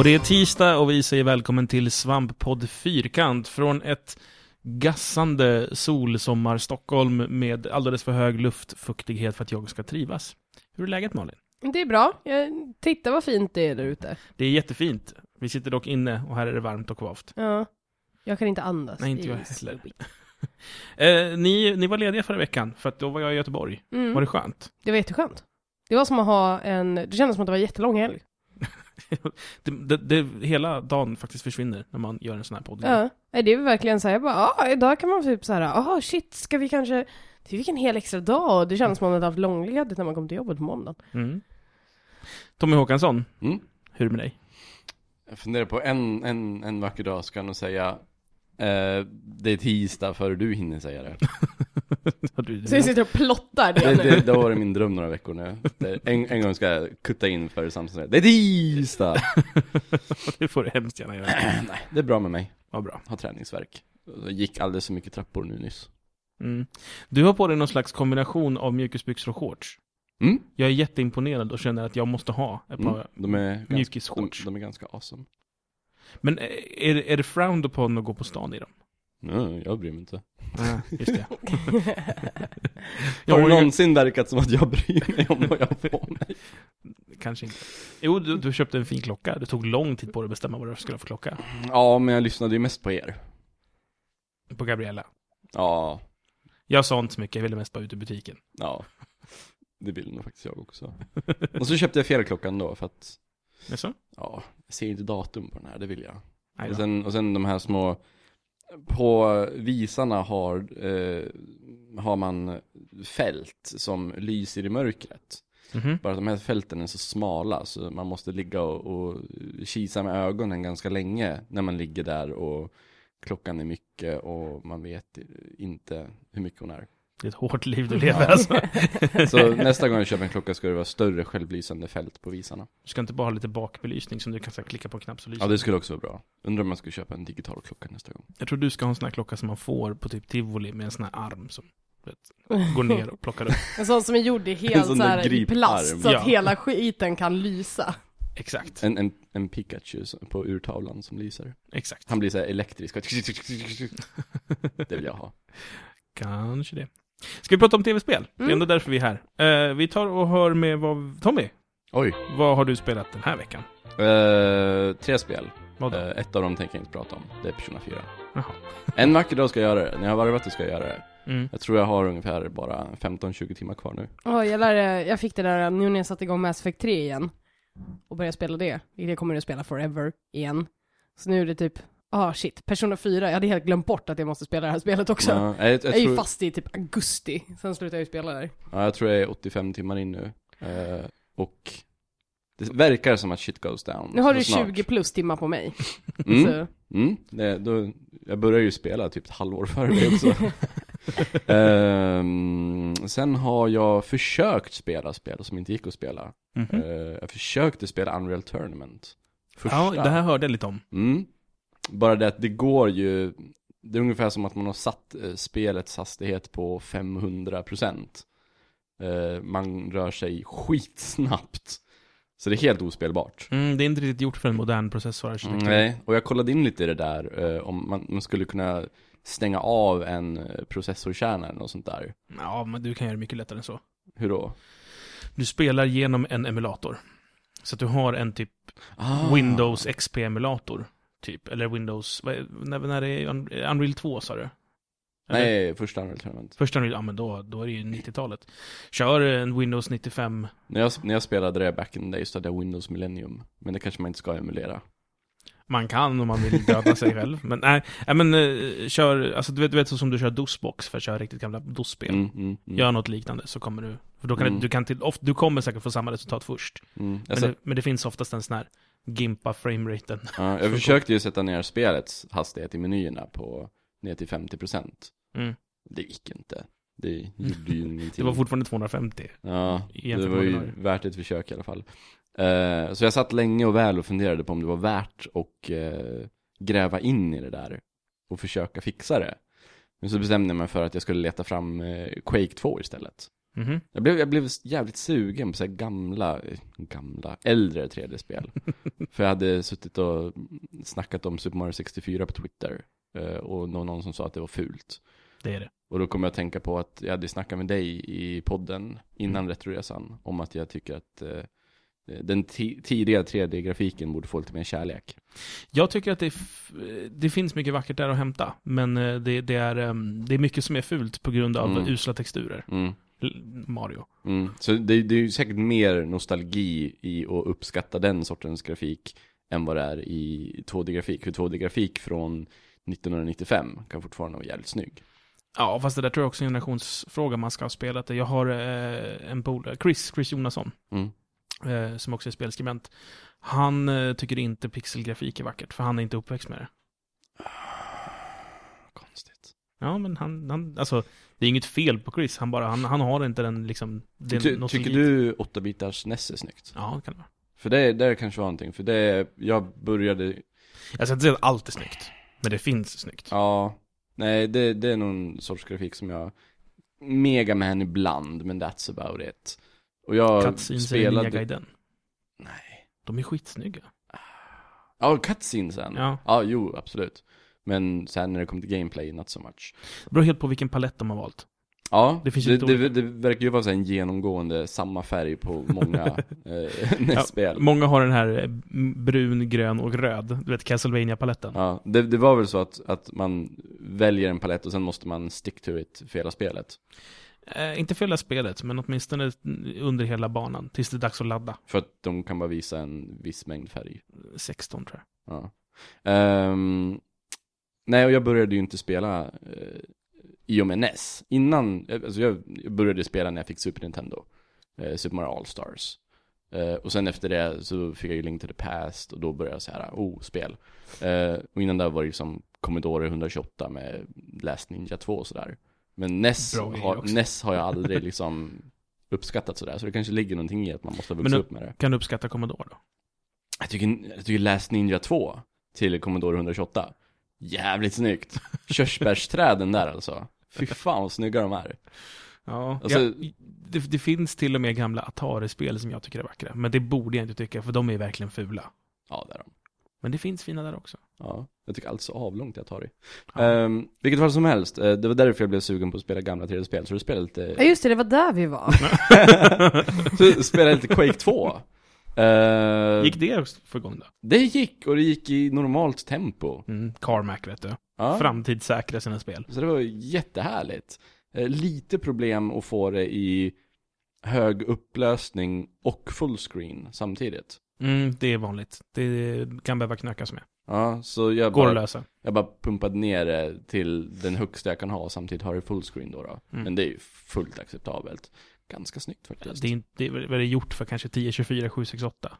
Och det är tisdag och vi säger välkommen till Svamppodd Fyrkant från ett gassande solsommar Stockholm med alldeles för hög luftfuktighet för att jag ska trivas. Hur är läget Malin? Det är bra. Titta vad fint det är där ute. Det är jättefint. Vi sitter dock inne och här är det varmt och kvavt. Ja. Jag kan inte andas. Nej, inte jag heller. Eh, ni, ni var lediga förra veckan, för att då var jag i Göteborg. Mm. Var det skönt? Det var jätteskönt. Det var som att ha en, det kändes som att det var en jättelång helg. Det, det, det, hela dagen faktiskt försvinner när man gör en sån här podd. Ja. Nej, det är verkligen så här, jag bara, ah, idag kan man typ så här, ah shit, ska vi kanske, det fick en hel extra dag och det kändes som att man hade haft långledigt när man kom till jobbet på måndagen. Mm. Tommy Håkansson, Mm. hur är det med dig? Jag funderar på en, en, en vacker dag ska jag nog säga eh, Det är tisdag före du hinner säga det. Så jag sitter och plottar det, Det, nu. det, det har varit min dröm några veckor nu. Det, en, en gång ska jag kutta in för Samson säga Det är tisdag! det får du hemskt gärna göra. Nej, det är bra med mig. Vad bra. Har träningsverk. Jag gick alldeles för mycket trappor nu nyss. Mm. Du har på dig någon slags kombination av mjukisbyxor och shorts. Mm. Jag är jätteimponerad och känner att jag måste ha ett par Mm. De är ganska, de, mjukisshorts. de är ganska awesome. Men eh, är, det- är det frowned upon att gå på stan i dem? Nej, jag bryr mig inte. Ja, just det. Har det ju- någonsin verkat som att jag bryr mig om vad jag har på mig? Kanske inte. Jo, du, du köpte en fin klocka. Det tog lång tid på dig att bestämma vad du skulle ha för klocka. Ja, men jag lyssnade ju mest på er. På Gabriella. Ja, Jag sa inte så mycket, jag ville mest bara ut i butiken. ja. Det vill nog faktiskt jag också. Och så köpte jag fel klockan då för att Jaså? Ja, jag ser inte datum på den här, det vill jag. Och sen, och sen de här små, på visarna har, eh, har man fält som lyser i mörkret. Mhm. Bara att de här fälten är så smala så man måste ligga och, och kisa med ögonen ganska länge när man ligger där och klockan är mycket och man vet inte hur mycket hon är. Det är ett hårt liv du lever alltså. Så nästa gång jag köper en klocka ska det vara större självlysande fält på visarna. Du ska inte bara ha lite bakbelysning som du kan så här, klicka på en knapp så lyser Ja, det skulle också vara bra. Undrar om man skulle köpa en digital klocka nästa gång. Jag tror du ska ha en sån här klocka som man får på typ tivoli med en sån här arm som du vet, går ner och plockar upp. En sån som är gjord i En helt sån så där här i griparm. plast, så att Ja. hela skiten kan lysa. Exakt, En, en, en Pikachu som- på urtavlan som lyser. exakt. Han blir så här elektrisk. Det vill jag ha. Kanske det. Ska vi prata om tv-spel? Det är Mm. ändå därför vi är här. Eh, vi tar och hör med vad... Tommy, Oj. vad har du spelat den här veckan? Uh, tre spel. Vad då? Eh, ett av dem tänker jag inte prata om. Det är Persona 4. Jaha. En vacker dag ska jag göra det. När jag har varvat det ska jag göra det. Mm. Jag tror jag har ungefär bara 15-20 timmar kvar nu. Åh, jag, lärde, jag fick det där nu när jag satte igång Mass Effect 3 igen. Och började spela det. Vilket jag kommer att spela forever igen. Så nu är det typ, ah shit, Persona 4, jag hade helt glömt bort att jag måste spela det här spelet också. Ja, jag, jag, jag är ju tror, fast i typ augusti, sen slutar jag ju spela där. ja, jag tror jag är 85 timmar in nu. Eh, och det verkar som att shit goes down. Nu har så du snart. 20 plus timmar på mig. Mm. Så, Mm, det, då, jag började ju spela typ ett halvår före det också. Ehm, sen har jag försökt spela spel som inte gick att spela. Mhm. Eh, jag försökte spela Unreal Tournament. Första. Ja, det här hörde jag lite om. Mm. Bara det att det går ju, det är ungefär som att man har satt eh, spelets hastighet på 500%. Eh, man rör sig skitsnabbt. Så det är helt ospelbart. Mm, det är inte riktigt gjort för en modern processorarkitektur. Nej, och jag kollade in lite i det där, eh, om man, man skulle kunna stänga av en processorkärna eller något sånt där. Ja, men du kan göra det mycket lättare än så. Hur då? Du spelar genom en emulator. Så att du har en typ Ah. Windows XP-emulator. Typ, eller Windows, när, när det är Un- Unreal 2 sa du? Eller? Nej, första Unreal Tournament. Första Unreal, ja men då, då är det ju 90-talet. Kör en Windows 95. När jag, när jag spelade det back in the day så hade jag Windows Millennium. Men det kanske man inte ska emulera. Man kan om man vill döda sig själv. Men nej, nej men eh, kör, alltså du vet, du vet så som du kör DOS-box för att köra riktigt gamla DOS-spel. Mm, mm, mm. Gör något liknande så kommer du, för då kan Mm. du, du kan till, of, du kommer säkert få samma resultat först. Mm. Men, Alltså, det, men det finns oftast en sån här gimpa frameraten. ja, jag försökte ju sätta ner spelets hastighet i menyerna på ner till 50%. Mm. Det gick inte. Det gjorde ju ingenting. Det var fortfarande 250. Ja, det var ju värt ett försök i alla fall. Eh, så jag satt länge och väl och funderade på om det var värt att eh, gräva in i det där och försöka fixa det. Men så bestämde jag mig för att jag skulle leta fram eh, Quake 2 istället. Mhm. Jag blev, jag blev jävligt sugen på så här gamla, eh, gamla, äldre 3D-spel. För jag hade suttit och snackat om Super Mario 64 på Twitter. eh, Och någon, någon som sa att det var fult. Det är det. Och då kom jag att tänka på att jag hade snackat med dig i podden innan Mm. Retroresan. Om att jag tycker att eh, den ti- tidiga 3D-grafiken borde få lite mer kärlek. Jag tycker att det, det finns mycket vackert där att hämta, men det, det, är, ehm, det är mycket som är fult på grund av Mm. usla texturer. Mm. Mario. Mm. Så det, det är ju säkert mer nostalgi i att uppskatta den sortens grafik än vad det är i 2D-grafik. För 2D-grafik från 1995 kan fortfarande vara jävligt snygg. Ja, fast det där tror jag också är en generationsfråga man ska ha spelat det. Jag har eh, en polare, Chris, Chris Jonasson, Mm. eh, som också är spelskribent. Han eh, tycker inte pixelgrafik är vackert, för han är inte uppväxt med det. Konstigt. Ja, men han, han alltså, det är inget fel på Chris, han bara, han, han har inte den liksom, den Ty, tycker du 8-bitars NES är snyggt? Ja, det kan det vara. För det, det kanske var någonting, för det, jag började, Jag ska inte säga att allt är snyggt, men det finns snyggt. ja, nej det, det är någon sorts grafik som jag, Mega Man ibland, men that's about it. Och jag Cutscenes i spelade, guiden. nej. De är skitsnygga. Ja, cutscenesen. Ja. ja, jo, absolut. Men sen när det kommer till gameplay, not so much. Det beror helt på vilken palett de har valt. Ja, Det det, det, det verkar ju vara så en genomgående samma färg på många eh, NES-spel. Många har den här eh, brun, grön och röd. Du vet, Castlevania-paletten. Ja, det, var väl så att, att man väljer en palett och sen måste man stick to it för hela spelet. Eh, inte för hela spelet, men åtminstone under hela banan. Tills det är dags att ladda. För att de kan bara visa en viss mängd färg. 16 tror jag. Ja. Ehm, nej, och jag började ju inte spela eh, i och med NES. Innan, eh, alltså jag började spela när jag fick Super Nintendo. Eh, Super Mario All-Stars. Eh, och sen efter det så fick jag ju Link to the Past och då började jag så här, oh, spel. Eh, och innan där var det ju som Commodore 128 med Last Ninja 2 och sådär. Men NES har. NES har jag aldrig liksom uppskattat sådär. Så det kanske ligger någonting i att man måste ha vuxit upp med det. Kan du uppskatta Commodore då? Jag tycker, jag tycker Last Ninja 2 till Commodore 128 Jävligt snyggt Körsbärsträden där alltså Fy fan vad snygga de är Ja, Alltså- ja det, det finns till och med gamla Atari-spel som jag tycker är vackra. Men det borde jag inte tycka, för de är verkligen fula. Ja det är de Men det finns fina där också. Ja, jag tycker allt så avlångt jag tar i Ja. um, Vilket fall som helst, eh, det var därför jag blev sugen på att spela gamla 3D-spel Så du spelade Ja lite just det, det var där vi var. Så du spelade lite Quake 2 Eh, Gick det för igång då? Det gick, och det gick i normalt tempo Mm, Carmack vet du. ja. Framtidssäkra sina spel. Så det var jättehärligt. Eh, lite problem att få det i hög upplösning och fullscreen samtidigt. Mm, det är vanligt. Det kan behöva knökas med. Ja, så jag Går att bara, lösa. jag bara pumpade ner det till den högsta jag kan ha och samtidigt har det fullscreen då. då. Mm. Men det är ju fullt acceptabelt. Ganska snyggt faktiskt. Det är, inte- det är väl gjort för kanske 1024 768.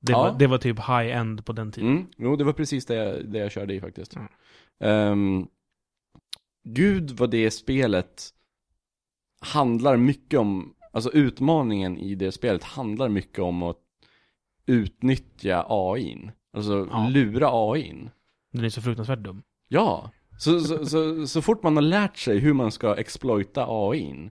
Det, Ja. var, det var typ high-end på den tiden. Mm, jo, det var precis det jag, det jag körde i faktiskt. Mm. Ehm, Gud vad det spelet handlar mycket om, alltså utmaningen i det spelet handlar mycket om att utnyttja AIn. Alltså Ja. lura AIn. Den är så fruktansvärt dum. Ja, så, så, så, så fort man har lärt sig hur man ska exploita AIn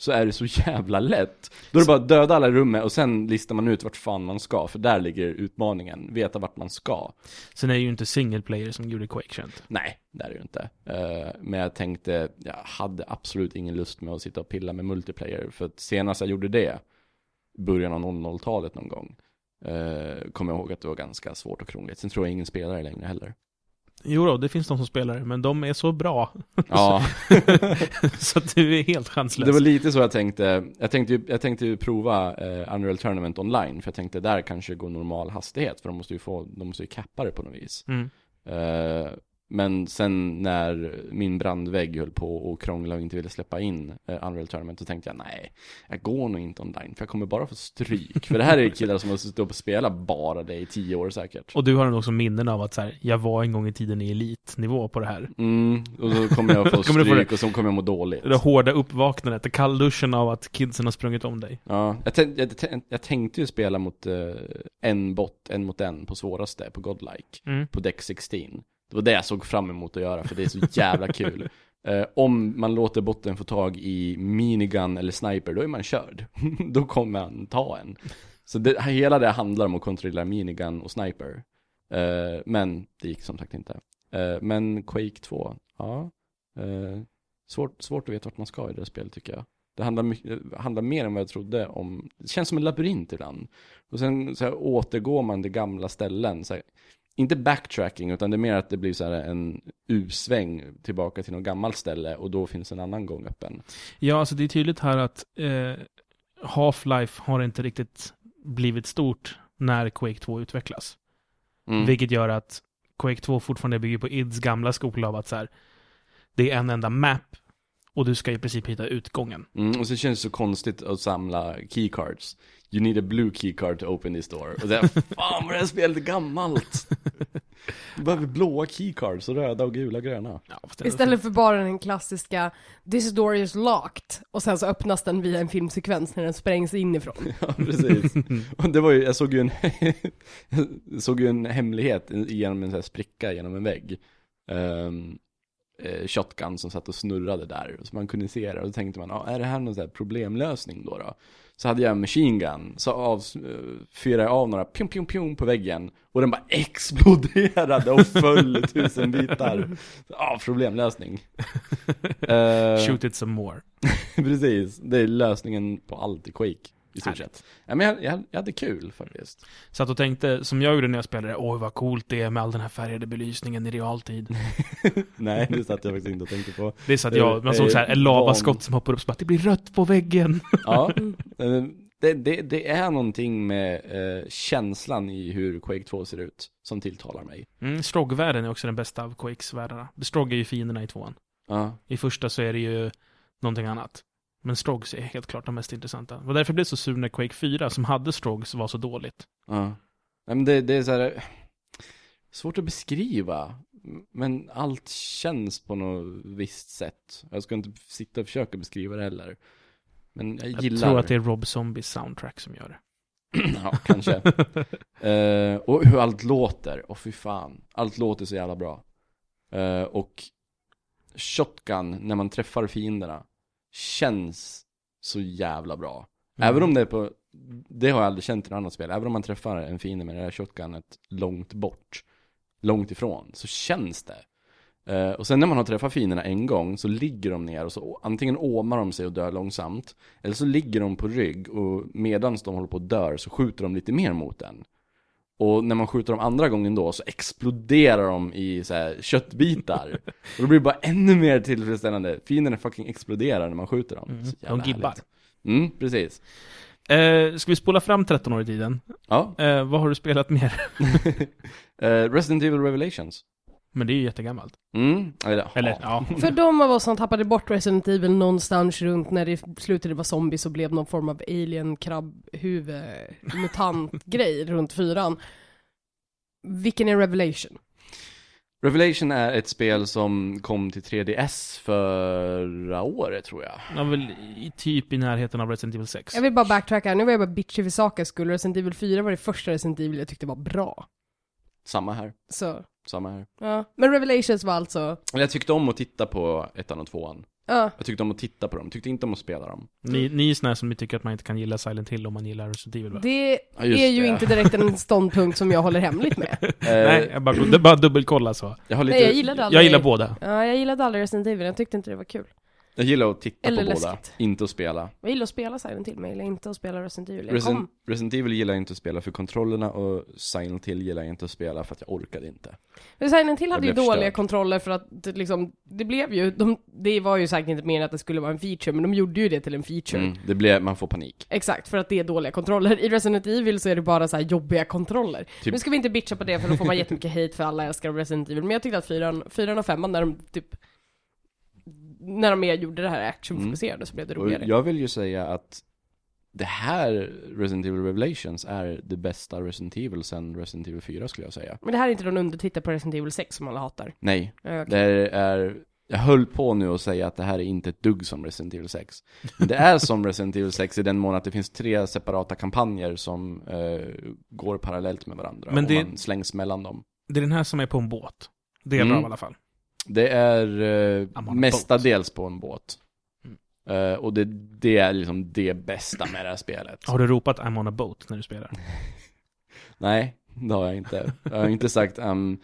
så är det så jävla lätt. Då är det bara att döda alla i rummet och sen listar man ut vart fan man ska, för där ligger utmaningen, veta vart man ska. Sen är det ju inte single player som gjorde Quake känt. Nej, det är det ju inte. Eh, men jag tänkte, jag hade absolut ingen lust med att sitta och pilla med multiplayer. För att senast jag gjorde det, början av 00-talet någon gång, uh, kommer jag ihåg att det var ganska svårt och krångligt. Sen tror jag ingen spelar det längre heller. Jo då, det finns de som spelar det, men de är så bra. Ja, så att du är helt chanslös. det var lite så jag tänkte. Jag tänkte ju, jag tänkte ju prova uh, Unreal Tournament online, för jag tänkte där kanske går normal hastighet, för de måste ju få, de måste ju cappa det på något vis. Mm. Eh, men sen när min brandvägg höll på och krångla och inte ville släppa in uh, Unreal Tournament så tänkte jag nej, jag går nog inte online för jag kommer bara få stryk. för det här är killar som har suttit och spelat bara det i tio år säkert. Och du har nog också minnen av att så här, jag var en gång i tiden i elitnivå på det här. Mm, och så kommer jag få stryk och så kommer jag må dåligt. Det hårda uppvaknandet, det kallduschen av att kidsen har sprungit om dig. Ja, jag, tänk, jag, tänk- jag tänkte ju spela mot eh, en bot, en mot en på svåraste, på Godlike. Mm. på Deck 16. Det var det jag såg fram emot att göra, för det är så jävla kul. Eh, om man låter botten få tag i minigun eller sniper, då är man körd. då kommer han ta en. Så det, hela det handlar om att kontrollera minigun och sniper. Eh, men det gick som sagt inte. Eh, men Quake 2, ja. Eh, svårt, svårt att veta vart man ska i det spelet tycker jag. Det handlar, handlar mer än vad jag trodde om, det känns som en labyrint ibland. Och sen så här, återgår man till gamla ställen. Så här, inte backtracking, utan det är mer att det blir så en U-sväng tillbaka till något gammalt ställe och då finns en annan gång öppen. Ja, alltså det är tydligt här att eh, Half-Life har inte riktigt blivit stort när Quake 2 utvecklas. Mm. Vilket gör att Quake 2 fortfarande bygger på IDs gamla skola av att så här, det är en enda map och du ska i princip hitta utgången. Mm, och så känns det så konstigt att samla keycards. You need a blue keycard to open this door. Och det fan vad det här spelet är gammalt! Du behöver blåa keycards och röda och gula och gröna. Ja, Istället för bara den klassiska This door is locked och sen så öppnas den via en filmsekvens när den sprängs inifrån. Ja, precis. Och det var ju, jag såg ju en, såg ju en hemlighet genom en sån här spricka genom en vägg. Um, eh, shotgun som satt och snurrade där, så man kunde se det. Och då tänkte man, ah, är det här någon sån här problemlösning då? då? Så hade jag en machine gun, så av, eh, fyrade jag av några pjum pjum pjum på väggen. Och den bara exploderade och föll tusen bitar. Ja, ah, problemlösning. Eh, Shoot it some more. Precis, det är lösningen på allt i Quake i stort sett. Ja, men jag, jag, jag hade kul faktiskt. Satt och tänkte, som jag gjorde när jag spelade, oj vad coolt det är med all den här färgade belysningen i realtid. Nej, det satt jag faktiskt inte och tänkte på. Det är så att jag, man såg så här, en lavaskott som hoppar upp så bara, det blir rött på väggen. Ja, eh, det, det, det är någonting med eh, känslan i hur Quake 2 ser ut som tilltalar mig. Mm, Strog-världen är också den bästa av Quakes världarna. Strog är ju fienderna i tvåan. Ja, I första så är det ju någonting annat. Men Strogs är helt klart de mest intressanta. Och därför blev jag så sur när Quake 4, som hade Strogs, var så dåligt. ja. Nej, men det, det är så här svårt att beskriva. Men allt känns på något visst sätt. Jag ska inte sitta och försöka beskriva det heller. Men jag Jag gillar tror att det är Rob Zombies soundtrack som gör det. ja, kanske. Eh, och hur allt låter, och fy fan. Allt låter så jävla bra. Eh, och shotgun, när man träffar fienderna, känns så jävla bra. Mm. Även om det är på, det har jag aldrig känt i något annat spel, även om man träffar en fiende med det här shotgunet långt bort, långt ifrån, så känns det. Eh, och sen när man har träffat fienderna en gång så ligger de ner och så antingen åmar de sig och dör långsamt Eller så ligger de på rygg och medan de håller på att dör så skjuter de lite mer mot den Och när man skjuter dem andra gången då så exploderar de i så här köttbitar Och då blir det bara ännu mer tillfredsställande Fienderna fucking exploderar när man skjuter dem Mm. De gibbar. härligt. Mm, precis Eh, ska vi spola fram 13 år i tiden? Ja, Eh, vad har du spelat mer? Eh, Resident Evil Revelations Men det är ju jättegammalt. Mm, eller, Eller, ja. ja. För de av oss som tappade bort Resident Evil någonstans runt när det slutade vara zombies och blev någon form av alien krabbhuvud mutant grej runt fyran. Vilken är Revelation? Revelation är ett spel som kom till 3DS förra året tror jag ja väl i, typ i närheten av Resident Evil 6. Jag vill bara backtracka, nu var jag bara bitchig för sakens skull. Resident Evil 4 var det första Resident Evil jag tyckte var bra. Samma här, Så, samma här ja. Men Revelations var alltså, jag tyckte om att titta på ettan och tvåan ja. Jag tyckte om att titta på dem, jag tyckte inte om att spela dem Ni, ni är såna som tycker att man inte kan gilla Silent Hill om man gillar Resident Evil va? Det Ja, är ju det. inte direkt en ståndpunkt som jag håller hemligt med. Eh, Nej, jag bara, bara dubbelkolla så. jag, har lite, Nej, jag gillade aldrig... Jag gillar båda. Ja, jag gillade aldrig Resident Evil, jag tyckte inte det var kul. Jag gillar att titta Eller på båda, läskigt. inte att spela Jag gillar att spela Silent Hill, men jag gillar inte att spela Resident Evil. Jag Resident, kom. Resident Evil gillar jag inte att spela för kontrollerna och Silent Hill gillar jag inte att spela för att jag orkade inte Men Silent Hill hade ju blev dåliga kontroller för att det liksom, det blev ju, de, det var ju säkert inte meningen att det skulle vara en feature, men de gjorde ju det till en feature. mm, Det blir, man får panik Exakt, för att det är dåliga kontroller. I Resident Evil så är det bara så här jobbiga kontroller. Typ- Nu ska vi inte bitcha på det för då får man jättemycket hate för alla älskar Resident Evil, men jag tyckte att fyran, fyran och femman när de typ när de mer gjorde det här actionfokuserade så blev det Och roligare. jag vill ju säga att det här Resident Evil Revelations är det bästa Resident Evil sen Resident Evil 4 skulle jag säga Men det här är inte någon undertitel på Resident Evil 6 som alla hatar. Nej, okej. det är jag höll på nu att säga att det här är inte ett dugg som Resident Evil 6 Men det är som Resident Evil 6 i den mån att det finns tre separata kampanjer som eh, går parallellt med varandra Men och det- man slängs mellan dem Det är den här som är på en båt. Delar Mm. av i alla fall. Det är eh, I'm mestadels på en båt. Mm. Eh, och det, det är liksom det bästa med det här spelet. Har du ropat I'm on a boat när du spelar? Nej, det har jag inte. Jag har inte sagt um,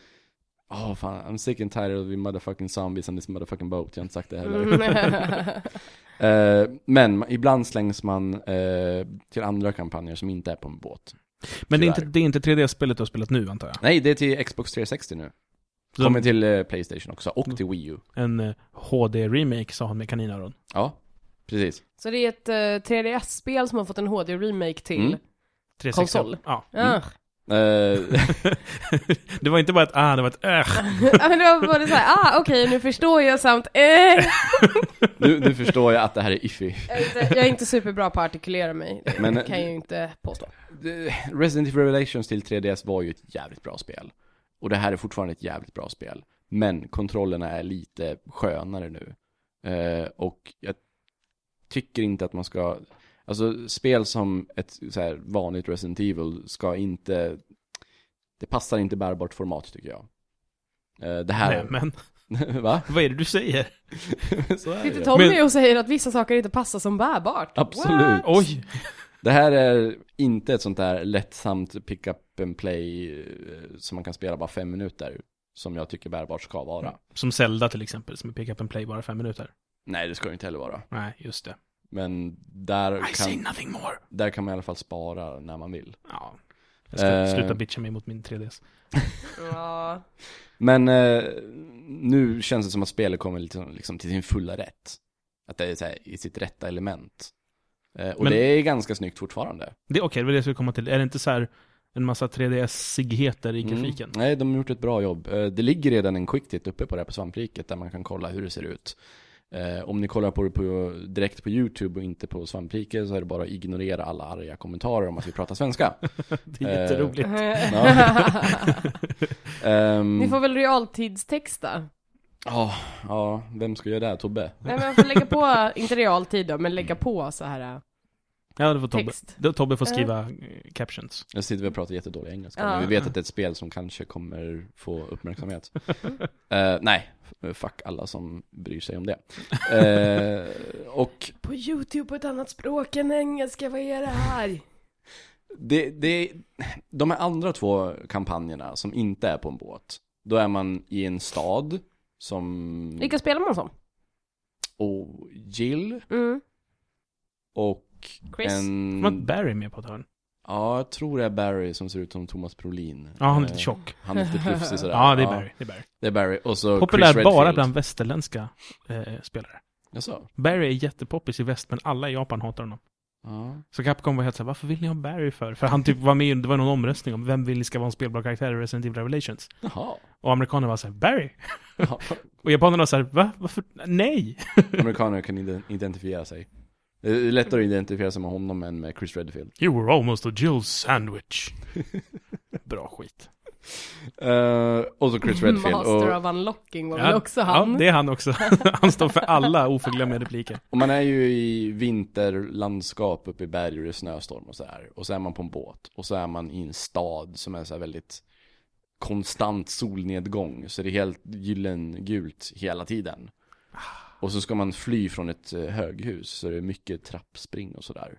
Oh fan, I'm sick and tired of the motherfucking zombies on this motherfucking boat. Jag har inte sagt det heller. Eh, men ibland slängs man eh, till andra kampanjer som inte är på en båt. Men det är, inte, det är inte 3D-spelet du har spelat nu antar jag? Nej, det är till Xbox 360 nu. Kommer till eh, Playstation också, och till Wii U. En eh, HD-remake sa han med kaninöron. Ja, precis. Så det är ett eh, 3DS-spel som har fått en HD-remake till Mm. 360. Konsol. Ja. Ja. Eh, det var inte bara ett ah, det var ett äh. Ja, men det var bara såhär, ah okej nu förstår jag samt eh. nu, nu förstår jag att det här är iffy. jag, är inte, jag är inte superbra på att artikulera mig, det Men- kan jag ju inte påstå. Det- Resident Evil Revelations till 3DS var ju ett jävligt bra spel. Och det här är fortfarande ett jävligt bra spel. Men kontrollerna är lite skönare nu. Eh, och jag tycker inte att man ska, alltså spel som ett så här vanligt Resident Evil ska inte, det passar inte bärbart format tycker jag. Eh, det här, Nej, men va? vad är det du säger? Sitter. Tommy Men- och säger att vissa saker inte passar som bärbart? Absolut. What? Oj! Det här är inte ett sånt där lättsamt pick up and play eh, som man kan spela bara fem minuter. Som jag tycker bärbart ska vara. Som Zelda till exempel, som är pick up and play bara fem minuter. Nej, det ska det inte heller vara. Nej, just det. Men där kan, nothing more. där kan man i alla fall spara när man vill. Ja. Jag ska Eh. sluta bitcha mig mot min 3DS. Ja. Men eh, nu känns det som att spelet kommer liksom, liksom till sin fulla rätt. Att det är så här, i sitt rätta element. Eh, och Men- det är ganska snyggt fortfarande. Det är okej, det var det jag skulle komma till. Är det inte så här en massa 3DS-sigheter i grafiken? Mm. Nej, de har gjort ett bra jobb. Eh, Det ligger redan en quicktip uppe på det här på Svampriket där man kan kolla hur det ser ut. Eh, om ni kollar på det på, direkt på YouTube och inte på Svampriket så är det bara att ignorera alla arga kommentarer om att vi pratar svenska. Det är jätteroligt. Ehm, Ni får väl realtidstexta? Ja, ja, vem ska göra det? Tobbe? Nej men man får lägga på, inte realtid då, men lägga på så här äh, Ja, det får Tobbe. text. Tobbe får skriva eh, captions. Jag sitter vi och pratar jättedålig engelska, Ja. men vi vet att det är ett spel som kanske kommer få uppmärksamhet. Eh, nej, fuck alla som bryr sig om det. Eh, och På YouTube på ett annat språk än engelska, vad är det här? det, det, de här andra två kampanjerna som inte är på en båt, då är man i en stad som... Vilka spelar man som? Och Jill Mm. och Chris? en... Var Barry med på ett hörn? Ja, jag tror det är Barry som ser ut som Thomas Brolin. Ja, han är Eh, lite tjock. Han är lite plufsig sådär. Ja, det är Barry. Det är Barry. Det är Barry. Och så Populär Chris bara bland västerländska eh, spelare. Jaså? Barry är jättepoppis i väst, men alla i Japan hatar honom. Ja. Så Capcom var helt såhär, varför vill ni ha Barry för? För han typ var med, det var någon omröstning om vem vill ska vara en spelbar karaktär i Resident Evil Revelations. Jaha. Och amerikanerna var såhär, Barry? Jaha. Och japanerna var såhär, va? Varför? Nej! Amerikaner kan ide- identifiera sig. Det är lättare att identifiera sig med honom än med Chris Redfield. You were almost a Jill sandwich. Bra skit. Eh, och så Chris Redfield. Master Och, of Unlocking var väl också han? Ja, det är han också. han står för alla oförglömliga repliker. och man är ju i vinterlandskap uppe i berg och det är snöstorm och så här. Och så är man på en båt. Och så är man i en stad som är så här väldigt konstant solnedgång. Så det är helt gyllengult hela tiden. Och så ska man fly från ett eh, höghus. Så det är mycket trappspring och sådär.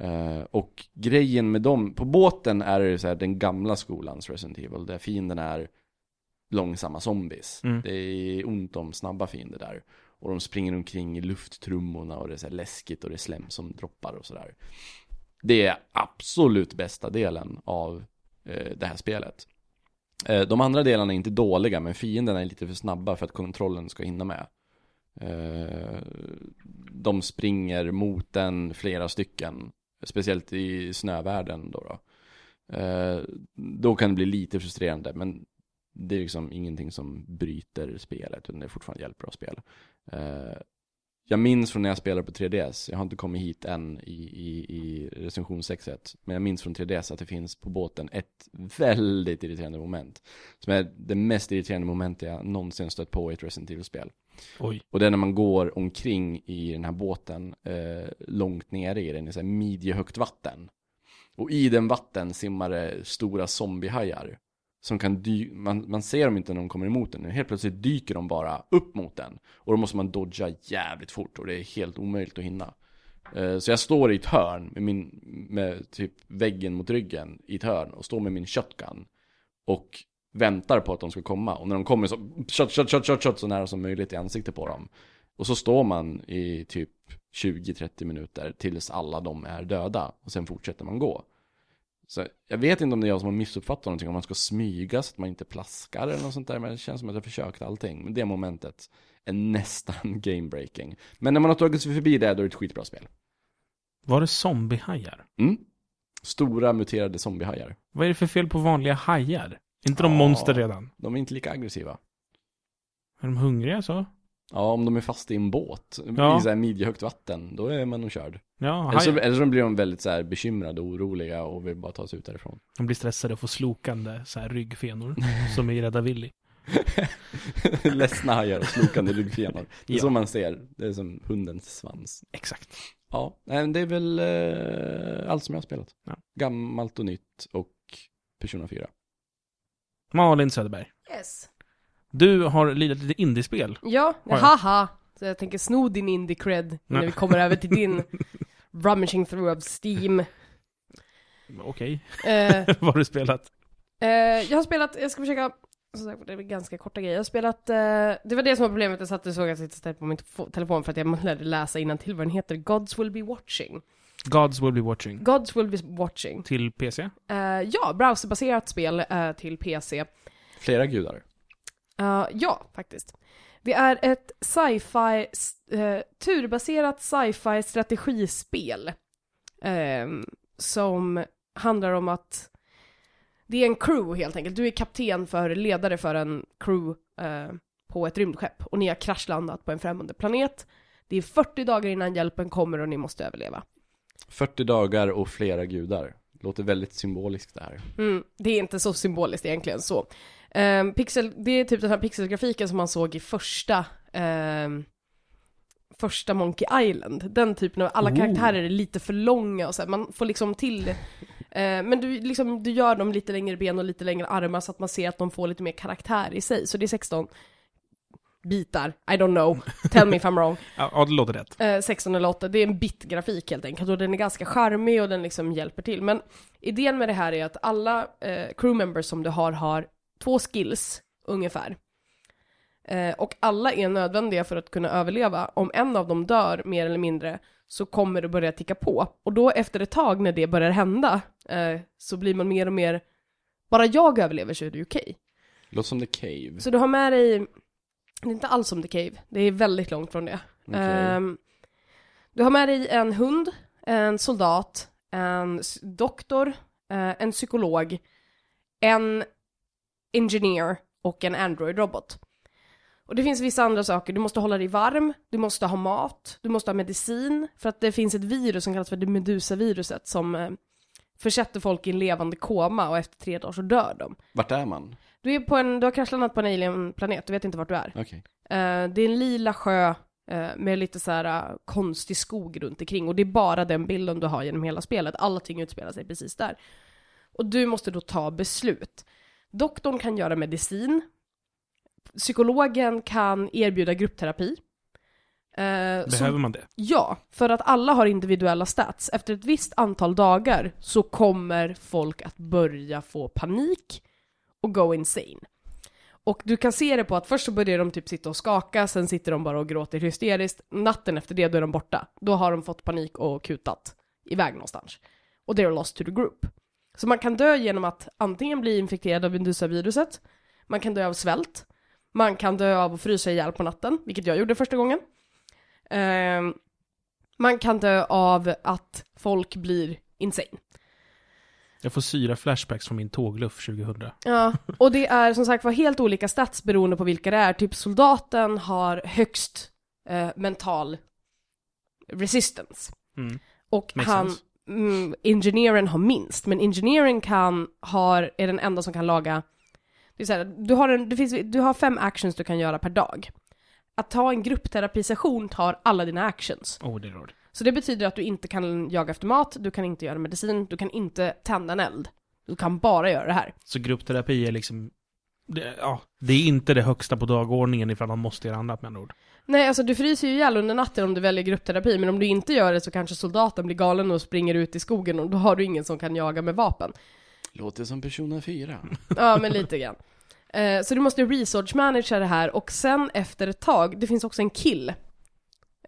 Eh, och grejen med dem, på båten är det så här den gamla skolans Resident Evil. Där fienden är långsamma zombies. Mm. Det är ont om snabba fiender där. Och de springer omkring i lufttrummorna och det är så läskigt och det är slem som droppar och sådär. Det är absolut bästa delen av eh, det här spelet. Eh, de andra delarna är inte dåliga, men fienderna är lite för snabba för att kontrollen ska hinna med. Eh, de springer mot den flera stycken, speciellt i snövärlden då. då. Eh, då kan det bli lite frustrerande, men det är liksom ingenting som bryter spelet, utan det är fortfarande hjälper att spela. Eh, jag minns från när jag spelade på 3DS, jag har inte kommit hit än i, i, i recension 6.1, men jag minns från 3DS att det finns på båten ett väldigt irriterande moment. Som är det mest irriterande momentet jag någonsin stött på i ett Resident Evil-spel. Och det är när man går omkring i den här båten eh, långt nere i den, i så här midjehögt vatten. Och i den vatten simmar det stora zombiehajar som kan dy- man, man ser dem inte när de kommer emot en. Helt plötsligt dyker de bara upp mot den. Och då måste man dodga jävligt fort och det är helt omöjligt att hinna. Eh, så jag står i ett hörn med min, med typ väggen mot ryggen i ett hörn och står med min shotgun. Och väntar på att de ska komma. Och när de kommer så, shot, shot, shot, shot, shot så nära som möjligt i ansiktet på dem. Och så står man i typ 20-30 minuter tills alla de är döda. Och sen fortsätter man gå. Så jag vet inte om det är jag som har missuppfattat någonting, om man ska smyga så att man inte plaskar eller något sånt där. Men det känns som att jag försökt allting. Men det momentet är nästan game breaking. Men när man har tagit sig förbi det, då är det ett skitbra spel. Var det zombiehajar? Mm. Stora muterade zombiehajar. Vad är det för fel på vanliga hajar? Är inte de Ja. monster redan? De är inte lika aggressiva. Är de hungriga så? Ja, om de är fast i en båt Ja. i så här midjehögt vatten, då är man nog körd. Ja, Eller så, eller så blir de väldigt så här bekymrade och oroliga och vill bara ta sig ut därifrån. De blir stressade och får slokande så här ryggfenor. som i Rädda Willy. Ledsna hajar och slokande ryggfenor. Det är Ja. så man ser, det är som hundens svans. Exakt. Ja, men det är väl eh, allt som jag har spelat. Ja. Gammalt och nytt och Persona 4. Malin Söderberg. Yes. Du har lirat lite indiespel. Ja, ja. haha. Så jag tänker sno din indie cred innan Nej. vi kommer över till din rummaging through of Steam. Okej. Eh, Vad har du spelat? Eh, jag har spelat, jag ska försöka, som sagt, det är ganska korta grejer. Jag har spelat, eh, det var det som var problemet, jag satt och såg att jag sitter på min tefo- telefon för att jag lärde läsa innan till vad den heter, Gods will be watching. Gods will be watching. Gods will be watching. Till PC? Eh, ja, browserbaserat spel eh, till PC. Flera gudar. Eh, ja, faktiskt. Det är ett sci-fi, uh, turbaserat sci-fi strategispel. ehm, som handlar om att det är en crew helt enkelt. Du är kapten för, ledare för en crew eh, på ett rymdskepp. Och ni har kraschlandat på en främmande planet. Det är 40 dagar innan hjälpen kommer och ni måste överleva. 40 dagar och flera gudar. Låter väldigt symboliskt det här. Mm, det är inte så symboliskt egentligen så. Ehm, pixel, det är typ den här pixelgrafiken som man såg i första ehm, första Monkey Island. Den typen av, alla Oh. karaktärer är lite för långa och så här, man får liksom till eh, men du, liksom, du gör dem lite längre ben och lite längre armar så att man ser att de får lite mer karaktär i sig. Så det är 16 bitar, I don't know, tell me if I'm wrong. Ja, det låter rätt. Eh, 16 eller 8, det är en bit-grafik helt enkelt och den är ganska charmig och den liksom hjälper till. Men idén med det här är att alla eh, crew members som du har har två skills ungefär. Eh, och alla är nödvändiga för att kunna överleva. Om en av dem dör mer eller mindre så kommer det börja ticka på. Och då efter ett tag när det börjar hända eh, så blir man mer och mer, bara jag överlever så är det okej. Låter som The Cave. Så du har med dig, det är inte alls som The Cave, det är väldigt långt från det. Okej. Ehm, du har med dig en hund, en soldat, en doktor, eh, en psykolog, en engineer och en android-robot. Och det finns vissa andra saker, du måste hålla dig varm, du måste ha mat, du måste ha medicin, för att det finns ett virus som kallas för det Medusa-viruset som eh, försätter folk i en levande koma och efter tre dagar så dör de. Vart är man? Du är på en, du har kraschlandat på en alien-planet, du vet inte vart du är. Okej. Eh, det är en lila sjö eh, med lite så här konstig skog runt omkring och det är bara den bilden du har genom hela spelet. Allting utspelar sig precis där. Och du måste då ta beslut. Doktorn kan göra medicin. Psykologen kan erbjuda gruppterapi. Eh, så- Behöver man det? Ja, för att alla har individuella stats. Efter ett visst antal dagar så kommer folk att börja få panik och go insane. Och du kan se det på att först så börjar de typ sitta och skaka, sen sitter de bara och gråter hysteriskt. Natten efter det, då är de borta. Då har de fått panik och kutat iväg någonstans. Och they're lost to the group. Så man kan dö genom att antingen bli infekterad av Medusa-viruset, man kan dö av svält, man kan dö av att frysa ihjäl på natten, vilket jag gjorde första gången. Ehm, man kan dö av att folk blir insane. Jag får syra flashbacks från min tågluff 2000. Ja, och det är som sagt var helt olika stats beroende på vilka det är. Typ soldaten har högst eh, mental resistance. Mm. Och Makes han, sense. Mm, engineeren har minst. Men engineering kan, har, är den enda som kan laga, det så här, du har, en, det finns, du har fem actions du kan göra per dag. Att ta en gruppterapisession tar alla dina actions. Oh, det är. Så det betyder att du inte kan jaga efter mat, du kan inte göra medicin, du kan inte tända en eld. Du kan bara göra det här. Så gruppterapi är liksom... Det, ja, det är inte det högsta på dagordningen ifall man måste göra annat med andra ord. Nej, alltså du fryser ju ihjäl under natten om du väljer gruppterapi, men om du inte gör det så kanske soldaten blir galen och springer ut i skogen och då har du ingen som kan jaga med vapen. Låter som Persona 4. Ja, men lite grann. Eh, så du måste research managera det här och sen efter ett tag, det finns också en kill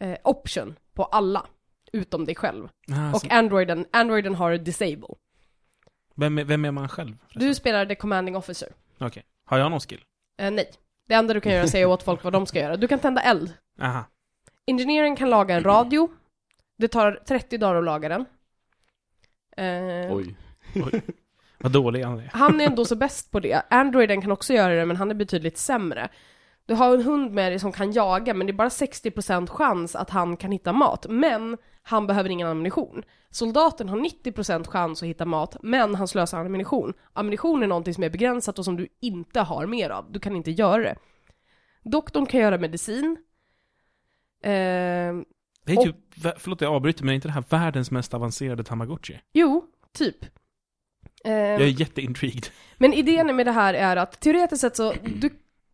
eh, option på alla, utom dig själv. Ah, Och så, androiden, androiden har disable. vem, är, vem är man själv? Du spelar the commanding officer. Okej. Har jag någon skill? Eh, nej. Det enda du kan göra är att säga åt folk vad de ska göra. Du kan tända eld. Aha. Engineering kan laga en radio. Det tar 30 dagar att laga den. Eh, Oj. Vad dålig han är. Han är ändå så bäst på det. Androiden kan också göra det, men han är betydligt sämre. Du har en hund med dig som kan jaga, men det är bara 60% chans att han kan hitta mat. Men han behöver ingen ammunition. Soldaten har 90% chans att hitta mat, men han slösar ammunition. Ammunition är någonting som är begränsat och som du inte har mer av. Du kan inte göra det. Doktorn kan göra medicin. Eh, Det är typ, vä- förlåt jag avbryter, men är inte det här världens mest avancerade Tamagotchi? jo, typ. Eh, Jag är jätteintrigued. Men idén med det här är att teoretiskt sett så, du,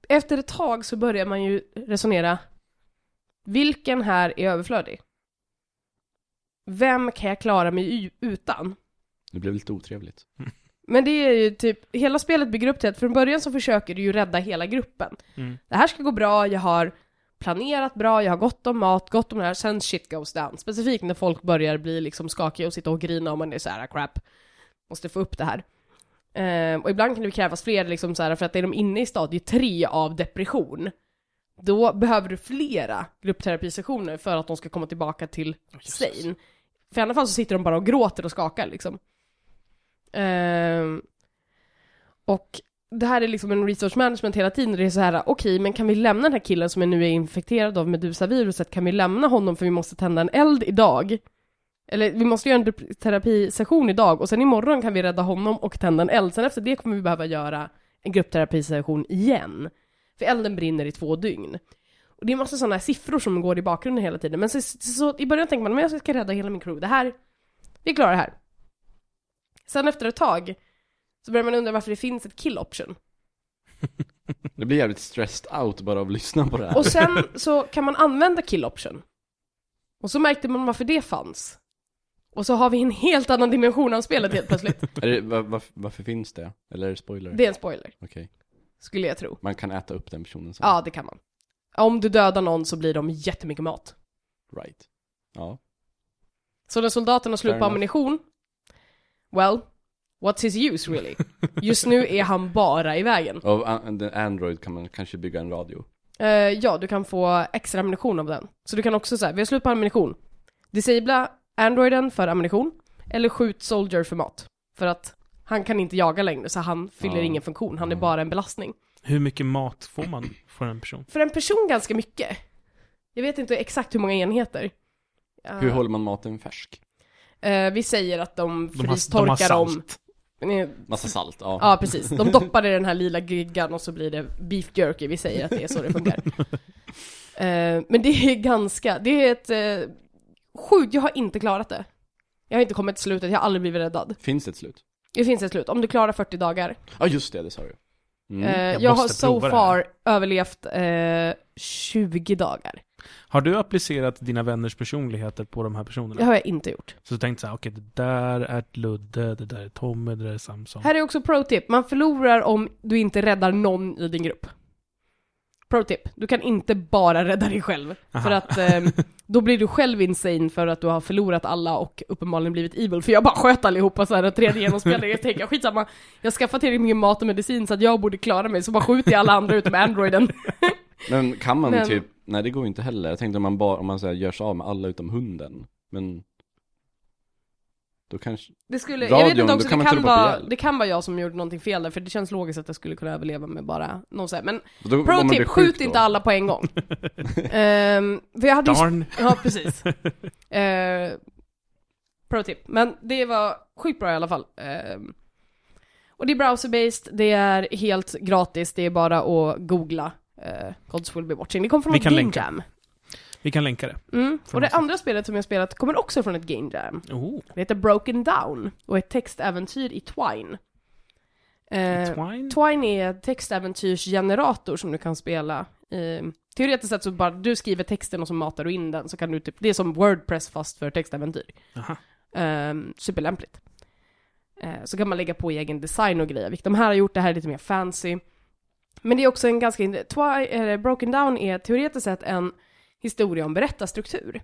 efter ett tag så börjar man ju resonera, vilken här är överflödig? Vem kan jag klara mig utan? Det blev lite otrevligt. Men det är ju typ, hela spelet bygger upp till att från början så försöker du ju rädda hela gruppen. Mm. Det här ska gå bra, jag har planerat bra, jag har gott om mat, gott om det här, sen shit goes down. Specifikt när folk börjar bli liksom skakiga och sitta och grina och man är så här crap, måste få upp det här. Eh, och ibland kan det krävas fler liksom så här, för att är de inne i stadie 3 av depression, då behöver du flera gruppterapisessioner för att de ska komma tillbaka till sane. För i alla fall så sitter de bara och gråter och skakar liksom. Ehm, och det här är liksom en research management hela tiden, det är så här, okej, men kan vi lämna den här killen som är nu är infekterad av Medusa-viruset, kan vi lämna honom för vi måste tända en eld idag? Eller vi måste göra en terapisession idag och sen imorgon kan vi rädda honom och tända en eld. Sen efter det kommer vi behöva göra en gruppterapisession igen. För elden brinner i två dygn. Och det är massa sådana här siffror som går i bakgrunden hela tiden. Men så, så i början tänker man, men jag ska rädda hela min crew. Det här, vi klarar det här. Sen efter ett tag så börjar man undra varför det finns ett kill option. Det blir jävligt stressed out bara av att lyssna på det här. Och sen så kan man använda kill option. Och så märkte man varför det fanns. Och så har vi en helt annan dimension av spelet helt plötsligt. Det, var, var, varför finns det? Eller är det spoiler? Det är en spoiler, Okej. skulle jag tro. Man kan äta upp den personen sen? Ja, det kan man. Om du dödar någon så blir de jättemycket mat. Right. Ja. Så när slut Fair på ammunition, well, what's his use really? Just nu är han bara i vägen. Av Android kan man kanske bygga en radio. Eh, ja, du kan få extra ammunition av den. Så du kan också säga, vi har slut på ammunition. Disabla Androiden för ammunition, eller skjut Soldier för mat. För att han kan inte jaga längre, så han fyller Ja. ingen funktion, han är Ja. bara en belastning. Hur mycket mat får man från en person? För en person ganska mycket. Jag vet inte exakt hur många enheter. Eh, Hur håller man maten färsk? eh, vi säger att de De de frystorkar dem. salt. Eh, Massa salt, ja. Ja, precis. De doppar i den här lila giggan och så blir det beef jerky. Vi säger att det är så det funkar. Eh, men det är ganska, det är ett uh, sjukt, jag har inte klarat det. Jag har inte kommit till slutet, jag har aldrig blivit räddad. Finns det ett slut? Det finns ett slut, om du klarar 40 dagar. Ja just det, det sa du. Mm. Eh, jag jag har so far överlevt eh, 20 dagar. Har du applicerat dina vänners personligheter på de här personerna? Det har jag inte gjort. Så du tänkte så här, okej, det där är Ludde, det där är Tommy, det där är Samson. Här är också pro-tip, man förlorar om du inte räddar någon i din grupp. Pro-tip, du kan inte bara rädda dig själv. Aha. För att ehm, då blir du själv insane för att du har förlorat alla och uppenbarligen blivit evil. För jag bara sköt allihopa så här och tredje genomspelning. Jag tänker skitsamma, jag skaffar tillräckligt mycket mat och medicin så att jag borde klara mig. Så bara skjuter jag alla andra utom androiden. Men kan man Men- typ, nej det går ju inte heller. Jag tänkte om man bara, om man så här, gör sig av med alla utom hunden. Men då kanske, Det skulle, jag Radion, vet inte också, kan det kan, vara, det kan vara jag som gjorde någonting fel där, för det känns logiskt att jag skulle kunna överleva med bara någon så här. Men då, pro tip, skjut då. inte alla på en gång. Ehm, för jag hade ju Darn! Ja, precis. eh, pro tip. Men det var sjukt bra i alla fall. Eh, och det är browser-based, det är helt gratis, det är bara att googla eh, Gods will be watching. Det kom från game länka. jam. Vi kan länka det. Mm. Och det andra spelet som jag spelat kommer också från ett game jam. Oh. Det heter Broken Down och är ett textäventyr i Twine. Eh, Twine? Twine är en textäventyrsgenerator som du kan spela. Eh, teoretiskt sett så bara du skriver texten och så matar du in den så kan du typ, det är som Wordpress fast för textäventyr. Aha. Eh, superlämpligt. Eh, så kan man lägga på egen design och grejer, vilket de här har gjort, det här är lite mer fancy. Men det är också en ganska, Twi- Broken Down är teoretiskt sett en historia om berättarstruktur.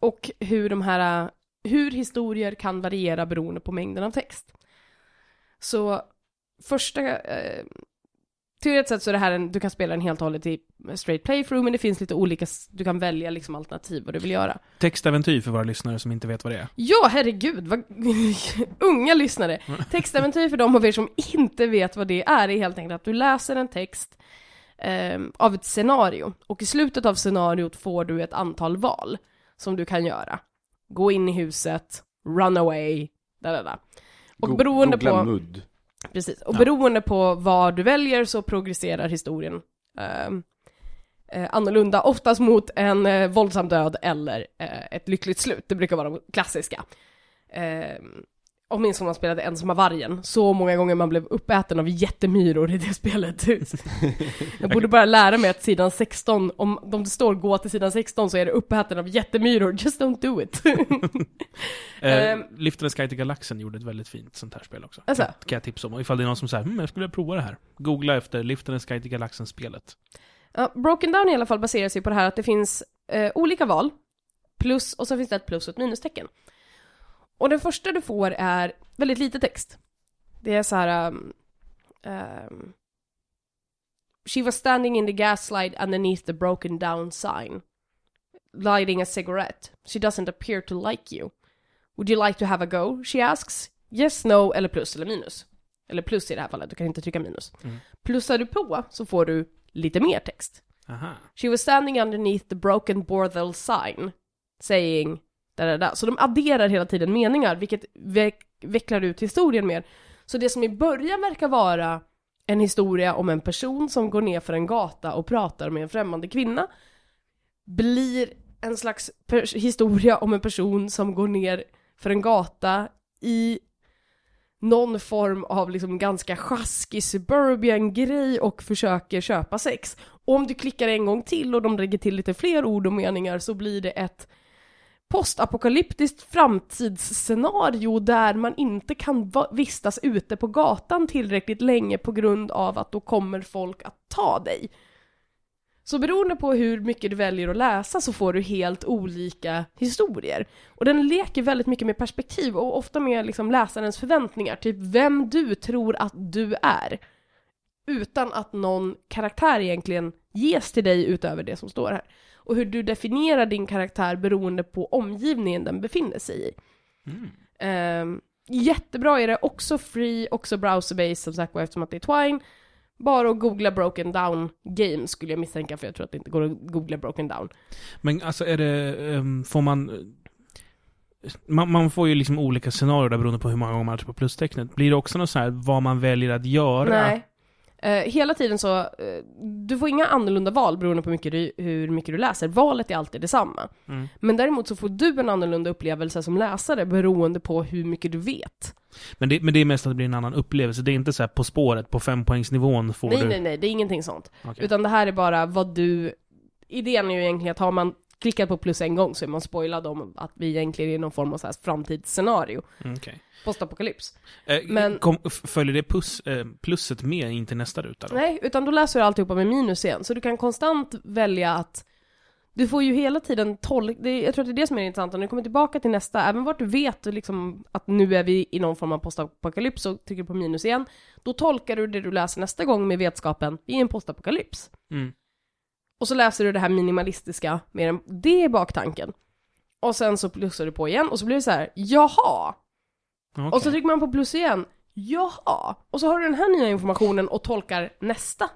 Och hur de här, hur historier kan variera beroende på mängden av text. Så första, eh, teoretiskt sett så är det här en, du kan spela den helt och hållet i straight playthrough, men det finns lite olika, du kan välja liksom alternativ vad du vill göra. Textäventyr för våra lyssnare som inte vet vad det är. Ja, herregud, vad unga lyssnare. Textäventyr för de av er som inte vet vad det är, är helt enkelt att du läser en text ehm, av ett scenario. Och i slutet av scenariot får du ett antal val som du kan göra. Gå in i huset, run away, där, där, där. Och Go- beroende på... mudd. Precis, och Ja. beroende på vad du väljer så progresserar historien ehm, eh, annorlunda, oftast mot en eh, våldsam död eller eh, ett lyckligt slut. Det brukar vara de klassiska. Eh, om man spelade Ensamma vargen, så många gånger man blev uppäten av jättemyror i det spelet. Jag borde bara lära mig att sidan 16, om, om det står gå till sidan 16 så är det uppäten av jättemyror, just don't do it. Eh, Ehm. Lift and Sky till Galaxen gjorde ett väldigt fint sånt här spel också. Alltså? Kan, kan jag tipsa om. Och ifall det är någon som säger hm, jag skulle vilja prova det här. Googla efter Lift and Sky till Galaxen-spelet. Ja, Broken Down i alla fall baserar sig på det här att det finns eh, olika val, plus, och så finns det ett plus och ett minustecken. Och det första du får är väldigt lite text. Det är så här... Um, um, She was standing in the gaslight underneath the broken down sign. Lighting a cigarette. She doesn't appear to like you. Would you like to have a go? She asks. Yes, no, eller plus eller minus. Eller plus i det här fallet, du kan inte trycka minus. Mm. Plussar du på så får du lite mer text. Aha. She was standing underneath the broken Borthel sign, saying da, da, da. Så de adderar hela tiden meningar, vilket veck, vecklar ut historien mer. Så det som i början verkar vara en historia om en person som går ner för en gata och pratar med en främmande kvinna, blir en slags historia om en person som går ner för en gata i någon form av liksom ganska sjaskig suburban grej och försöker köpa sex. Och om du klickar en gång till och de lägger till lite fler ord och meningar så blir det ett postapokalyptiskt framtidsscenario där man inte kan vistas ute på gatan tillräckligt länge på grund av att då kommer folk att ta dig. Så beroende på hur mycket du väljer att läsa så får du helt olika historier. Och den leker väldigt mycket med perspektiv och ofta med liksom läsarens förväntningar, typ vem du tror att du är. Utan att någon karaktär egentligen ges till dig utöver det som står här. Och hur du definierar din karaktär beroende på omgivningen den befinner sig i. Mm. Ehm, jättebra är det, också free, också browser-based som sagt var eftersom att det är Twine. Bara att googla Broken Down Games skulle jag misstänka för jag tror att det inte går att googla Broken Down. Men alltså är det, ehm, får man... Man, man får ju liksom olika scenarier där beroende på hur många gånger man tryckt på plustecknet. Blir det också något så här vad man väljer att göra? Nej. Eh, hela tiden så, eh, du får inga annorlunda val beroende på mycket du, hur mycket du läser. Valet är alltid detsamma. Mm. Men däremot så får du en annorlunda upplevelse som läsare beroende på hur mycket du vet. Men, det, men det är mest att det blir en annan upplevelse. Det är inte så här På spåret, på fempoängsnivån får Nej, du... nej, nej, det är ingenting sånt. Okej. Utan det här är bara vad du... Idén är ju egentligen att har man klickat på plus en gång så är man spoilad om att vi egentligen är i någon form av så här framtidsscenario. Mm, okej. Postapokalyps. Eh, Men- kom, f- följer det plus, eh, plusset med in till nästa ruta då? Nej, utan då läser du alltihopa med minus igen. Så du kan konstant välja att du får ju hela tiden tolka, jag tror att det är det som är intressant, när du kommer tillbaka till nästa, även vart du vet liksom att nu är vi i någon form av postapokalyps och trycker på minus igen, då tolkar du det du läser nästa gång med vetskapen, vi är i en postapokalyps. Mm. Och så läser du det här minimalistiska med den, det är baktanken. Och sen så plussar du på igen och så blir det så här, jaha! Okej. Och så trycker man på plus igen, jaha! Och så har du den här nya informationen och tolkar nästa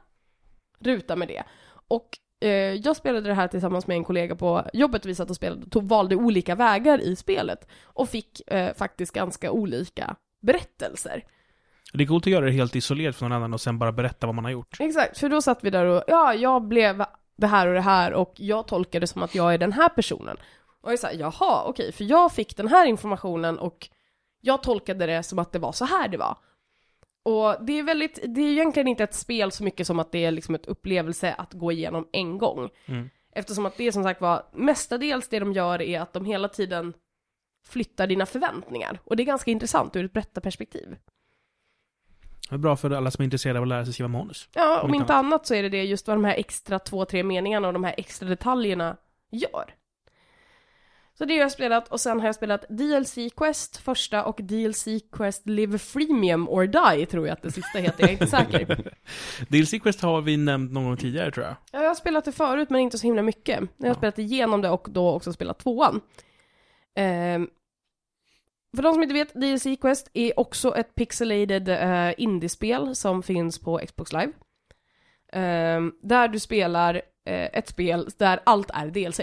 ruta med det. Och eh, jag spelade det här tillsammans med en kollega på jobbet, vi satt och spelade tog, valde olika vägar i spelet. Och fick eh, faktiskt ganska olika berättelser. Det är coolt att göra det helt isolerat från någon annan och sen bara berätta vad man har gjort. Exakt, för då satt vi där och, ja, jag blev det här och det här och jag tolkade det som att jag är den här personen. Och jag sa, jaha, okej, för jag fick den här informationen och jag tolkade det som att det var så här det var. Och det är väldigt, det är egentligen inte ett spel så mycket som att det är liksom ett upplevelse att gå igenom en gång. Mm. Eftersom att det som sagt var, mestadels det de gör är att de hela tiden flyttar dina förväntningar. Och det är ganska intressant ur ett berättarperspektiv. Det är bra för alla som är intresserade av att lära sig skriva manus. Ja, Om om inte inte annat så är det det just vad de här extra två, tre meningarna och de här extra detaljerna gör. Så det har jag spelat och sen har jag spelat DLC Quest första och DLC Quest Live Freemium or Die tror jag att det sista heter, jag är inte säker. DLC Quest har vi nämnt någon gång tidigare tror jag. Ja, jag har spelat det förut men inte så himla mycket. Jag har Ja. spelat igenom det och då också spelat tvåan. Ehm, för de som inte vet, DLC Quest är också ett pixelated uh, indiespel som finns på Xbox Live. Ehm, där du spelar eh, ett spel där allt är DLC.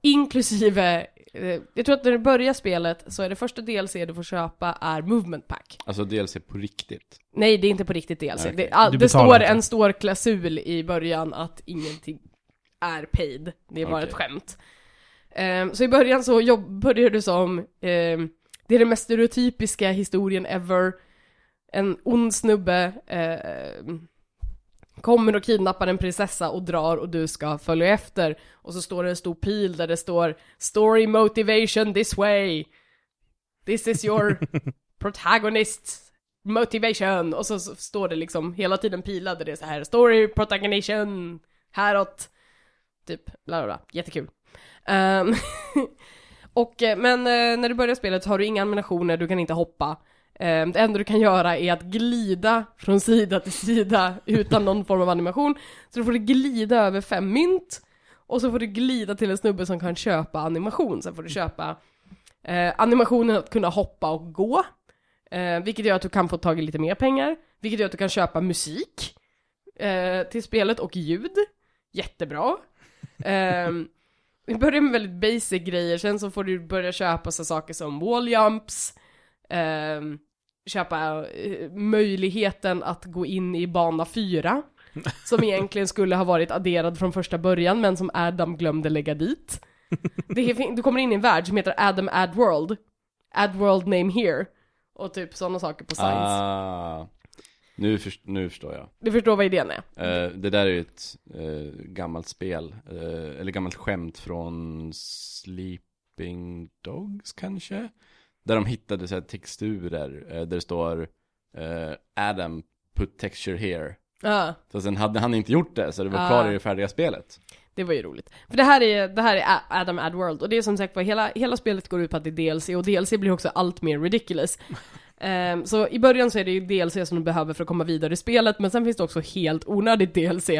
Inklusive, eh, jag tror att när du börjar spelet så är det första DLC du får köpa är Movement Pack. Alltså DLC på riktigt. Nej, det är inte på riktigt DLC. Okej. Det, all, det står inte. en stor klausul i början att ingenting är paid. Det är bara ett skämt. Ehm, så i början så jobb, börjar du som, ehm, det är den mest stereotypiska historien ever. En ond snubbe ehm, kommer och kidnappar en prinsessa och drar och du ska följa efter. Och så står det en stor pil där det står Story motivation this way. This is your protagonist motivation. Och så, så står det liksom hela tiden pilade det så här story protagonation häråt. Typ, bla bla bla. Jättekul. Ehm, och, eh, men eh, när du börjar spelet så har du inga animationer, du kan inte hoppa. Ehm, det enda du kan göra är att glida från sida till sida utan någon form av animation. Så då får du glida över fem mynt. Och så får du glida till en snubbe som kan köpa animation. Sen får du köpa eh, animationen att kunna hoppa och gå. Eh, vilket gör att du kan få tag i lite mer pengar. Vilket gör att du kan köpa musik eh, till spelet och ljud. Jättebra. Ehm, vi börjar med väldigt basic grejer, sen så får du börja köpa så saker som wall jumps, ehm, köpa eh, möjligheten att gå in i bana 4, som egentligen skulle ha varit adderad från första början, men som Adam glömde lägga dit. Det du kommer in i en värld som heter Adam Add World, Add World Name Here, och typ sådana saker på signs. Ah, nu, först, nu förstår jag. Du förstår vad idén är? Eh, det där är ju ett eh, gammalt spel, eh, eller gammalt skämt från Sleeping Dogs kanske? Där de hittade så här texturer, eh, där det står eh, Adam put texture here. Ja. Så sen hade han inte gjort det, så det var Ah. kvar i det färdiga spelet. Det var ju roligt. För det här är, det här är Adam Adworld, och det är som sagt var, hela, hela spelet går ut på att det är DLC, och DLC blir också allt mer ridiculous. Ehm, så i början så är det ju DLC som du behöver för att komma vidare i spelet, men sen finns det också helt onödigt DLC.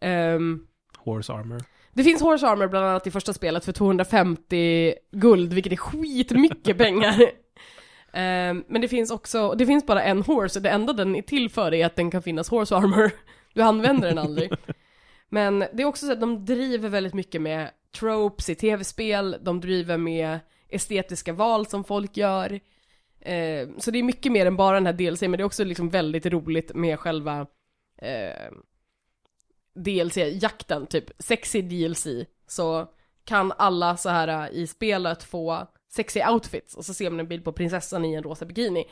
Ehm, Horse Armor. det finns Horse Armor bland annat i första spelet för 250 guld, vilket är skitmycket pengar. Ehm, men det finns också, det finns bara en horse, och det enda den är till för är att den kan finnas Horse Armor. Du använder den aldrig. Men det är också så att de driver väldigt mycket med tropes i tv-spel, de driver med estetiska val som folk gör. Eh, så det är mycket mer än bara den här DLC, men det är också liksom väldigt roligt med själva eh, DLC-jakten, typ sexy DLC, så kan alla så här eh, i spelet få sexy outfits och så ser man en bild på prinsessan i en rosa bikini.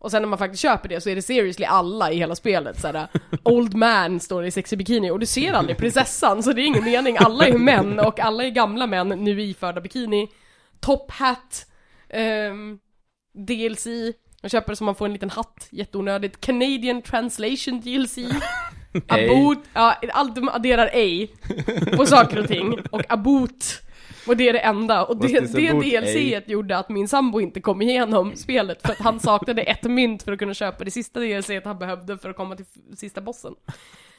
Och sen när man faktiskt köper det så är det seriously alla i hela spelet såhär Old man står i sexy bikini och du ser aldrig prinsessan så det är ingen mening, alla är män och alla är gamla män nu iförda bikini Top hat ehm, DLC Man köper det så man får en liten hatt, jätteonödigt. Canadian translation DLC Abot, ja, allt de adderar ej på saker och ting. Och abot och det är det enda, och det, det DLC gjorde att min sambo inte kom igenom spelet för att han saknade ett mynt för att kunna köpa det sista DLC han behövde för att komma till sista bossen.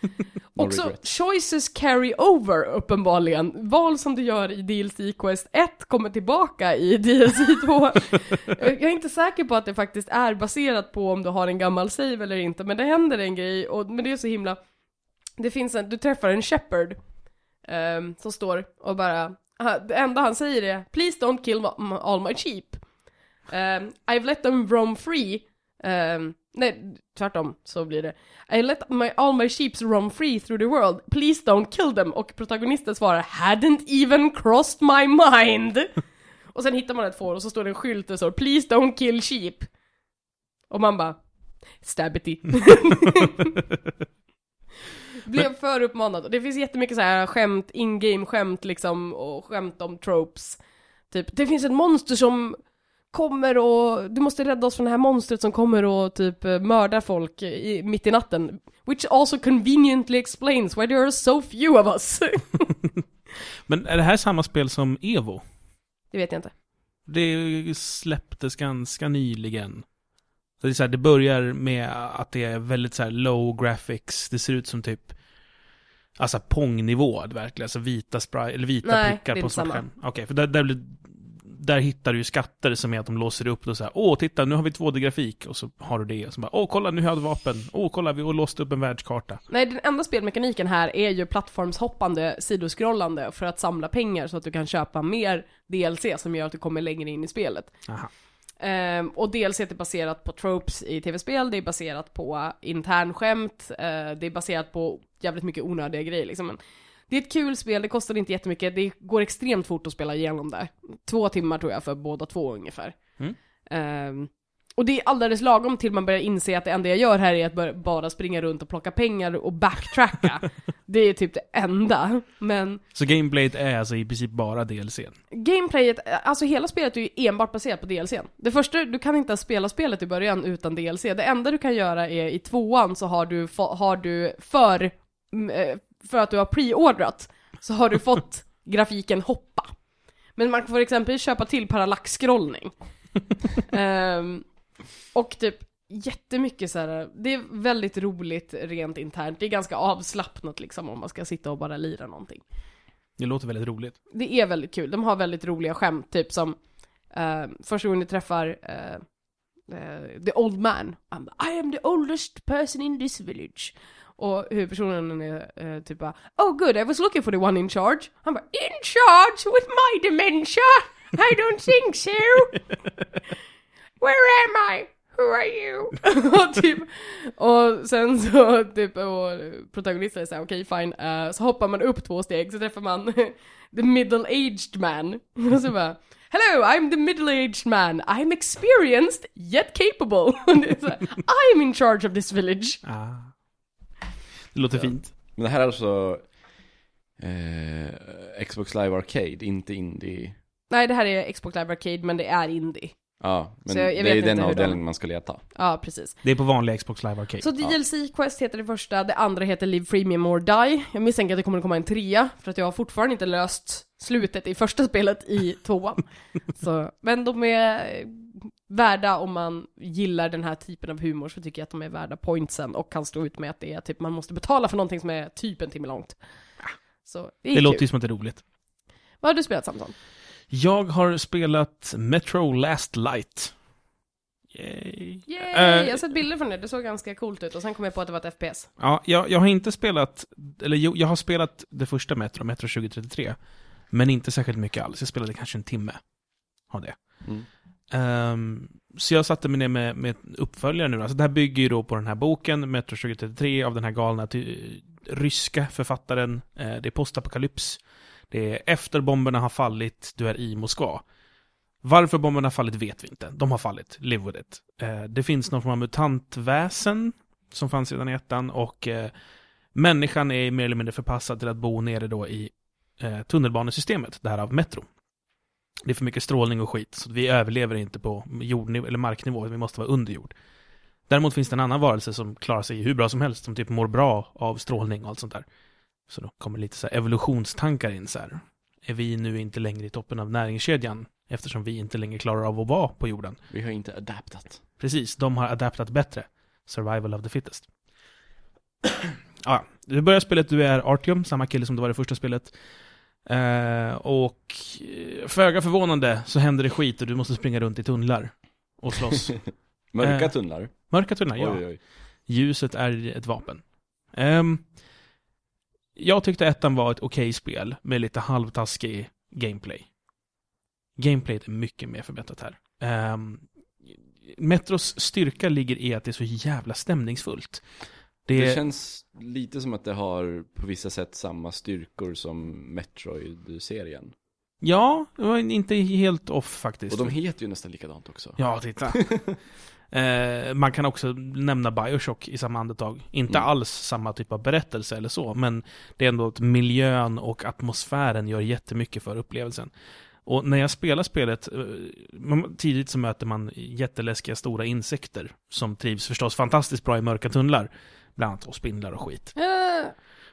No Också regrets. choices carry over uppenbarligen. Val som du gör i DLC Quest 1 kommer tillbaka i DLC 2. Jag är inte säker på att det faktiskt är baserat på om du har en gammal save eller inte, men det händer en grej, och, men det är så himla... Det finns en, du träffar en shepherd ehm, som står och bara, det enda han säger är 'Please don't kill all my sheep' Ehm, I've let them roam free. Ehm, Nej, tvärtom så blir det. I let my, all my sheeps roam free through the world. Please don't kill them. Och protagonisten svarar 'Hadn't even crossed my mind' Och sen hittar man ett får och så står det en skylt där det står 'Please don't kill sheep' Och man bara Stabity. Blev för uppmanad. Det finns jättemycket så här skämt, in-game skämt liksom, och skämt om tropes. Typ, det finns ett monster som kommer och, du måste rädda oss från det här monstret som kommer och typ eh, mördar folk i, mitt i natten. Which also conveniently explains why there are so few of us. Men är det här samma spel som Evo? det vet jag inte. Det släpptes ganska nyligen. Så det, är så här, det börjar med att det är väldigt så här low graphics. Det ser ut som typ Alltså Pong-nivå verkligen, alltså vita spray, eller vita Nej, prickar på inte svart skärm. Okej, för där, där, blir, där hittar du ju skatter som är att de låser upp och så här, åh titta nu har vi 2D-grafik och så har du det och så bara, åh kolla nu har jag ett vapen, åh kolla vi har låst upp en världskarta. Nej, den enda spelmekaniken här är ju plattformshoppande, sidoskrollande för att samla pengar så att du kan köpa mer DLC som gör att du kommer längre in i spelet. Aha. Ehm, och DLC är baserat på tropes i tv-spel, det är baserat på internskämt, uh, det är baserat på jävligt mycket onödiga grejer liksom. Men det är ett kul spel, det kostar inte jättemycket, det går extremt fort att spela igenom det. Två timmar tror jag för båda två ungefär. Mm. Ehm, och det är alldeles lagom till man börjar inse att det enda jag gör här är att bara springa runt och plocka pengar och backtracka. det är typ det enda. Men Så gameplayet är alltså i princip bara DLCn. Gameplayet, alltså hela spelet är ju enbart baserat på DLCn. Det första, du kan inte ens spela spelet i början utan DLC. Det enda du kan göra är i tvåan så har du, har du för, eh, för att du har preordrat, så har du fått grafiken hoppa. Men man får exempelvis köpa till parallax-scrollning. Ehm, och typ jättemycket så här. det är väldigt roligt rent internt. Det är ganska avslappnat liksom om man ska sitta och bara lira någonting Det låter väldigt roligt. det är väldigt kul. De har väldigt roliga skämt, typ som eh, första gången du träffar eh, eh, the old man. I'm, I am the oldest person in this village. Och huvudpersonen är eh, typ bara, Oh good, I was looking for the one in charge. Han bara, In charge with my dementia? I don't think so. Where am I? Who are you? och, typ, och sen så typ, och protagonisten är såhär, okej fine, Eh, så hoppar man upp två steg så träffar man the middle-aged man. och så bara, Hello, I'm the middle-aged man. I'm experienced yet capable. I'm in charge of this village. Ah. Det låter Ja. fint. Men det här är alltså eh, Xbox Live Arcade, inte Indie. Nej, det här är Xbox Live Arcade, men det är indie. Ja, men jag- jag det är ju inte den avdelningen man ska leta. Ja, precis. Det är på vanliga Xbox Live Arcade. Så DLC Quest heter det första, det andra heter Live Freemium or Die. Jag misstänker att det kommer att komma en trea, för att jag har fortfarande inte löst slutet i första spelet i tvåan. Så, men de är värda om man gillar den här typen av humor så tycker jag att de är värda pointsen och kan stå ut med att det är typ man måste betala för någonting som är typ en timme långt. Så det är det låter ju som att det är roligt. Vad har du spelat Samson? Jag har spelat Metro Last Light. Yay. Yay! Eh, jag har sett bilder från det, det såg ganska coolt ut och sen kom jag på att det var ett FPS. Ja, jag, jag har inte spelat, eller jo, jag har spelat det första Metro, Metro 2033. Men inte särskilt mycket alls. Jag spelade kanske en timme av det. Mm. Ehm, så jag satte mig ner med, med uppföljare nu. Alltså det här bygger ju då på den här boken, Metro 2033, av den här galna ryska författaren. Eh, det är postapokalyps. Det är efter bomberna har fallit, du är i Moskva. Varför bomberna har fallit vet vi inte. De har fallit, live with it. Eh, det finns någon form av mutantväsen som fanns redan i ettan och eh, människan är mer eller mindre förpassad till att bo nere då i eh, tunnelbanesystemet, därav Metro. Det är för mycket strålning och skit, så vi överlever inte på jordnivå, eller marknivå, vi måste vara under jord. Däremot finns det en annan varelse som klarar sig hur bra som helst, som typ mår bra av strålning och allt sånt där. Så då kommer lite så här evolutionstankar in så här. Är vi nu inte längre i toppen av näringskedjan, eftersom vi inte längre klarar av att vara på jorden? Vi har inte adaptat. Precis, de har adaptat bättre. Survival of the fittest. ja, du börjar spelet, du är Artyom, samma kille som det var i det första spelet. Eh, och eh, föga förvånande så händer det skit och du måste springa runt i tunnlar och slåss. Mörka Eh, tunnlar. Mörka tunnlar, ja. Oj, oj. Ljuset är ett vapen. Ehm, jag tyckte ettan var ett okej spel med lite halvtaskig gameplay. Gameplayet är mycket mer förbättrat här. Ehm, Metros styrka ligger i att det är så jävla stämningsfullt. Det, Det känns lite som att det har på vissa sätt samma styrkor som Metroid-serien. Ja, det var inte helt off faktiskt. Och de heter ju nästan likadant också. Ja, titta. Eh, man kan också nämna Bioshock i samma andetag. Inte Mm. alls samma typ av berättelse eller så, men det är ändå att miljön och atmosfären gör jättemycket för upplevelsen. Och när jag spelar spelet, eh, tidigt så möter man jätteläskiga stora insekter som trivs förstås fantastiskt bra i mörka tunnlar. Bland annat och spindlar och skit.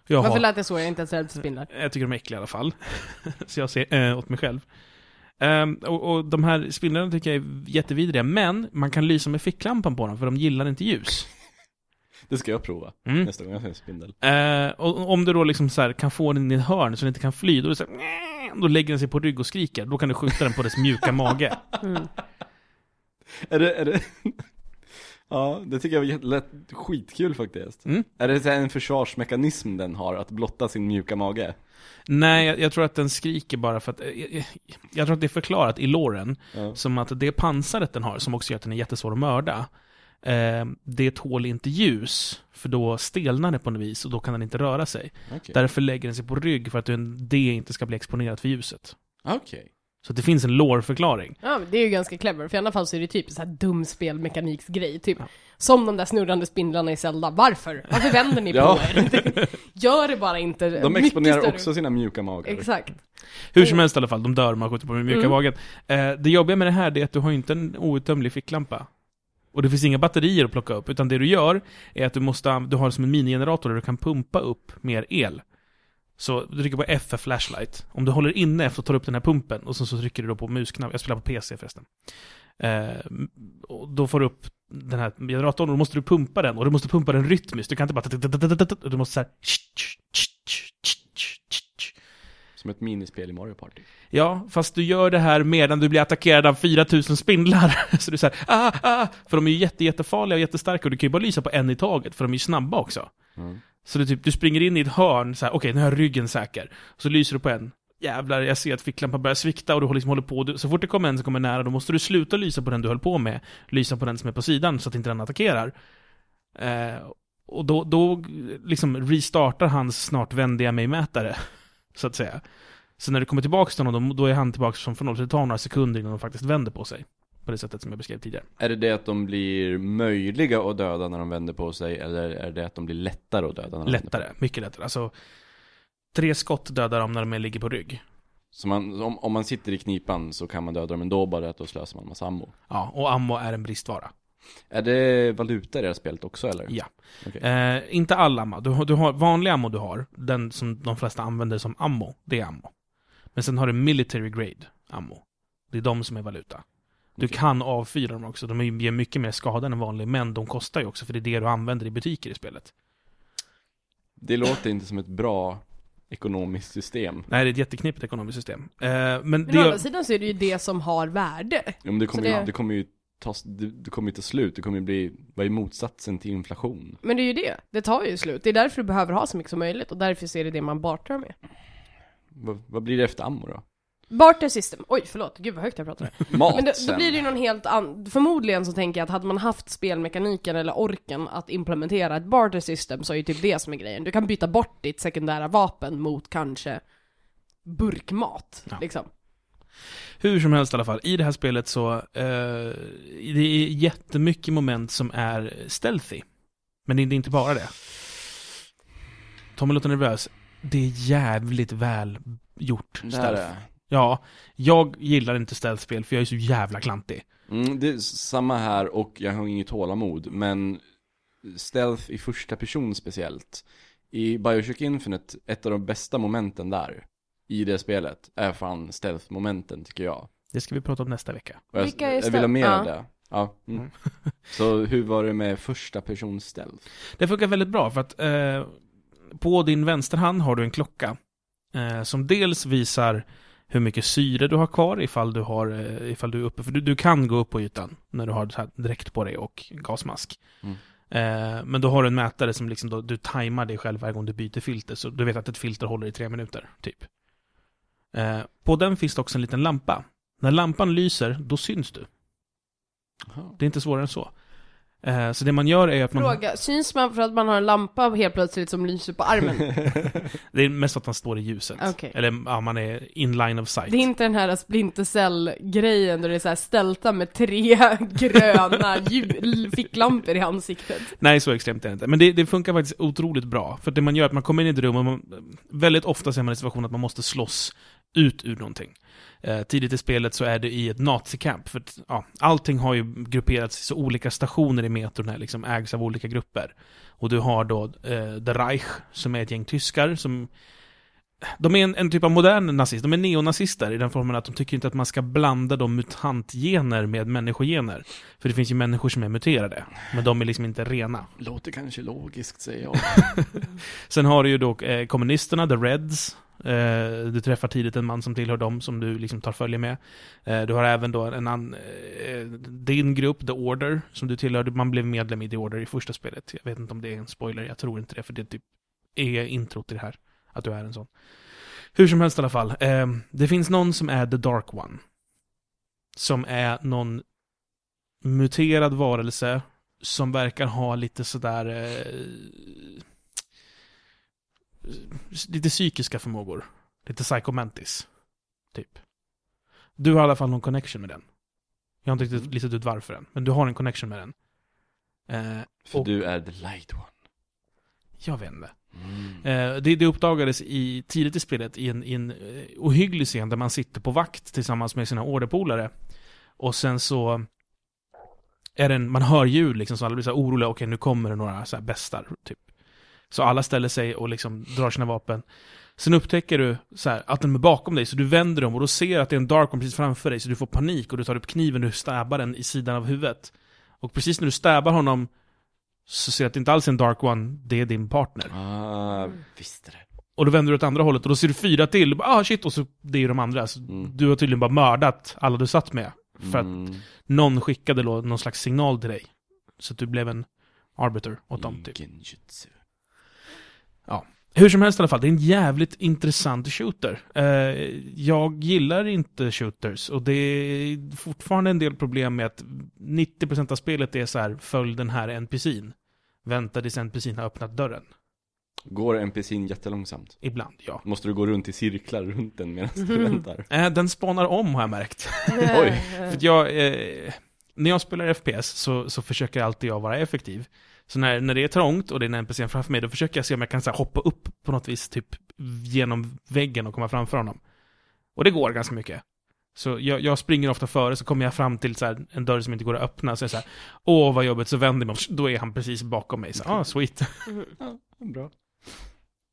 Jag, Varför har, lät det så? Jag är inte ens rädd för spindlar. jag tycker de är äckliga i alla fall. så jag ser äh, åt mig själv. Ehm, och, och de här spindlarna tycker jag är jättevidriga, men man kan lysa med ficklampan på dem för de gillar inte ljus. Det ska jag prova Mm. nästa gång jag ser en spindel. Eh, och om du då liksom så här kan få den i ett hörn så den inte kan fly, då, är det så här, då lägger den sig på rygg och skriker. Då kan du skjuta den på dess mjuka mage. Mm. Är det, är det Ja, det tycker jag var jätte- lät skitkul faktiskt. Mm. Är det så här en försvarsmekanism den har, att blotta sin mjuka mage? Nej, jag, jag tror att den skriker bara för att... eh, Jag, jag tror att det är förklarat i låren Ja. som att det pansaret den har, som också gör att den är jättesvår att mörda, eh, det tål inte ljus, för då stelnar det på något vis och då kan den inte röra sig. Okej. Därför lägger den sig på rygg för att det inte ska bli exponerat för ljuset. Okej. Så det finns en lårförklaring. Ja, men det är ju ganska clever, för i alla fall så är det typ så här dum spelmekaniksgrej, typ. Som de där snurrande spindlarna i Zelda. Varför? Varför vänder ni Ja. på er? Gör det bara inte. De Mycket exponerar större- också sina mjuka magar. Exakt. Hur som helst i alla fall, de dör om man skjuter på den mjuka Mm. magen. Eh, det jobbiga med det här det är att du har ju inte en outtömlig ficklampa. Och det finns inga batterier att plocka upp, utan det du gör är att du måste, an- du har som en minigenerator där du kan pumpa upp mer el. Så du trycker på F för flashlight. Om du håller inne F och tar upp den här pumpen, och sen så trycker du då på musknappen. Jag spelar på PC förresten. Eh, och då får du upp den här generatorn, och då måste du pumpa den, och du måste pumpa den rytmiskt. Du kan inte bara... Du måste så här... Som ett minispel i Mario Party. Ja, fast du gör det här medan du blir attackerad av 4000 spindlar. Så du säger ah, ah, för de är ju jätte, jättefarliga och jättestarka och du kan ju bara lysa på en i taget, för de är ju snabba också. Mm. Så du, typ, du springer in i ett hörn, så här, okej, nu har jag ryggen säker. Så lyser du på en. Jävlar, jag ser att ficklampan börjar svikta och du liksom håller på. Du, så fort det kommer en som kommer nära, då måste du sluta lysa på den du höll på med. Lysa på den som är på sidan, så att inte den attackerar. Eh, och då, då liksom restartar hans snart vändiga mig-mätare, så att säga. Så när du kommer tillbaka till honom, då, är han tillbaka som från noll, så det tar några sekunder innan de faktiskt vänder på sig. På det sättet som jag beskrev tidigare. Är det det att de blir möjliga att döda när de vänder på sig, eller är det att de blir lättare att döda när de vänder på Lättare, mycket lättare. Alltså, tre skott dödar dem när de ligger på rygg. sig? Så man, om, om man sitter i knipan så kan man döda dem ändå, bara att då slösar man massa ammo. Ja, och ammo är en bristvara. Är det valuta i det här spelet också eller? Ja. Okej. Eh, inte all ammo. Du har, du har vanlig ammo du har, den som de flesta använder som ammo, det är ammo. Men sen har du military grade ammo. Det är de som är valuta. Du Okej. kan avfyra dem också. De ger mycket mer skada än vanlig, men de kostar ju också, för det är det du använder i butiker i spelet. Det låter inte som ett bra ekonomiskt system. Nej, det är ett jätteknepigt ekonomiskt system. Eh, men Men det å andra sidan så är det ju det som har värde. Ja, men det kommer, Så ju, det- det kommer ju ta, det, det kommer ju ta slut, det kommer ju bli, vad är motsatsen till inflation? Men det är ju det. Det tar ju slut. Det är därför du behöver ha så mycket som möjligt och därför är det det man bartrar med. Vad, vad blir det efter ammo då? Barter system. Oj, förlåt. Gud vad högt jag pratar. Mat Men då, då blir det ju någon helt annan, förmodligen så tänker jag att hade man haft spelmekaniken eller orken att implementera ett barter system så är ju typ det som är grejen. Du kan byta bort ditt sekundära vapen mot kanske burkmat, Ja. liksom. Hur som helst i alla fall, i det här spelet så, eh, det är jättemycket moment som är stealthy. Men det är inte bara det. Tommy låter nervös. Det är jävligt väl gjort stealth. är Ja, jag gillar inte stealth-spel för jag är så jävla klantig. mm, Det är samma här och jag har inget tålamod, men stealth i första person speciellt. I Bioshock Infinite, ett av de bästa momenten där, i det spelet, är fan stealth-momenten tycker jag. Det ska vi prata om nästa vecka. Och jag, Vilka är jag vill ha mer Ja. av det. Ja. Mm. Mm. Så hur var det med första person stealth? Det funkar väldigt bra för att eh, på din vänsterhand har du en klocka eh, som dels visar hur mycket syre du har kvar ifall du, har, eh, ifall du är uppe. För du, du kan gå upp på ytan när du har dräkt på dig och gasmask. Mm. Eh, men då har du en mätare som liksom då, du tajmar dig själv varje gång du byter filter. Så du vet att ett filter håller i tre minuter, typ. Eh, på den finns det också en liten lampa. När lampan lyser, då syns du. Jaha. Det är inte svårare än så. Eh, så det man gör är att man... Fråga, syns man för att man har en lampa helt plötsligt som lyser på armen? Det är mest att man står i ljuset. Okej. Eller ja, man är in line of sight. Det är inte den här Splinter Cell-grejen där det är så här stälta med tre gröna ficklampor i ansiktet. Nej, så extremt är det inte. Men det, det funkar faktiskt otroligt bra. För det man gör är att man kommer in i ett rum och man, väldigt ofta ser man i situationen att man måste slåss ut ur någonting. Eh, tidigt i spelet så är det i ett nazikamp. För att, ja, allting har ju grupperats i så olika stationer i metron här, liksom ägs av olika grupper. Och du har då eh, The Reich, som är ett gäng tyskar som de är en, en typ av modern nazist, de är neonazister i den formen att de tycker inte att man ska blanda de mutantgener med människogener. För det finns ju människor som är muterade, men de är liksom inte rena. Låter kanske logiskt, säger jag. Sen har du ju då eh, kommunisterna, the Reds. Eh, du träffar tidigt en man som tillhör dem som du liksom tar följe med. Eh, du har även då en annan, eh, din grupp, The Order, som du tillhör. Man blev medlem i The Order i första spelet. Jag vet inte om det är en spoiler, jag tror inte det, för det typ är introt till det här. Att du är en sån. Hur som helst i alla fall. Eh, det finns någon som är The Dark One. Som är någon muterad varelse som verkar ha lite sådär... Eh, lite psykiska förmågor. Lite psychomantis. Typ. Du har i alla fall någon connection med den. Jag har inte riktigt listat ut varför än, men du har en connection med den. Eh, För Och- du är the light one. jag vet inte. Mm. Eh, det, det uppdagades i, tidigt i spelet i en, i en eh, ohygglig scen där man sitter på vakt tillsammans med sina orderpolare. Och sen så är det en, man hör ljud liksom så alla blir så oroliga, okej nu kommer det några så här bestar, typ. Så alla ställer sig och liksom drar sina vapen. Sen upptäcker du så här, att de är bakom dig, så du vänder dem och då ser att det är en Dark One precis framför dig, så du får panik och du tar upp kniven och du stabbar den i sidan av huvudet. Och precis när du stabbar honom så ser du att det inte alls är en Dark One, det är din partner. Ah, visste det. Och då vänder du åt andra hållet och då ser du fyra till. Och bara, Ah shit, och så det är ju de andra. Så Mm. Du har tydligen bara mördat alla du satt med. För att Mm. någon skickade någon slags signal till dig. Så att du blev en arbiter åt dem typ. Genjutsu. Hur som helst i alla fall, det är en jävligt intressant shooter. Eh, jag gillar inte shooters och det är fortfarande en del problem med att 90% av spelet är så här, följ den här NPCn. Vänta tills NPCn har öppnat dörren. Går NPCn jättelångsamt? Ibland, ja. Måste du gå runt i cirklar runt den medan du Mhm. väntar? Eh, den spanar om har jag märkt. Oj. För jag, eh, när jag spelar FPS så, så försöker alltid jag vara effektiv. Så när, när det är trångt och det är en NPC framför mig, då försöker jag se om jag kan så här, hoppa upp på något vis, typ genom väggen och komma framför honom. Och det går ganska mycket. Så jag, jag springer ofta före, så kommer jag fram till så här, en dörr som inte går att öppna, så är jag så här, åh vad jobbigt, så vänder jag mig om, då är han precis bakom mig. Så, ah, sweet. Bra.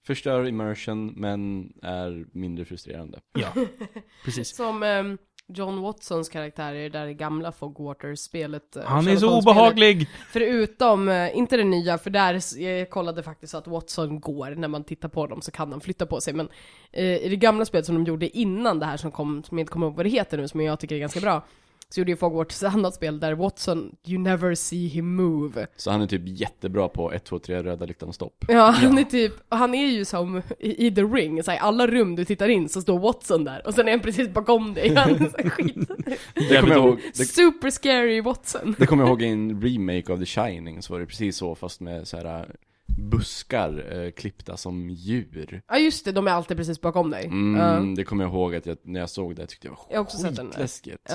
Förstör immersion, men är mindre frustrerande. Ja, precis. Som ehm, John Watsons karaktär i det där gamla Fogwaters-spelet. eh, Han är så obehaglig! Förutom, eh, inte det nya, för där, jag kollade faktiskt att Watson går, när man tittar på dem så kan han flytta på sig, men eh, i det gamla spelet som de gjorde innan det här som kom, som jag inte kommer ihåg vad det heter nu, som jag tycker är ganska bra, så gjorde ju Fogwarts ett annat spel där Watson, you never see him move. Så han är typ jättebra på 1, 2, 3 röda lyktan stopp. Ja, han är typ, han är ju som i, i The Ring, så här, i alla rum du tittar in så står Watson där, och sen är han precis bakom dig, han är så här skit. Det kommer jag ihåg, det, Super scary Watson. det kommer jag ihåg i en remake av The Shining, så var det precis så fast med så här äh, buskar eh, klippta som djur. Ja just det, de är alltid precis bakom dig. Mm, Ja. Det kommer jag ihåg att jag, när jag såg det tyckte jag var Jag har också sett den där. skitläskigt.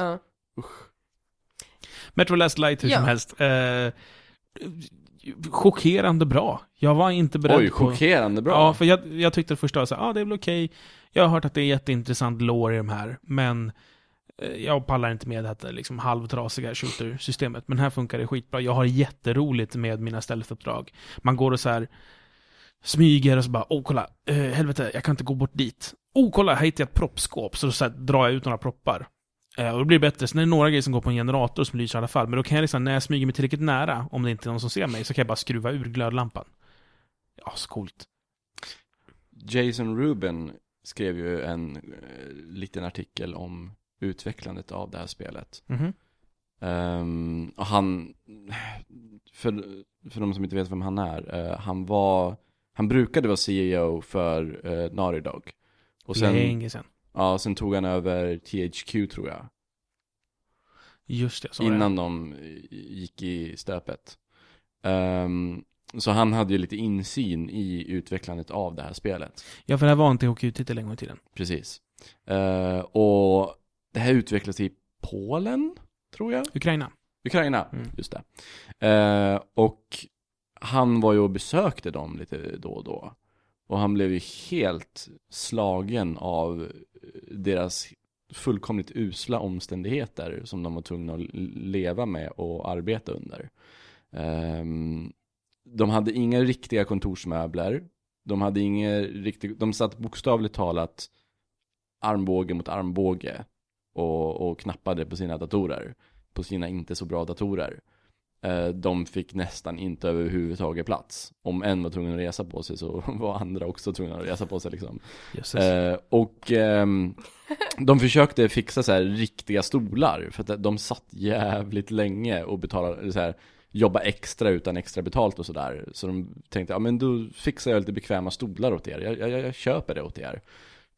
Ja. Metro Last Light hur Ja. som helst. Eh, chockerande bra. Jag var inte beredd Oj, på... chockerande bra. Ja, för jag, jag tyckte så ja ah, det är väl okej. Jag har hört att det är jätteintressant lore i de här, men eh, jag pallar inte med det här liksom halvtrasiga shooter-systemet. Men här funkar det skitbra. Jag har jätteroligt med mina stealth-uppdrag. Man går och så här smyger och så bara, åh kolla, eh, helvete, jag kan inte gå bort dit. Oh kolla, här hittar jag ett proppskåp. Så, så här, drar jag ut några proppar. Eh, och då blir det bättre. Sen är det några grejer som går på en generator som lyser i alla fall. Men då kan jag liksom, när jag smyger mig tillräckligt nära, om det inte är någon som ser mig, så kan jag bara skruva ur glödlampan. Ja, så coolt. Jason Rubin skrev ju en eh, liten artikel om utvecklandet av det här spelet. Mhm. Ehm, och han, för, för de som inte vet vem han är, eh, han var, han brukade vara CEO för uh, Naughty Dog. Och sen, Länge sen. ja, sen tog han över THQ tror jag. Just det, så Innan de eh, gick i stöpet. Ehm, så han hade ju lite insyn i utvecklandet av det här spelet. Ja, för det här var en THQ-titel en gång i tiden. Precis. Eh, och det här utvecklades i Polen, tror jag. Ukraina. Ukraina, Mm. just det. Eh, och han var ju och besökte dem lite då och då. Och han blev ju helt slagen av eh, deras fullkomligt usla omständigheter som de var tvungna att leva med och arbeta under. Ehm, de hade inga riktiga kontorsmöbler. De hade inga riktiga, de satt bokstavligt talat armbåge mot armbåge och, och knappade på sina datorer. På sina inte så bra datorer. Eh, De fick nästan inte överhuvudtaget plats. Om en var tvungen att resa på sig så var andra också tvungna att resa på sig liksom. Eh, och ehm, de försökte fixa så här riktiga stolar för att de satt jävligt länge och betalade så här jobba extra utan extra betalt och sådär. Så de tänkte, ja men då fixar jag lite bekväma stolar åt er. Jag, jag, jag köper det åt er.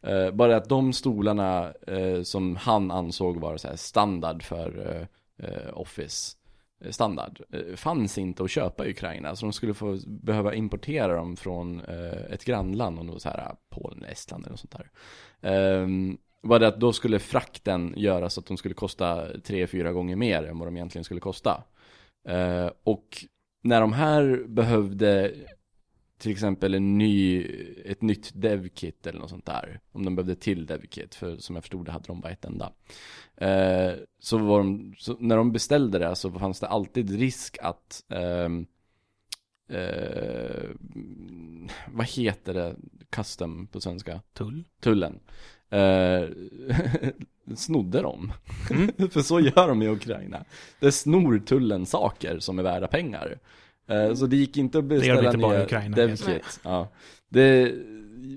Eh, bara att de stolarna eh, som han ansåg vara så här standard för eh, eh, Office eh, standard eh, fanns inte att köpa i Ukraina. Så de skulle få behöva importera dem från eh, ett grannland, om det var så här Polen Estland eller något sånt där. Ehm, var det att då skulle frakten göra så att de skulle kosta tre, fyra gånger mer än vad de egentligen skulle kosta. Eh, och när de här behövde till exempel en ny, ett nytt devkit eller något sånt där. Om de behövde till devkit, för som jag förstod det hade de bara ett enda. Eh, så var de, så när de beställde det så fanns det alltid risk att ehm, eh, vad heter det, custom på svenska? Tull. Tullen. Eh, snodde dem. Mm. För så gör de i Ukraina. Det snor tullen saker som är värda pengar. Eh, så det gick inte att beställa inte bara i nya Ukraina, jag säga. devkit. Ja. Det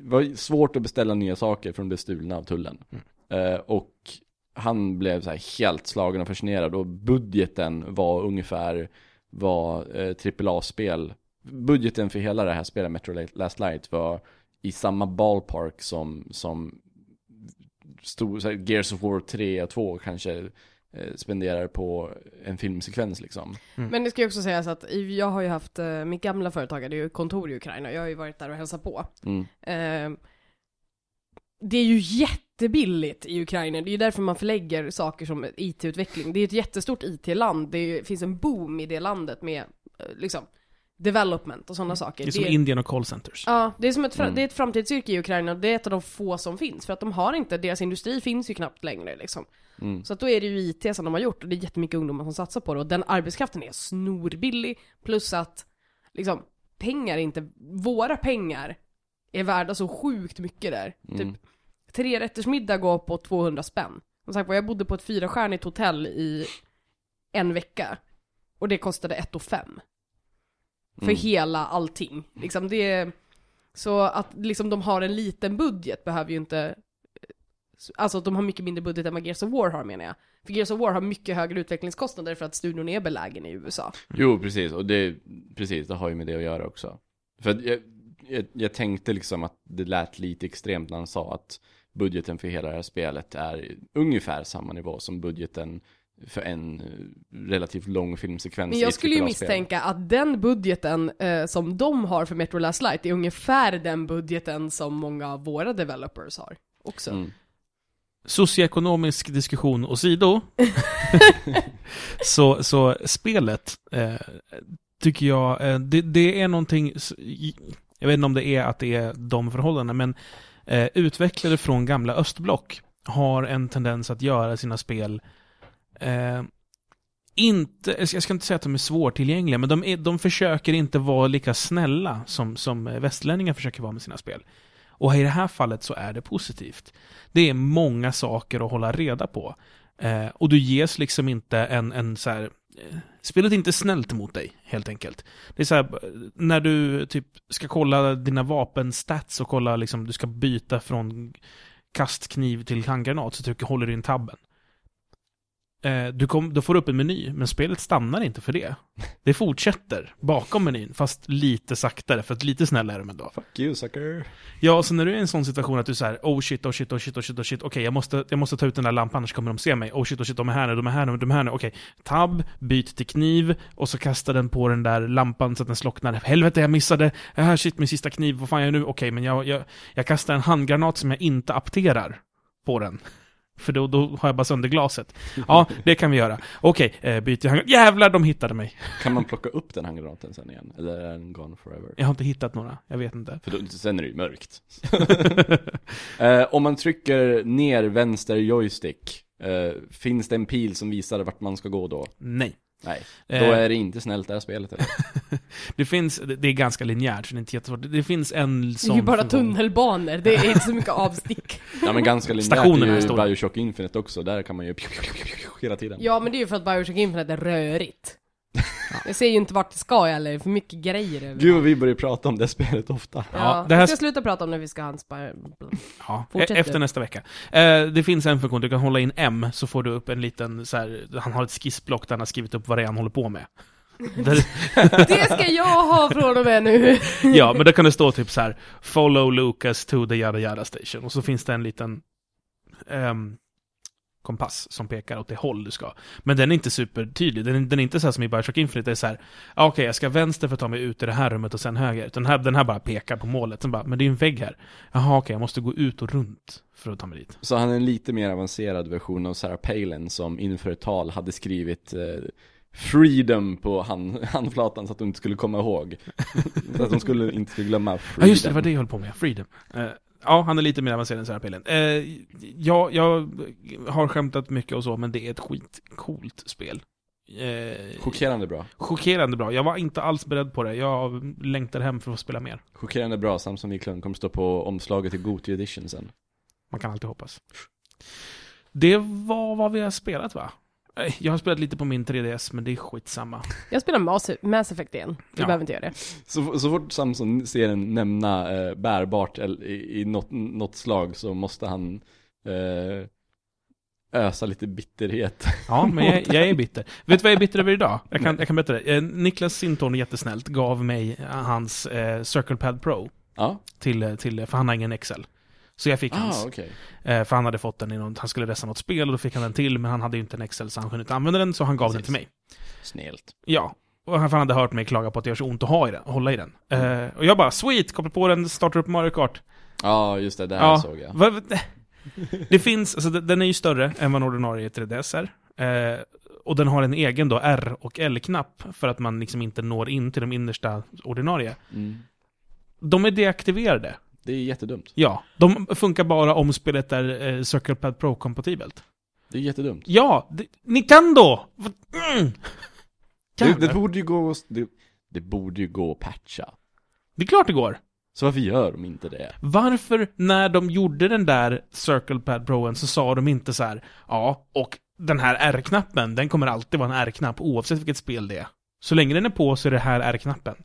var svårt att beställa nya saker för de blev stulna av tullen. Mm. Eh, och han blev så här helt slagen och fascinerad och budgeten var ungefär vad eh, AAA-spel, budgeten för hela det här spelet, Metro Last Light, var i samma ballpark som, som stor, så här, Gears of War 3 och 2 kanske eh, spenderar på en filmsekvens liksom. Men det ska ju också sägas att jag har ju haft, eh, mitt gamla företag hade ju kontor i Ukraina, jag har ju varit där och hälsat på. Mm. Eh, det är ju jättebilligt i Ukraina, det är ju därför man förlägger saker som IT-utveckling. Det är ett jättestort IT-land, det är, finns en boom i det landet med, eh, liksom, development och sådana saker. Det är som Det- Indien och callcenters. Ja, det är som ett, Mm. det är ett framtidsyrke i Ukraina och det är ett av de få som finns. För att de har inte, deras industri finns ju knappt längre liksom. Mm. Så att då är det ju IT som de har gjort och det är jättemycket ungdomar som satsar på det och den arbetskraften är snorbillig. Plus att, liksom, pengar är inte, våra pengar är värda så sjukt mycket där. Mm. Typ, tre rätters middag går på 200 spänn. Som sagt var, jag bodde på ett fyrastjärnigt hotell i en vecka. Och det kostade ett och fem för Mm. hela allting. Liksom det så att liksom de har en liten budget behöver ju inte, alltså de har mycket mindre budget än vad Gears of War har menar jag. För Gears of War har mycket högre utvecklingskostnader för att studion är belägen i USA. Jo, precis. Och det, precis, det har ju med det att göra också. För att jag, jag, jag tänkte liksom att det lät lite extremt när han sa att budgeten för hela det här spelet är ungefär samma nivå som budgeten för en eh, relativt lång filmsekvens Men jag skulle ju AAA-spel. misstänka att den budgeten eh, som de har för Metro Last Light är ungefär den budgeten som många av våra developers har också. Mm. Socioekonomisk diskussion åsido, så, så spelet eh, tycker jag, eh, det, det är någonting, jag vet inte om det är att det är de förhållandena, men eh, utvecklare från gamla östblock har en tendens att göra sina spel eh, inte, jag ska- jag ska inte säga att de är svårtillgängliga, men de, är, de försöker inte vara lika snälla som, som västlänningar försöker vara med sina spel. Och i det här fallet så är det positivt. Det är många saker att hålla reda på. Eh, och du ges liksom inte en, en så här... Eh, spelet är inte snällt mot dig, helt enkelt. Det är så här, eh, när du typ ska kolla dina vapenstats och kolla liksom, du ska byta från kastkniv till handgranat så trycker, håller du in tabben. Eh, du, kom, du får upp en meny, men spelet stannar inte för det. Det fortsätter bakom menyn, fast lite saktare, för att lite snällare är de ändå. Fuck you sucker. Ja, så när du är i en sån situation att du säger oh shit, oh shit, oh shit, oh shit, oh shit, okej, jag, måste, jag måste ta ut den där lampan, annars kommer de se mig. Oh shit, oh shit, de är här nu, de är här nu, de är här nu, okej. Tab, byt till kniv, och så kasta den på den där lampan så att den slocknar. Helvete, jag missade! Ah, shit, min sista kniv, vad fan gör jag nu? Okej, men jag, jag, jag kastar en handgranat som jag inte apterar på den. För då, då har jag bara sönder glaset. Ja, det kan vi göra. Okej, eh, byter handgranat. Jävlar, de hittade mig! Kan man plocka upp den handgranaten sen igen? Eller är den gone forever? Jag har inte hittat några, jag vet inte. För då, sen är det ju mörkt. eh, om man trycker ner vänster joystick, eh, finns det en pil som visar vart man ska gå då? Nej. Nej, då Eh, är det inte snällt det här spelet eller? Det finns, det är ganska linjärt, så det är inte jättesvårt. Det finns en Det är sån ju bara tunnelbanor, det är inte så mycket avstick. Ja men ganska linjärt Stationerna är är ju stora. Bioshock Infinite också, där kan man ju hela tiden. Ja, men det är ju för att Bioshock Infinite är rörigt. Jag ser ju inte vart det ska eller, det är för mycket grejer över. Gud vad vi börjar prata om det spelet ofta. Ja, Ja, det här- Vi ska sluta prata om när vi ska ha en spy... Ja, Fortsätt e- efter du. nästa vecka. Eh, det finns en funktion, du kan hålla in M, så får du upp en liten så här, han har ett skissblock där han har skrivit upp vad det är han håller på med. Där, Det ska jag ha från och med nu! ja, men där kan det stå typ så här, Follow Lucas to the yada yada station. Och så finns det en liten ehm, kompass som pekar åt det håll du ska. Men den är inte supertydlig. Den, den är inte så som i Bioshock Infinite, det är så här, ah, okej, jag ska vänster för att ta mig ut i det här rummet och sen höger. Den här, den här bara pekar på målet. Sen bara, men det är en vägg här. Jaha, okej, jag måste gå ut och runt för att ta mig dit. Så han är en lite mer avancerad version av Sarah Palin som inför ett tal hade skrivit eh, Freedom på hand, handflatan så att hon inte skulle komma ihåg. så att hon skulle, inte skulle glömma Ja freedom. just det, det var det jag höll på med. Freedom. Eh, ja, han är lite mer avancerad än Sarah Palin. Uh, ja, jag har skämtat mycket och så, men det är ett skitcoolt spel. Uh, Chockerande bra. chockerande bra. Jag var inte alls beredd på det. Jag längtar hem för att få spela mer. Chockerande bra, Samson Wiklund kommer stå på omslaget till Gothia edition sen. Man kan alltid hoppas. Det var vad vi har spelat va? Eh, Jag har spelat lite på min 3DS, men det är skitsamma. Jag spelar Mass, Mass Effect igen. Vi Ja. behöver inte göra det. Så, så fort Samson ser en nämna eh, bärbart eller, i, i något, något slag så måste han eh, ösa lite bitterhet. Ja, men jag, jag är bitter. Vet du vad jag är bitter över idag? Jag kan, jag kan berätta det. Eh, Niklas Sintorn jättesnällt gav mig eh, hans eh, Circle Pad Pro. Ja, till, eh, till, för han har ingen Excel. Så jag fick ah, hans, okej. eh, för han hade fått den i någon, han skulle resa något spel och då fick han den till, men han hade ju inte en Excel så han kunde inte använda den, så han gav den Precis. till mig. Snällt. Ja. Och han, hade hört mig klaga på att det gör så ont att ha i den, hålla i den. Eh, och jag bara, sweet, kopplar på den, startar upp Mario Kart. Ja, just det, det här Ja. såg jag. Va, det finns, alltså den den är ju större än vad en ordinarie 3DS är. Eh, och den har en egen då R och L-knapp för att man liksom inte når in till de innersta ordinarie. Mm. De är deaktiverade. Det är jättedumt. Ja, de funkar bara om spelet är eh, Circle Pad Pro-kompatibelt. Det är jättedumt. Ja, det, Nintendo! Mm. Det, det borde ju gå, det, det borde ju gå att patcha. det är klart det går. Så varför gör de inte det? Varför, när de gjorde den där Circle Pad Proen, så sa de inte så här, ja, och den här R-knappen, den kommer alltid vara en R-knapp oavsett vilket spel det är. Så länge den är på så är det här R-knappen.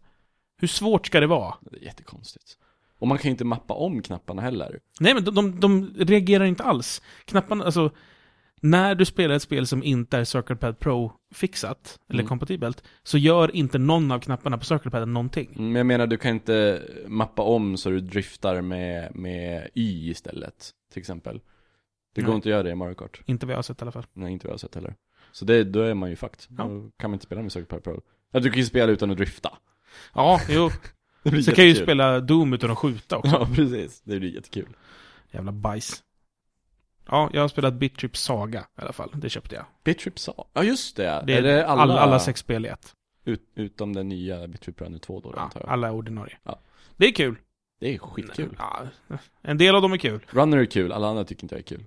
Hur svårt ska det vara? Det är jättekonstigt. Och man kan ju inte mappa om knapparna heller. Nej, men de, de, de reagerar inte alls. Knapparna, alltså, när du spelar ett spel som inte är Circle Pad Pro-fixat, eller Mm. kompatibelt, så gör inte någon av knapparna på Circle Paden någonting. Men jag menar, du kan inte mappa om så du driftar med, med Y istället, till exempel. Det går Nej. inte att göra det i Mario Kart. Inte vad jag har sett i alla fall. Nej, inte vad jag har sett heller. Så det, då är man ju fucked. Ja. Då kan man inte spela med Circle Pro. Ja, du kan ju spela utan att drifta. Ja, jo. Så kan jag ju jättekul. spela Doom utan att skjuta också. Ja, precis. Det blir jättekul. Jävla bajs. Ja, jag har spelat Bittrip Saga i alla fall. Det köpte jag. Bittrip sa. Ja, just det. Det är, det alla... Alla, sex spel i ett. Ut, utom den nya Bittrip Runner 2 då, Ja, antar jag. alla är ordinarie. Ja. Det är kul. Det är skitkul. Ja, en del av dem är kul. Runner är kul, alla andra tycker inte jag är kul.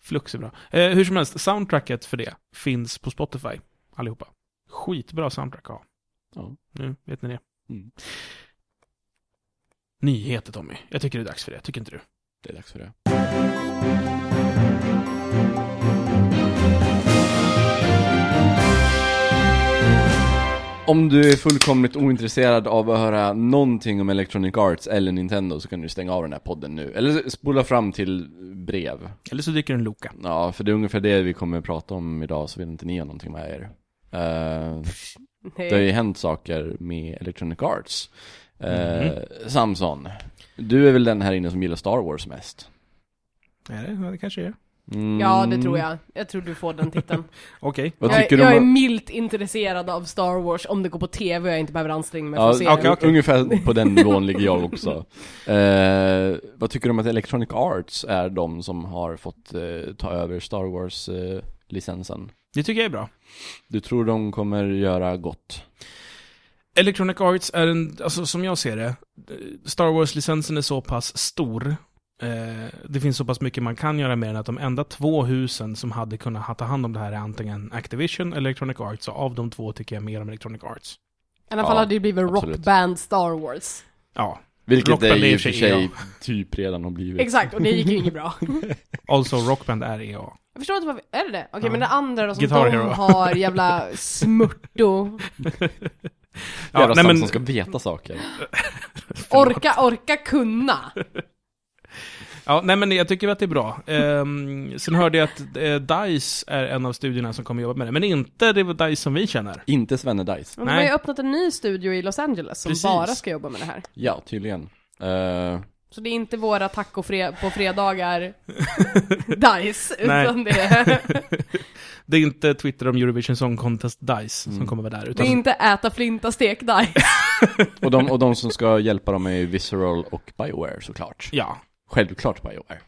Flux är bra. Eh, hur som helst, soundtracket för det finns på Spotify. Allihopa. Skitbra soundtrack att ha. Ja. Nu vet ni det. Mm. Nyheter Tommy. Jag tycker det är dags för det. Tycker inte du? Det är dags för det. Om du är fullkomligt ointresserad av att höra någonting om Electronic Arts eller Nintendo så kan du stänga av den här podden nu. Eller spola fram till brev. Eller så du en Loka. Ja, för det är ungefär det vi kommer att prata om idag, så vill inte ni ha någonting med er. Eh, det har ju Nej. hänt saker med Electronic Arts. Eh, Mhm. Samson, du är väl den här inne som gillar Star Wars mest? Är det? Ja, det kanske är. Mm. Ja, det tror jag. Jag tror du får den titeln. Okej. Vad jag, jag du är milt intresserad av Star Wars om det går på TV och jag inte behöver anstränga mig för Ja, att se det. okej. ungefär på den nivån ligger jag också. Eh, vad tycker du om att Electronic Arts är de som har fått eh, ta över Star Wars-licensen? Det tycker jag är bra. du tror de kommer göra gott? Electronic Arts är en, alltså som jag ser det, Star Wars-licensen är så pass stor. Eh, det finns så pass mycket man kan göra med den att de enda två husen som hade kunnat ha- ta hand om det här är antingen Activision eller Electronic Arts. Och av de två tycker jag mer om Electronic Arts. I alla fall Ja, hade det blivit absolut. Rockband Star Wars. Ja. Vilket det i och för sig sig typ redan har blivit. Exakt, och det gick ju inget bra. Also Rockband är EA. Jag förstår inte varför, är det det? Okej, Ja. men det andra då som Guitar de Hero. har jävla smurto, Ja, Jävla nej, men- Samson ska veta saker. orka, orka kunna. Ja, nej men jag tycker att det är bra. Ehm, sen hörde jag att eh, DICE är en av studierna som kommer jobba med det, men inte det DICE som vi känner. Inte Svenne Dice. Men de har Nej. ju öppnat en ny studio i Los Angeles som Precis. bara ska jobba med det här. Ja, tydligen. Eh, Så det är inte våra taco fre- på fredagar DICE, Nej. utan det är, Det är inte Twitter om Eurovision Song Contest DICE Mm. som kommer vara där, det utan är inte äta flinta stek DICE. och, de, och de som ska hjälpa dem är Visceral och Bioware såklart. ja. Självklart Bioware.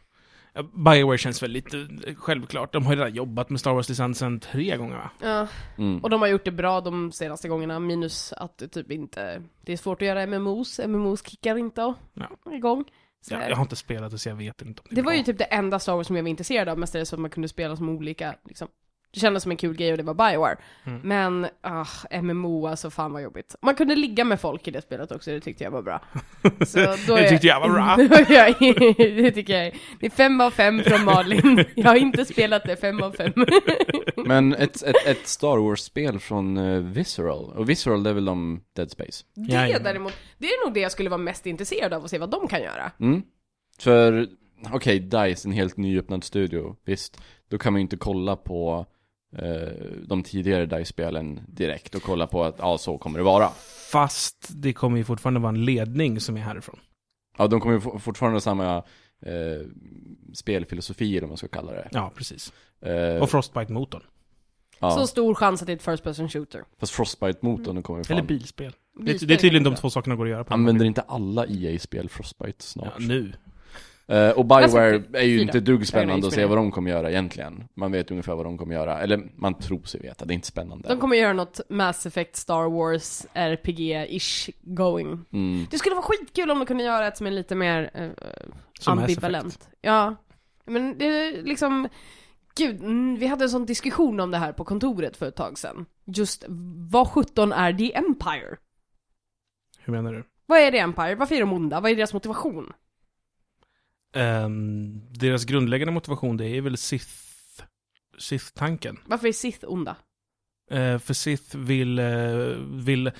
Bioware känns väl lite självklart. De har ju redan jobbat med Star Wars-licensen tre gånger va? Ja, Mm. och de har gjort det bra de senaste gångerna, minus att det typ inte, det är svårt att göra MMOs, MMOs kickar inte Ja. igång. Så Ja, jag har inte spelat det så jag vet inte om det Det var bra. ju typ det enda Star Wars som jag var intresserad av, mestadels för att man kunde spela som olika, liksom. Det kändes som en kul grej och det var Bioware. Mm. Men, ah, MMO alltså, fan vad jobbigt. Man kunde ligga med folk i det spelet också, det tyckte jag var bra. Så då Det tyckte jag var bra. Ja, det tycker jag. Det är fem av fem från Malin. Jag har inte spelat det fem av fem. Men ett, ett, ett Star Wars-spel från eh, Visceral, och Visceral det är väl de Dead Space? Det Jajamän. däremot, det är nog det jag skulle vara mest intresserad av att se vad de kan göra. Mm. För, okej, DICE, en helt nyöppnad studio, visst. Då kan man ju inte kolla på de tidigare DICE-spelen direkt och kolla på att, ja, så kommer det vara. Fast det kommer ju fortfarande vara en ledning som är härifrån. Ja, de kommer ju for- fortfarande ha samma eh, spelfilosofier, om man ska kalla det. Ja, precis. Eh, Och Frostbite-motorn. ja, Så stor chans att det är ett first person shooter. fast Frostbite-motorn kommer ju fan... Eller bilspel. Det, Bilspel det är tydligen de två sakerna går att göra på. Använder inte alla EA-spel Frostbite Ja, snart? nu. Eh, och Bioware Alltså, är ju fyra. inte dugg spännande att se vad de kommer göra egentligen. Man vet ungefär vad de kommer göra, eller man tror sig veta, det är inte spännande. De kommer göra något Mass Effect Star Wars RPG-ish going. mm. Det skulle vara skitkul om de kunde göra ett som är lite mer Mass ambivalent. Ja. Men det är liksom, gud, vi hade en sån diskussion om det här på kontoret för ett tag sedan. Just, vad 17 är The Empire? Hur menar du? Vad är The Empire? Varför är de onda? Vad är deras motivation? Ehm, deras grundläggande motivation det är väl Sith... Sith-tanken. Varför är Sith onda? Eh, för Sith vill... eh, vill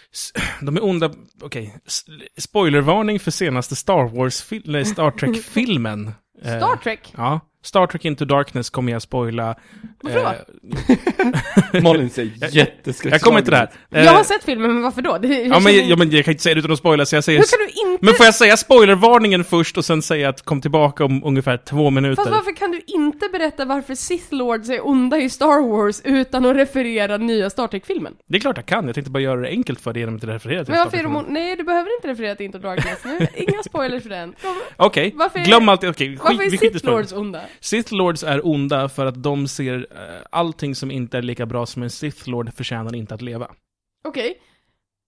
de är onda... Okej. s- Spoilervarning för senaste Star Wars... Nej, Star Trek-filmen. Eh, Star Trek? Ja. Star Trek Into Darkness kommer jag spoila. Varför då? Eh, Malin ser jätteskräckslagen jag kommer inte där. Eh, Jag har sett filmen, men varför då? Det, Ja men, ja, men jag kan inte säga det utan att spoila, så jag säger... Hur kan du inte... Men får jag säga spoilervarningen först och sen säga att kom tillbaka om ungefär två minuter? Fast varför kan du inte berätta varför Sith Lords är onda i Star Wars utan att referera nya Star Trek-filmen? Det är klart jag kan, jag tänkte bara göra det enkelt för dig genom att referera till Men varför Star on- Nej, du behöver inte referera till Into Darkness nu. Inga spoilers för den. Okej, Varför är- glöm allt, okej, Varför är Sith. Lords onda? Sith Lords är onda för att de ser eh, allting som inte är lika bra som en Sith Lord förtjänar inte att leva. Okej.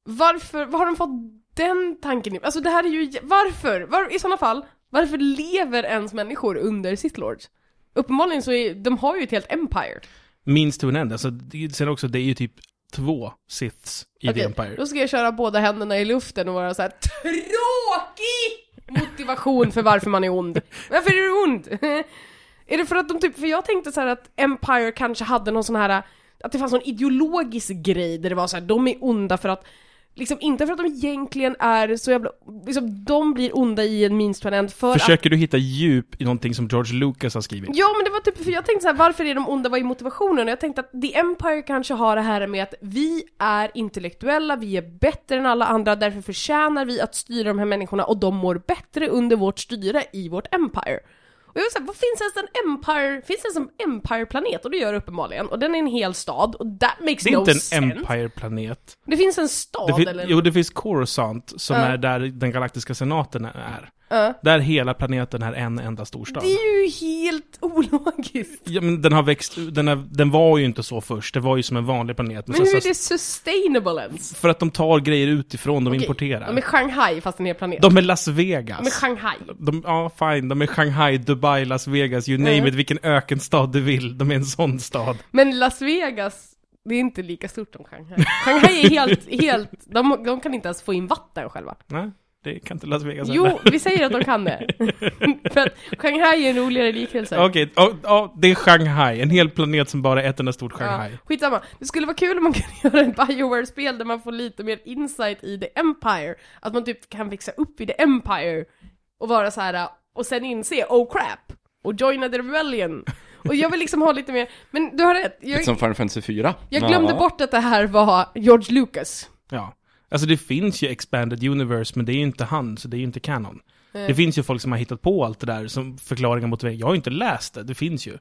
Varför, var har de fått den tanken? i- Alltså det här är ju, varför? Var, I sådana fall, varför lever ens människor under Sith Lords? Uppenbarligen så är, de har ju ett helt empire. Means to an end, alltså det, sen också, det är ju typ två Siths i The Okej, Empire. Då ska jag köra båda händerna i luften och vara så här tråkig motivation för varför man är ond. Varför är du ond? är det för att de typ, för jag tänkte så här att Empire kanske hade någon sån här att det fanns någon ideologisk grej där det var så här, de är onda för att Liksom inte för att de egentligen är så jävla, liksom de blir onda i en end för att Försöker du hitta djup i någonting som George Lucas har skrivit? Ja men det var typ, för jag tänkte så här, varför är de onda, vad är motivationen? Och jag tänkte att The Empire kanske har det här med att vi är intellektuella, vi är bättre än alla andra, därför förtjänar vi att styra de här människorna och de mår bättre under vårt styre i vårt Empire. Och jag vill säga, vad finns ens en Empire, finns det ens en Empire-planet? Och det gör det uppenbarligen, och den är en hel stad, och that makes Det är no inte en sense. Empire-planet. Det finns en stad Det fin- eller? jo, det finns Coruscant, som Ja. är där den galaktiska senaten är. Ja. Där hela planeten är en enda storstad. Det är ju helt ologiskt. Ja, men den har växt, den, är, den var ju inte så först, det var ju som en vanlig planet. Men Men hur är det sustainable ens? För att de tar grejer utifrån, de Okej, importerar. De är Shanghai fast en hel planet. De är Las Vegas. De är Shanghai. De, ja, fine. De är Shanghai, Dubai, Las Vegas, you name Mm. it, vilken ökenstad du vill. De är en sån stad. Men Las Vegas, det är inte lika stort som Shanghai. Shanghai är helt, helt, de, de kan inte ens få in vatten själva. Nej, det kan inte Las Vegas Jo, heller. vi säger att de kan det. För att Shanghai är en roligare liknelse. Okej, ja, ja, det är Shanghai. En hel planet som bara är ett enda stort Shanghai. Ja, skitsamma. Det skulle vara kul om man kunde göra ett Bioware-spel där man får lite mer insight i The Empire. Att man typ kan växa upp i The Empire och vara så här och sen inse, oh crap! Och joina the rebellion. Och jag vill liksom ha lite mer, men du har rätt. Lite Jag, som Final Fantasy 4. jag glömde Ja. bort att det här var George Lucas. Ja. Alltså det finns ju Expanded Universe, men det är ju inte han, så det är ju inte canon. Eh, Det finns ju folk som har hittat på allt det där som förklaringar mot Jag har ju inte läst det, det finns ju.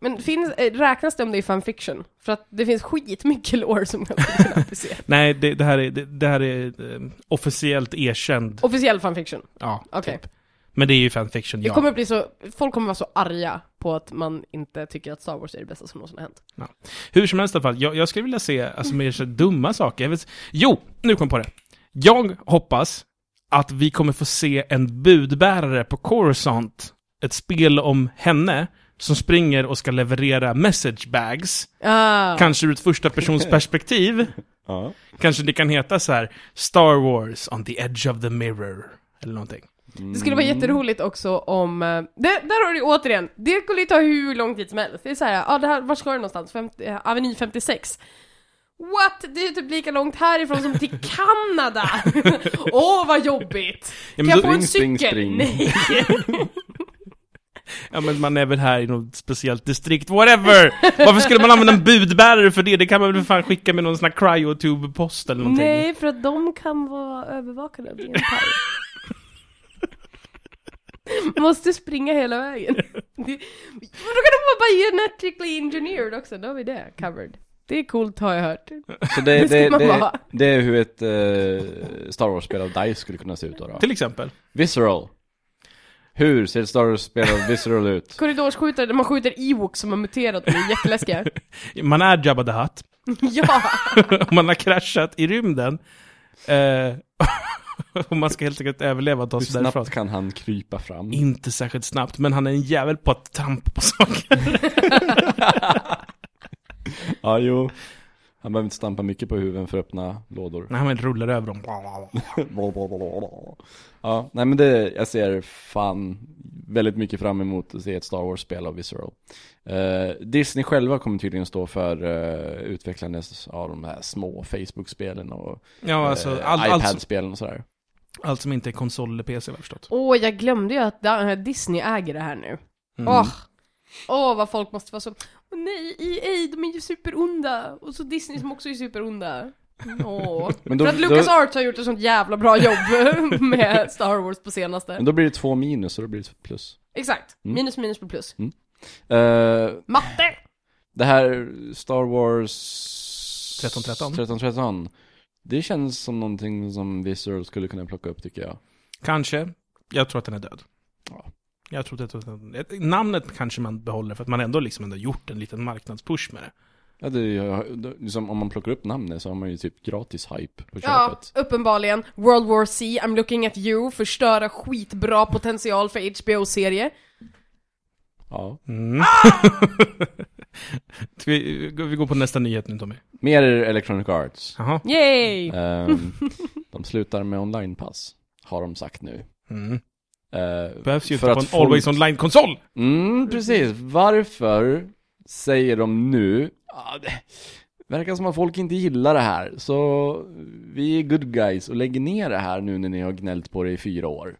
Men finns, eh, räknas det om det är fanfiction? För att det finns skitmycket lore som jag skulle kunna applicera. Nej, det, det här är, det, det här är eh, officiellt erkänd. Officiell fanfiction. Ja, Okej. typ. Men det är ju fanfiction, Det ja. kommer bli så, folk kommer vara så arga på att man inte tycker att Star Wars är det bästa som någonsin har hänt. Hur som helst i alla fall, jag, jag skulle vilja se alltså, mer så dumma saker. Jag vet, jo, nu kom jag på det. Jag hoppas att vi kommer få se en budbärare på Coruscant, ett spel om henne, som springer och ska leverera message bags. Ah. Kanske ur ett första persons perspektiv. Ja. Kanske det kan heta så här Star Wars on the edge of the mirror. Eller någonting. Det skulle vara jätteroligt också om, eh, det, där har du återigen, det skulle ju ta hur lång tid som helst. Det är såhär, ja ah, det här, var ska du någonstans? 50, eh, Aveny 56. What? Det är typ lika långt härifrån som till Kanada! Åh vad jobbigt! Ja, Kan jag få en cykel? spring, Nej! ja, men man är väl här i något speciellt distrikt, whatever! Varför skulle man använda en budbärare för det? Det kan man väl fan skicka med någon sån här cryotube-post eller någonting. Nej, för att de kan vara övervakade av Empire. Måste springa hela vägen. Det, men då kan de vara bionetically engineered också, då har vi det covered. Det är coolt har jag hört. Så det, Det det, det, det är hur ett eh, Star Wars-spel av DICE skulle kunna se ut då, då. Till exempel. Visceral. Hur ser ett Star Wars-spel av Visceral ut? Korridorsskjutare där man skjuter Ewoks som har muterat och är jätteläskiga. Man är Jabba the Hutt. ja! man har kraschat i rymden. Eh, och man ska helt enkelt överleva och ta Hur sig därifrån. snabbt kan han krypa fram? Inte särskilt snabbt, men han är en jävel på att trampa på saker. Ja, jo. Han behöver inte stampa mycket på huvudet för att öppna lådor. När han rullar över dem. ja, nej men det, jag ser fan väldigt mycket fram emot att se ett Star Wars-spel av Visceral. Eh, Disney själva kommer tydligen stå för uh, utvecklandet av de här små Facebook-spelen och Ja, alltså, eh, all, som, iPad-spelen och sådär. Allt som inte är konsol eller PC, har jag förstått. Åh, jag glömde ju att da- Disney äger det här nu. Mm. Åh! Åh, vad folk måste vara så... Åh nej, EA, de är ju superonda! Och så Disney som också är superonda. Åh. Men då- För att då- Lucas Arts har gjort ett sånt jävla bra jobb med Star Wars på senaste. Men då blir det två minus och då blir det plus. Exakt. Mm. Minus minus på plus. Eh, Matte! det här Star Wars 1313. 1313 Det känns som någonting som Visceral skulle kunna plocka upp tycker jag. Kanske. Jag tror att den är död. Ja. Jag tror att den, namnet kanske man behåller för att man ändå liksom ändå gjort en liten marknadspush med det. Ja, det är, liksom, om man plockar upp namnet så har man ju typ gratis hype på Ja, köpet. uppenbarligen. World War C, I'm looking at you, förstöra skitbra potential för HBO-serie. Ja. Mm. vi, vi går på nästa nyhet nu Tommy. Mer Electronic Arts. Jaha. Yay! Ehm, de slutar med onlinepass, har de sagt nu. Mm. Eh, Behövs ju för inte på att en folk- Always Online-konsol! Mm, precis. Varför säger de nu, ja, det verkar som att folk inte gillar det här, så vi är good guys och lägger ner det här nu när ni har gnällt på det i fyra år.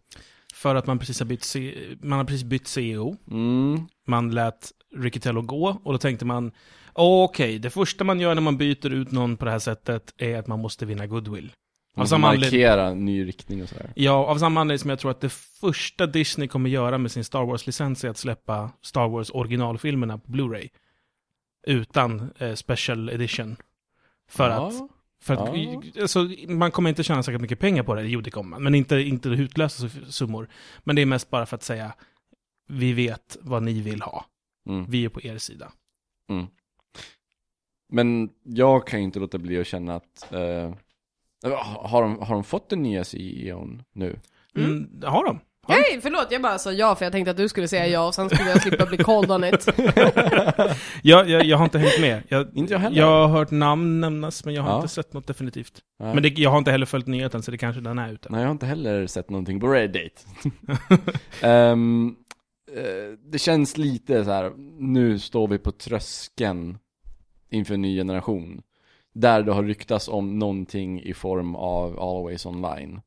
För att man precis har bytt, C- man har precis bytt CEO. Mm, Man lät Riccitello gå och då tänkte man Okej, det första man gör när man byter ut någon på det här sättet är att man måste vinna goodwill. Av samma anledning, markera ny riktning och sådär. ja, av samma anledning som jag tror att det första Disney kommer göra med sin Star Wars-licens är att släppa Star Wars originalfilmerna på Blu-ray. Utan eh, special edition. För Ja. att för att, Ja. alltså, man kommer inte tjäna säkert mycket pengar på det, jo det kommer man, men inte, inte hutlösa summor. Men det är mest bara för att säga, vi vet vad ni vill ha. Mm. Vi är på er sida. Men jag kan ju inte låta bli att känna att, eh, har, de, har de fått den nya CEOn nu? Mm. Mm. har de? Nej, förlåt, jag bara sa ja för jag tänkte att du skulle säga ja och sen skulle jag slippa bli called on it. Jag, jag, jag har inte hängt med. Jag, Inte jag heller. jag har hört namn nämnas, men jag har Ja. inte sett något definitivt. Nej. Men det, jag har inte heller följt nyheten, så det kanske den är ute. Nej, jag har inte heller sett någonting på Reddit. Eh, det känns lite så här. nu står vi på tröskeln inför en ny generation. Där det har ryktats om någonting i form av Always Online.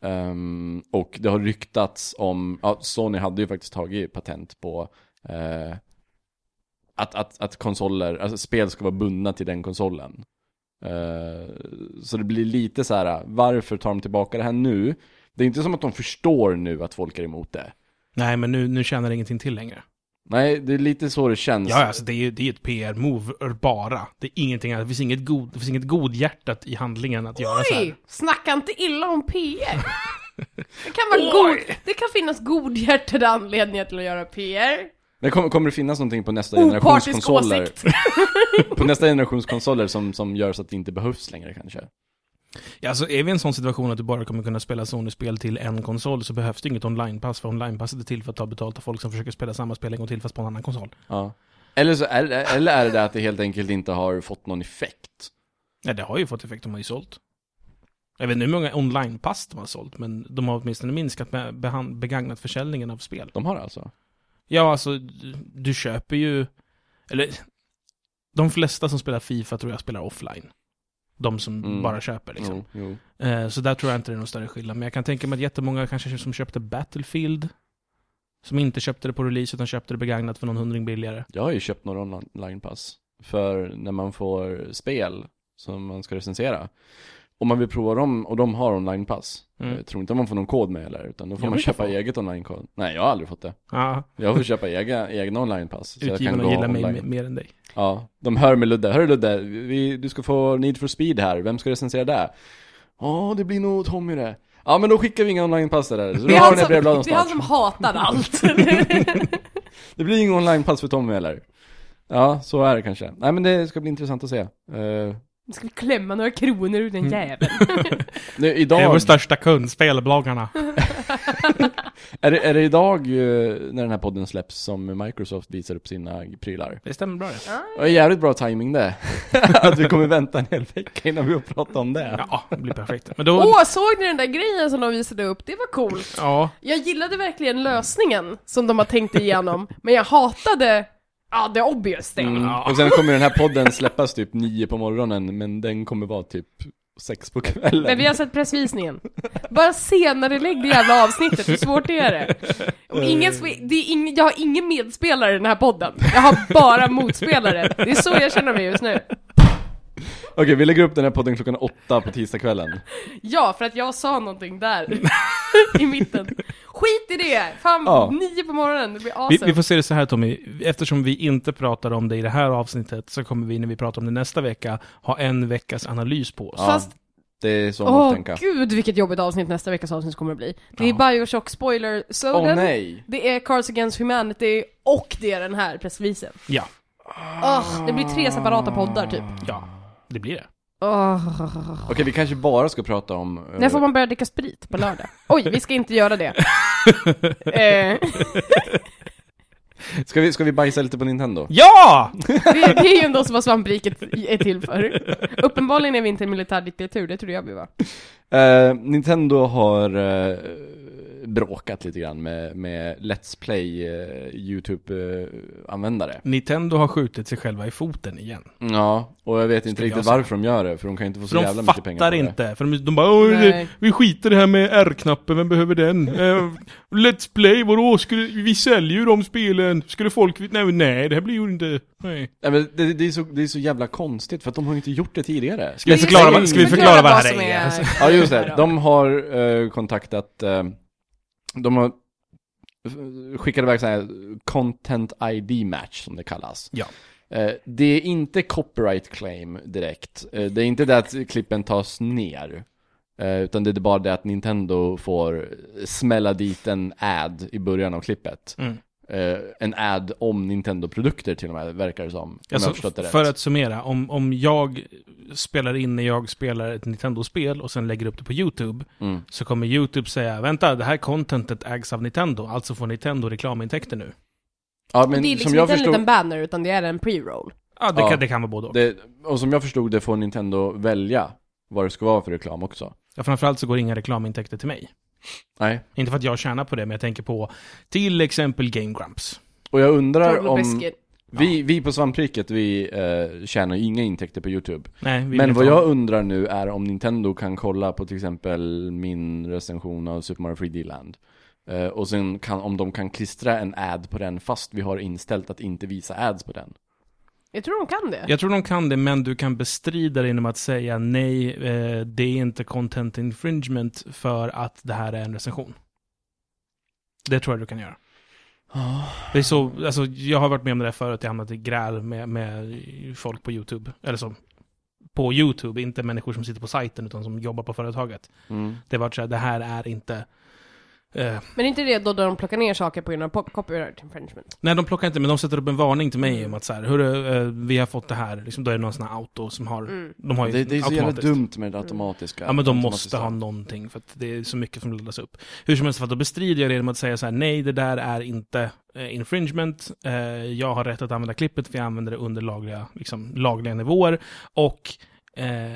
Um, och det har ryktats om, ja, Sony hade ju faktiskt tagit patent på eh, att, att, att konsoler, alltså spel ska vara bundna till den konsolen. Uh, så det blir lite så här, varför tar de tillbaka det här nu? Det är inte som att de förstår nu att folk är emot det. Nej, men nu, nu tjänar det ingenting till längre. Nej, det är lite så det känns. Ja, alltså det är ju det är ett PR-move bara. Det är ingenting annat. Det finns inget, god, det finns inget godhjärtat i handlingen att göra så Oj! här. Snacka inte illa om PR! Det kan, vara god, det kan finnas godhjärtade anledningar till att göra PR. Men kommer, kommer det finnas någonting på nästa generations konsoler? På nästa generations konsoler som, som gör så att det inte behövs längre kanske? Ja, alltså är vi i en sån situation att du bara kommer kunna spela Sony-spel till en konsol så behövs det inget online-pass, för online-passet är till för att ta betalt av folk som försöker spela samma spel en gång till fast på en annan konsol. Ja. Eller, så är, eller är det det att det helt enkelt inte har fått någon effekt? Ja, det har ju fått effekt, de har ju sålt. Jag vet inte hur många online-pass de har sålt, men de har åtminstone minskat med begagnat försäljningen av spel. De har alltså? Ja, alltså, du köper ju... Eller, de flesta som spelar Fifa tror jag spelar offline. De som Mm. bara köper liksom. Jo, jo. Eh, så där tror jag inte det är någon större skillnad. Men jag kan tänka mig att jättemånga kanske som köpte Battlefield, som inte köpte det på release utan köpte det begagnat för någon hundring billigare. Jag har ju köpt några online-pass. För när man får spel som man ska recensera. Om man vill prova dem, och de har online-pass. Mm. Jag tror inte man får någon kod med eller, utan då får Jag man köpa få. eget online-kod. Nej, jag har aldrig fått det. Ja, Jag får köpa egna, egna online-pass. utgivarna gillar mig online. me- mer än dig. Ja, de hör med Ludde. Hörru Ludde, vi, du ska få Need for Speed här. Vem ska recensera det? Ja, det blir nog Tommy det. Ja, men då skickar vi inga online-pass där. Så du är, har den här brevlådan det är han snart. som hatar allt. Det blir inga online-pass för Tommy heller. Ja, så är det kanske. Nej, men det ska bli intressant att se. Uh, Nu ska vi klämma några kronor ur den Mm. jäveln. nu, Det är idag, vår största kund, spelbloggarna. är, det, är det idag eh, när den här podden släpps som Microsoft visar upp sina prylar? Det stämmer bra det. Det är jävligt bra timing det. att vi kommer vänta en hel vecka innan vi har pratat om det. Ja, det blir perfekt. Men då... Åh, såg ni den där grejen som de visade upp? Det var coolt. Ja, Jag gillade verkligen lösningen som de har tänkt igenom, men jag hatade, ja, the obvious thing. Mm. Och sen kommer den här podden släppas typ nio på morgonen, men den kommer vara typ sex på kvällen. Men vi har sett pressvisningen. Bara senare lägg det jävla avsnittet, hur svårt är det? Och ingen, det är ingen, jag har ingen medspelare i den här podden. Jag har bara motspelare. Det är så jag känner mig just nu. Okej, vi lägger upp den här podden klockan åtta på tisdagskvällen. Ja, för att jag sa någonting där. I mitten. Skit i det! Fan, Ja. nio på morgonen, det blir vi, awesome. vi får se det så här Tommy. Eftersom vi inte pratar om det i det här avsnittet så kommer vi när vi pratar om det nästa vecka ha en veckas analys på oss. Ja, Fast- det är så man Åh får tänka. gud vilket jobbigt avsnitt nästa veckas avsnitt kommer att bli. Det är Ja. Bioshock spoiler Åh Soden, nej! det är Cards Against Humanity och det är den här pressvisen. Ja, Åh, det blir tre separata poddar typ. ja. Det blir det. Åh. Okej, vi kanske bara ska prata om... eh, När får man börja dricka sprit på lördag? Oj, vi ska inte göra det. eh, ska, vi, ska vi bajsa lite på Nintendo? Ja! det, det är ju ändå vad svampriket är till för. Uppenbarligen är vi inte en militärdiktatur, det trodde jag vi var. Eh, Nintendo har eh, bråkat lite grann med, med Let's Play eh, YouTube-användare. Nintendo har skjutit sig själva i foten igen. Ja, och jag vet inte riktigt varför de gör det, för de kan inte få så För jävla de mycket pengar fattar på det. inte. För de, de bara "Åh, Nej. vi skiter i det här med R-knappen, vem behöver den? Eh, Let's Play, vadå? Skulle, vi säljer ju de spelen. Skulle folk, nej, nej det här blir ju inte, nej. Ja, men det, det, är så, det är så jävla konstigt, för att de har inte gjort det tidigare. Ska vi förklara, ska vi förklara vad det här är? Ja just det, de har eh, kontaktat, eh, de har skickat iväg så här content ID match som det kallas. Ja. Eh, det är inte copyright claim direkt, eh, det är inte det att klippen tas ner. Eh, utan det är bara det att Nintendo får smälla dit en ad i början av klippet. Mm. Eh, en ad om Nintendo-produkter till och med, verkar det som. Jag Alltså, förstått det rätt. för att summera, om, om jag spelar in när jag spelar ett Nintendo-spel och sen lägger upp det på YouTube, Mm. så kommer YouTube säga vänta, det här contentet ägs av Nintendo, alltså får Nintendo reklamintäkter nu. Ja, Men det är som liksom jag inte en förstod... liten banner, utan det är en pre-roll. Ja, det, Ja. Kan, det kan vara både och. Det, och som jag förstod det får Nintendo välja vad det ska vara för reklam också. Ja, framförallt så går inga reklamintäkter till mig. Nej. Inte för att jag tjänar på det, men jag tänker på till exempel Game Grumps. Och jag undrar om... Vi, vi på Svampriket, vi eh, tjänar ju inga intäkter på YouTube. Nej, Men vad ha- jag undrar nu är om Nintendo kan kolla på till exempel min recension av Super Mario 3D Land. Eh, och sen kan, om de kan klistra en ad på den fast vi har inställt att inte visa ads på den. Jag tror de kan det. Jag tror de kan det, men du kan bestrida det genom att säga nej, eh, det är inte content infringement för att det här är en recension. Det tror jag du kan göra. Det är så, alltså jag har varit med om det där förut, jag har hamnat i gräl med, med folk på YouTube. Eller så, på YouTube, inte människor som sitter på sajten utan som jobbar på företaget. Mm. Det var så här, det här är inte... Eh, Men är inte det då de plockar ner saker på grund av copyright infringement? nej, de plockar inte, men de sätter upp en varning till mig Mm. om att så här, hörru, eh, vi har fått det här. Liksom, då är det någon sån här auto som har... Mm. De har ju Det, det är så jävla dumt med det automatiska. Ja men de måste ha någonting för att det är så mycket som laddas upp. Hur som helst, för att då bestrider jag det genom att säga så här: nej det där är inte eh, infringement, jag har rätt att använda klippet för jag använder det under lagliga, liksom, lagliga nivåer. Och eh,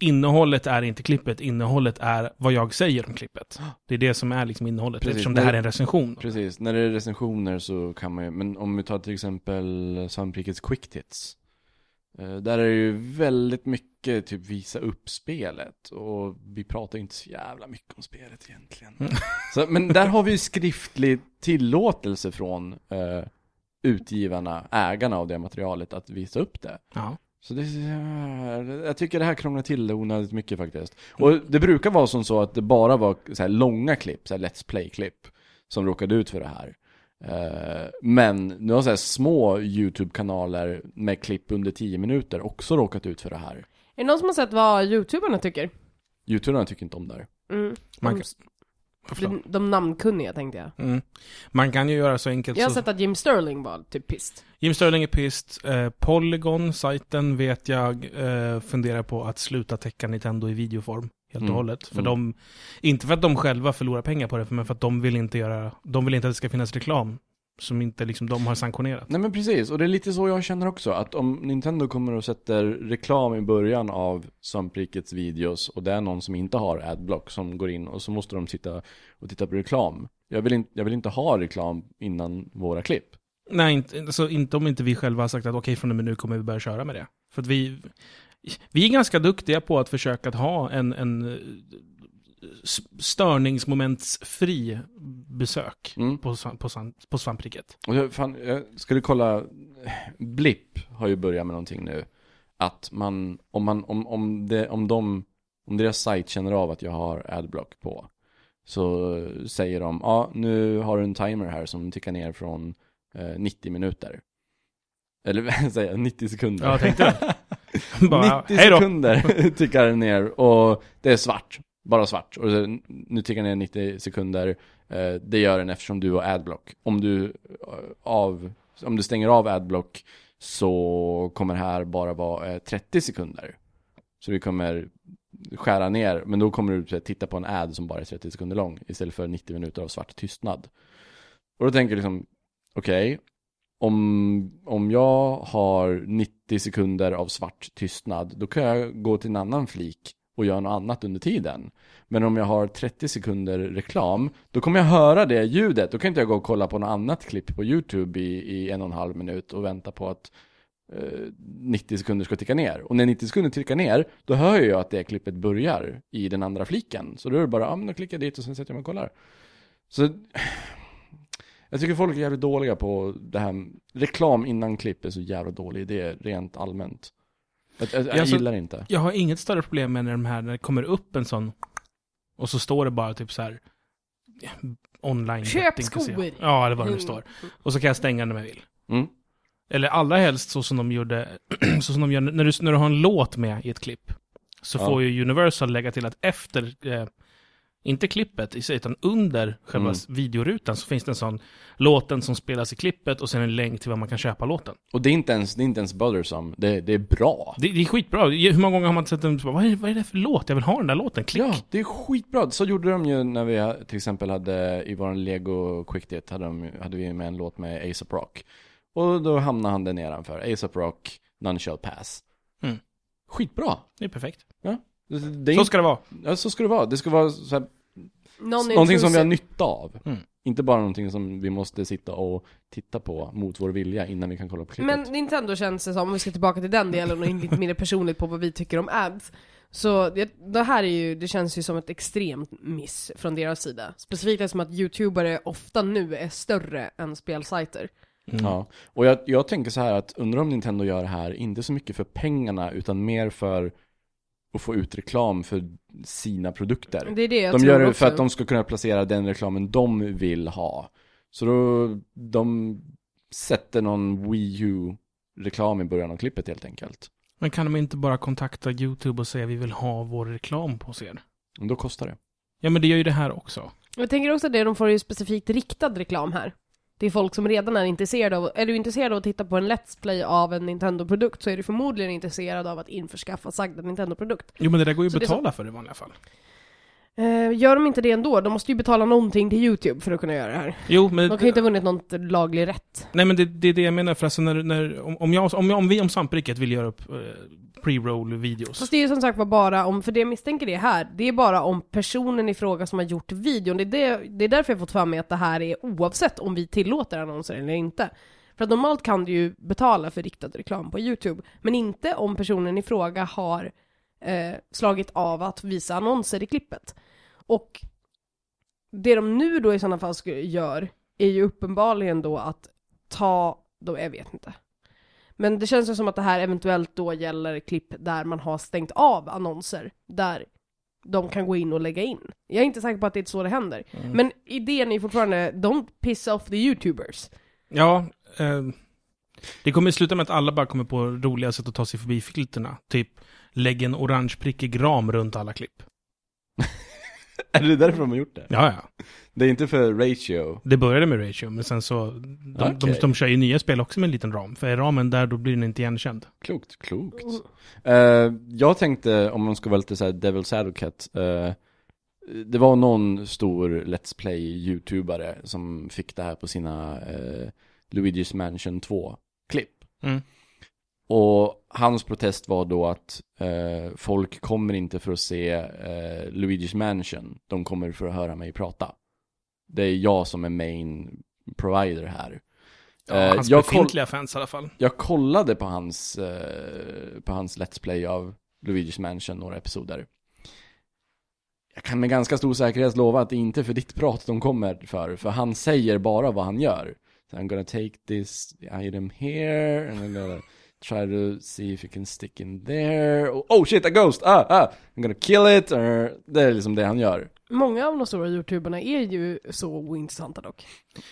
innehållet är inte klippet, innehållet är vad jag säger om klippet. Det är det som är liksom innehållet, Precis, eftersom det här är en recension. Precis, när det är recensioner så kan man ju, men om vi tar till exempel Svamprikets Quick Tits eh, Där är det ju väldigt mycket typ visa upp spelet och vi pratar ju inte så jävla mycket om spelet egentligen Mm. så, Men där har vi ju skriftlig tillåtelse från eh, utgivarna, ägarna av det materialet att visa upp det Ja. Så det, jag tycker det här krånglar till det onödigt mycket faktiskt. Och det brukar vara som så att det bara var så här långa klipp, så här Let's Play-klipp, som råkade ut för det här. Eh, Men nu har så här små YouTube-kanaler med klipp under 10 minuter också råkat ut för det här. Är det någon som har sett vad youtuberna tycker? YouTuberna tycker inte om det här. Mm. Man de, de, namnkunniga tänkte jag. Mm. Man kan ju göra så enkelt Jag har så... sett att Jim Sterling var typ pissed. Jim Sterling är pissed. Eh, Polygon, sajten, vet jag, eh, funderar på att sluta täcka Nintendo i videoform. Helt och Mm. hållet. För Mm. de, inte för att de själva förlorar pengar på det, men för att de vill inte göra, de vill inte att det ska finnas reklam som inte liksom de har sanktionerat. Nej men precis, och det är lite så jag känner också, att om Nintendo kommer och sätter reklam i början av Svamprikets videos och det är någon som inte har adblock som går in och så måste de sitta och titta på reklam. Jag vill, in, jag vill inte ha reklam innan våra klipp. Nej, inte, alltså, inte om inte vi själva har sagt att okej, från och med nu kommer vi börja köra med det. För att vi, vi är ganska duktiga på att försöka att ha en, en störningsmomentsfri besök Mm. på, på, på svampriket. Och jag, fan, jag skulle kolla, Blipp har ju börjat med någonting nu. Att man, om man, om, om, det, om de, om deras sajt känner av att jag har adblock på. Så säger de, ja nu har du en timer här som tickar ner från eh, 90 minuter. Eller vad säger jag, 90 sekunder. Ja, tänkte det. Bara, 90 hej då! sekunder tickar ner och det är svart. Bara svart. Och nu tickar ner 90 sekunder. Eh, det gör den eftersom du har adblock. Om du, eh, av, om du stänger av adblock så kommer det här bara vara eh, 30 sekunder. Så vi kommer skära ner, men då kommer du titta på en ad som bara är 30 sekunder lång istället för 90 minuter av svart tystnad. Och då tänker jag liksom, okej, om, om jag har 90 sekunder av svart tystnad, då kan jag gå till en annan flik och gör något annat under tiden. Men om jag har 30 sekunder reklam, då kommer jag höra det ljudet. Då kan inte jag gå och kolla på något annat klipp på YouTube i, i en och en halv minut och vänta på att eh, 90 sekunder ska ticka ner. Och när 90 sekunder tickar ner, då hör jag att det klippet börjar i den andra fliken. Så då är det bara, ja men då klickar jag dit och sen sätter jag mig och kollar. Så jag tycker folk är jävligt dåliga på det här, reklam innan klipp är så jävla dålig idé rent allmänt. Jag, jag, jag Ja, så- gillar det inte. Jag har inget större problem med när de här, när det kommer upp en sån och så står det bara typ så här online Köp skor. Ja, eller vad det nu står. Och så kan jag stänga om jag vill. Mm. Eller allra helst så som de gjorde, så som de gör när du, när du har en låt med i ett klipp. Så Ja. får ju Universal lägga till att efter, eh, inte klippet i sig, utan under själva Mm. videorutan så finns det en sån låten som spelas i klippet och sen en länk till var man kan köpa låten. Och det är inte ens, det är inte ens bothersome, det, det är bra. Det, det är skitbra. Hur många gånger har man sett en, vad är, vad är det för låt? Jag vill ha den där låten, klick. Ja, det är skitbra. Så gjorde de ju när vi till exempel hade i våran Lego Quick Dit hade, de, hade vi med en låt med ASAP Rock. Och då hamnade han där nedanför. ASAP Rock, None Shall Pass. Mm. Skitbra. Det är perfekt. Det, det är Så inte, ska det vara. ja, så ska det vara. Det ska vara så här, någonting som vi har nytta av. Mm. Inte bara någonting som vi måste sitta och titta på mot vår vilja innan vi kan kolla på klippet. Men Nintendo känns det som, om vi ska tillbaka till den delen och in lite mer personligt på vad vi tycker om ads. Så det, det här är ju, det känns ju som ett extremt miss från deras sida. Specifikt eftersom att youtubare ofta nu är större än spelsajter. Mm. Ja, och jag, jag tänker så här att undrar om Nintendo gör det här, inte så mycket för pengarna utan mer för att få ut reklam för sina produkter. Det är det jag De tror gör det också. för att de ska kunna placera den reklamen de vill ha. Så då, de sätter någon Wii U-reklam i början av klippet helt enkelt. Men kan de inte bara kontakta YouTube och säga vi vill ha vår reklam på er? Och då kostar det. Ja, men det gör ju det här också. Jag tänker också att det, de får ju specifikt riktad reklam här. Det är folk som redan är intresserade av, är du intresserad av att titta på en Let's Play av en Nintendo-produkt så är du förmodligen intresserad av att införskaffa sagda Nintendo-produkt. Jo, men det där går ju att Så betala för i vanliga fall. Eh, gör de inte det ändå, de måste ju betala någonting till YouTube för att kunna göra det här. Jo, men... De kan ju inte ha vunnit någon laglig rätt. Nej, men det, det är det jag menar. För alltså när, när, om, om, jag, om, jag, om vi om Svampriket vill göra upp eh, pre-roll-videos. Fast det är ju som sagt var bara om, för det jag misstänker det här, det är bara om personen i fråga som har gjort videon. Det är, det, det är därför jag fått för mig att det här är oavsett om vi tillåter annonser eller inte. För att normalt kan du ju betala för riktad reklam på YouTube, men inte om personen i fråga har eh, slagit av att visa annonser i klippet. Och det de nu då i sådana fall gör är ju uppenbarligen då att ta, då, jag vet inte. Men det känns ju som att det här eventuellt då gäller klipp där man har stängt av annonser, där de kan gå in och lägga in. Jag är inte säker på att det är så det händer. Mm. Men idén är fortfarande, don't piss off the youtubers. Ja, eh, det kommer sluta med att alla bara kommer på roliga sätt att ta sig förbi filterna. Typ, lägg en orange prickig ram runt alla klipp. Är det därför de har gjort det? Ja, ja. Det är inte för ratio. Det började med ratio, men sen så... De, de, Okej. de kör ju nya spel också med en liten ram. För är ramen där, då blir den inte igenkänd. Klokt, klokt. Eh, jag tänkte, om man ska vara lite såhär Devil's Advocate, eh, det var någon stor Let's Play-youtubare som fick det här på sina eh, Luigi's Mansion 2-klipp. Mm. Och hans protest var då att eh, folk kommer inte för att se eh, Luigi's Mansion, de kommer för att höra mig prata. Det är jag som är main provider här. Ja, Eh, hans koll- befintliga fans i alla fall. jag kollade på hans, eh, på hans Let's Play av Luigi's Mansion, några episoder. Jag kan med ganska stor säkerhet lova att det inte är för ditt prat de kommer för, för han säger bara vad han gör. So I'm gonna take this item here, and I'm gonna try to see if you can stick in there. Oh, oh shit, a ghost! Ah, ah! I'm gonna kill it! Or, det är liksom det han gör. Många av de stora youtuberna är ju så ointressanta dock.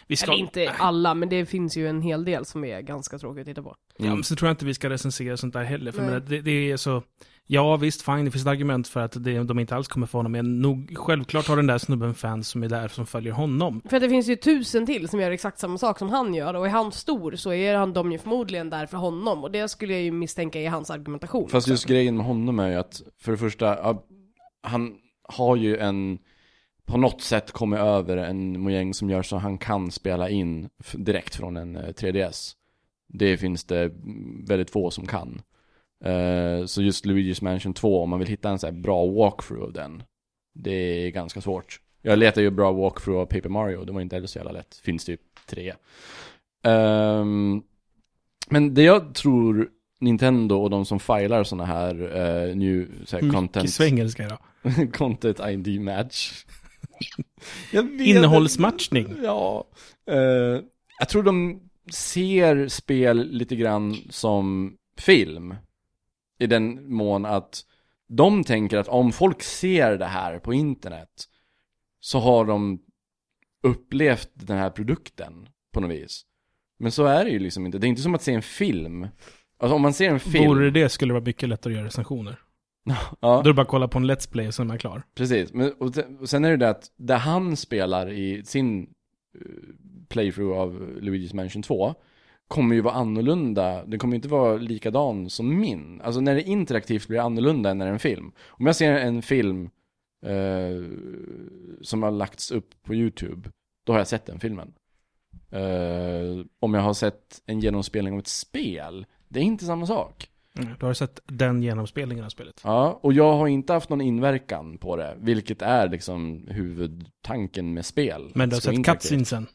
Vi ska... Eller inte alla, men det finns ju en hel del som är ganska tråkigt att titta på. Ja, men så tror jag inte vi ska recensera sånt där heller. För menar, det, det är så... Ja, visst, fine, det finns ett argument för att det, de inte alls kommer få honom. Men nog, självklart har den där snubben fans som är där, som följer honom. För att det finns ju tusen till som gör exakt samma sak som han gör, och är han stor så är han, de ju förmodligen där för honom, och det skulle jag ju misstänka är hans argumentation. Fast också. just grejen med honom är ju att, för det första, han har ju en, på något sätt kommit över en mojäng som gör så han kan spela in direkt från en eh, 3DS. Det finns det väldigt få som kan. Eh, så just Luigi's Mansion 2, om man vill hitta en så här bra walkthrough av den, det är ganska svårt. Jag letar ju bra walkthrough av Paper Mario, det var inte heller så jävla lätt. Finns typ tre. Ehm, men det jag tror Nintendo och de som filar såna här uh, new så här, Mycket content, svengelska idag. content ID match. Innehållsmatchning. Ja. Eh, jag tror de ser spel lite grann som film. I den mån att de tänker att om folk ser det här på internet så har de upplevt den här produkten på något vis. Men så är det ju liksom inte. Det är inte som att se en film. Alltså om man ser en film. Vore det det skulle det vara mycket lättare att göra recensioner. Ja. Då är det bara att kolla på en Let's Play och sen är man klar. Precis, men, och, sen- och sen är det det att där han spelar i sin eh, playthrough av Luigi's Mansion 2 kommer ju vara annorlunda, det kommer ju inte vara likadan som min. Alltså när det är interaktivt blir det annorlunda än när det är en film. Om jag ser en film eh, som har lagts upp på YouTube, då har jag sett den filmen. Eh, om jag har sett en genomspelning av ett spel, det är inte samma sak. Mm. Du har sett den genomspelningen av spelet. Ja, och jag har inte haft någon inverkan på det, vilket är liksom huvudtanken med spel. Men du har sett cutscenesen.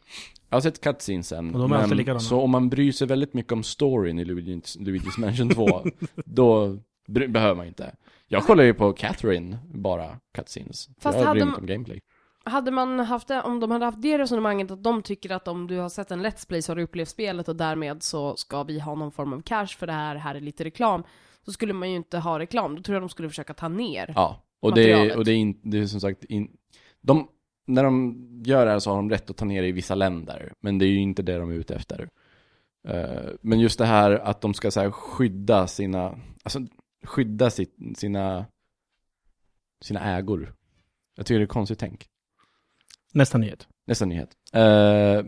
Jag har sett cutscenesen. Och de är alltid likadana. Så om man bryr sig väldigt mycket om storyn i Luigi's, Luigi's Mansion 2, då bry- behöver man inte. Jag kollar ju på Catherine, bara cutscenes. Fast jag hade bryr mig de- inte om gameplay. Hade man haft det, om de hade haft det resonemanget att de tycker att om du har sett en Let's Play så har du upplevt spelet och därmed så ska vi ha någon form av cash för det här, här är lite reklam. Så skulle man ju inte ha reklam, då tror jag de skulle försöka ta ner. Ja, och det, är- materialet. och det är, in, det är som sagt, in, de, när de gör det här så har de rätt att ta ner det i vissa länder, men det är ju inte det de är ute efter. Eh, men just det här att de ska så här skydda sina, alltså skydda sitt, sina, sina ägor. Jag tycker det är konstigt tänk. Nästa nyhet. Nästa nyhet. Uh,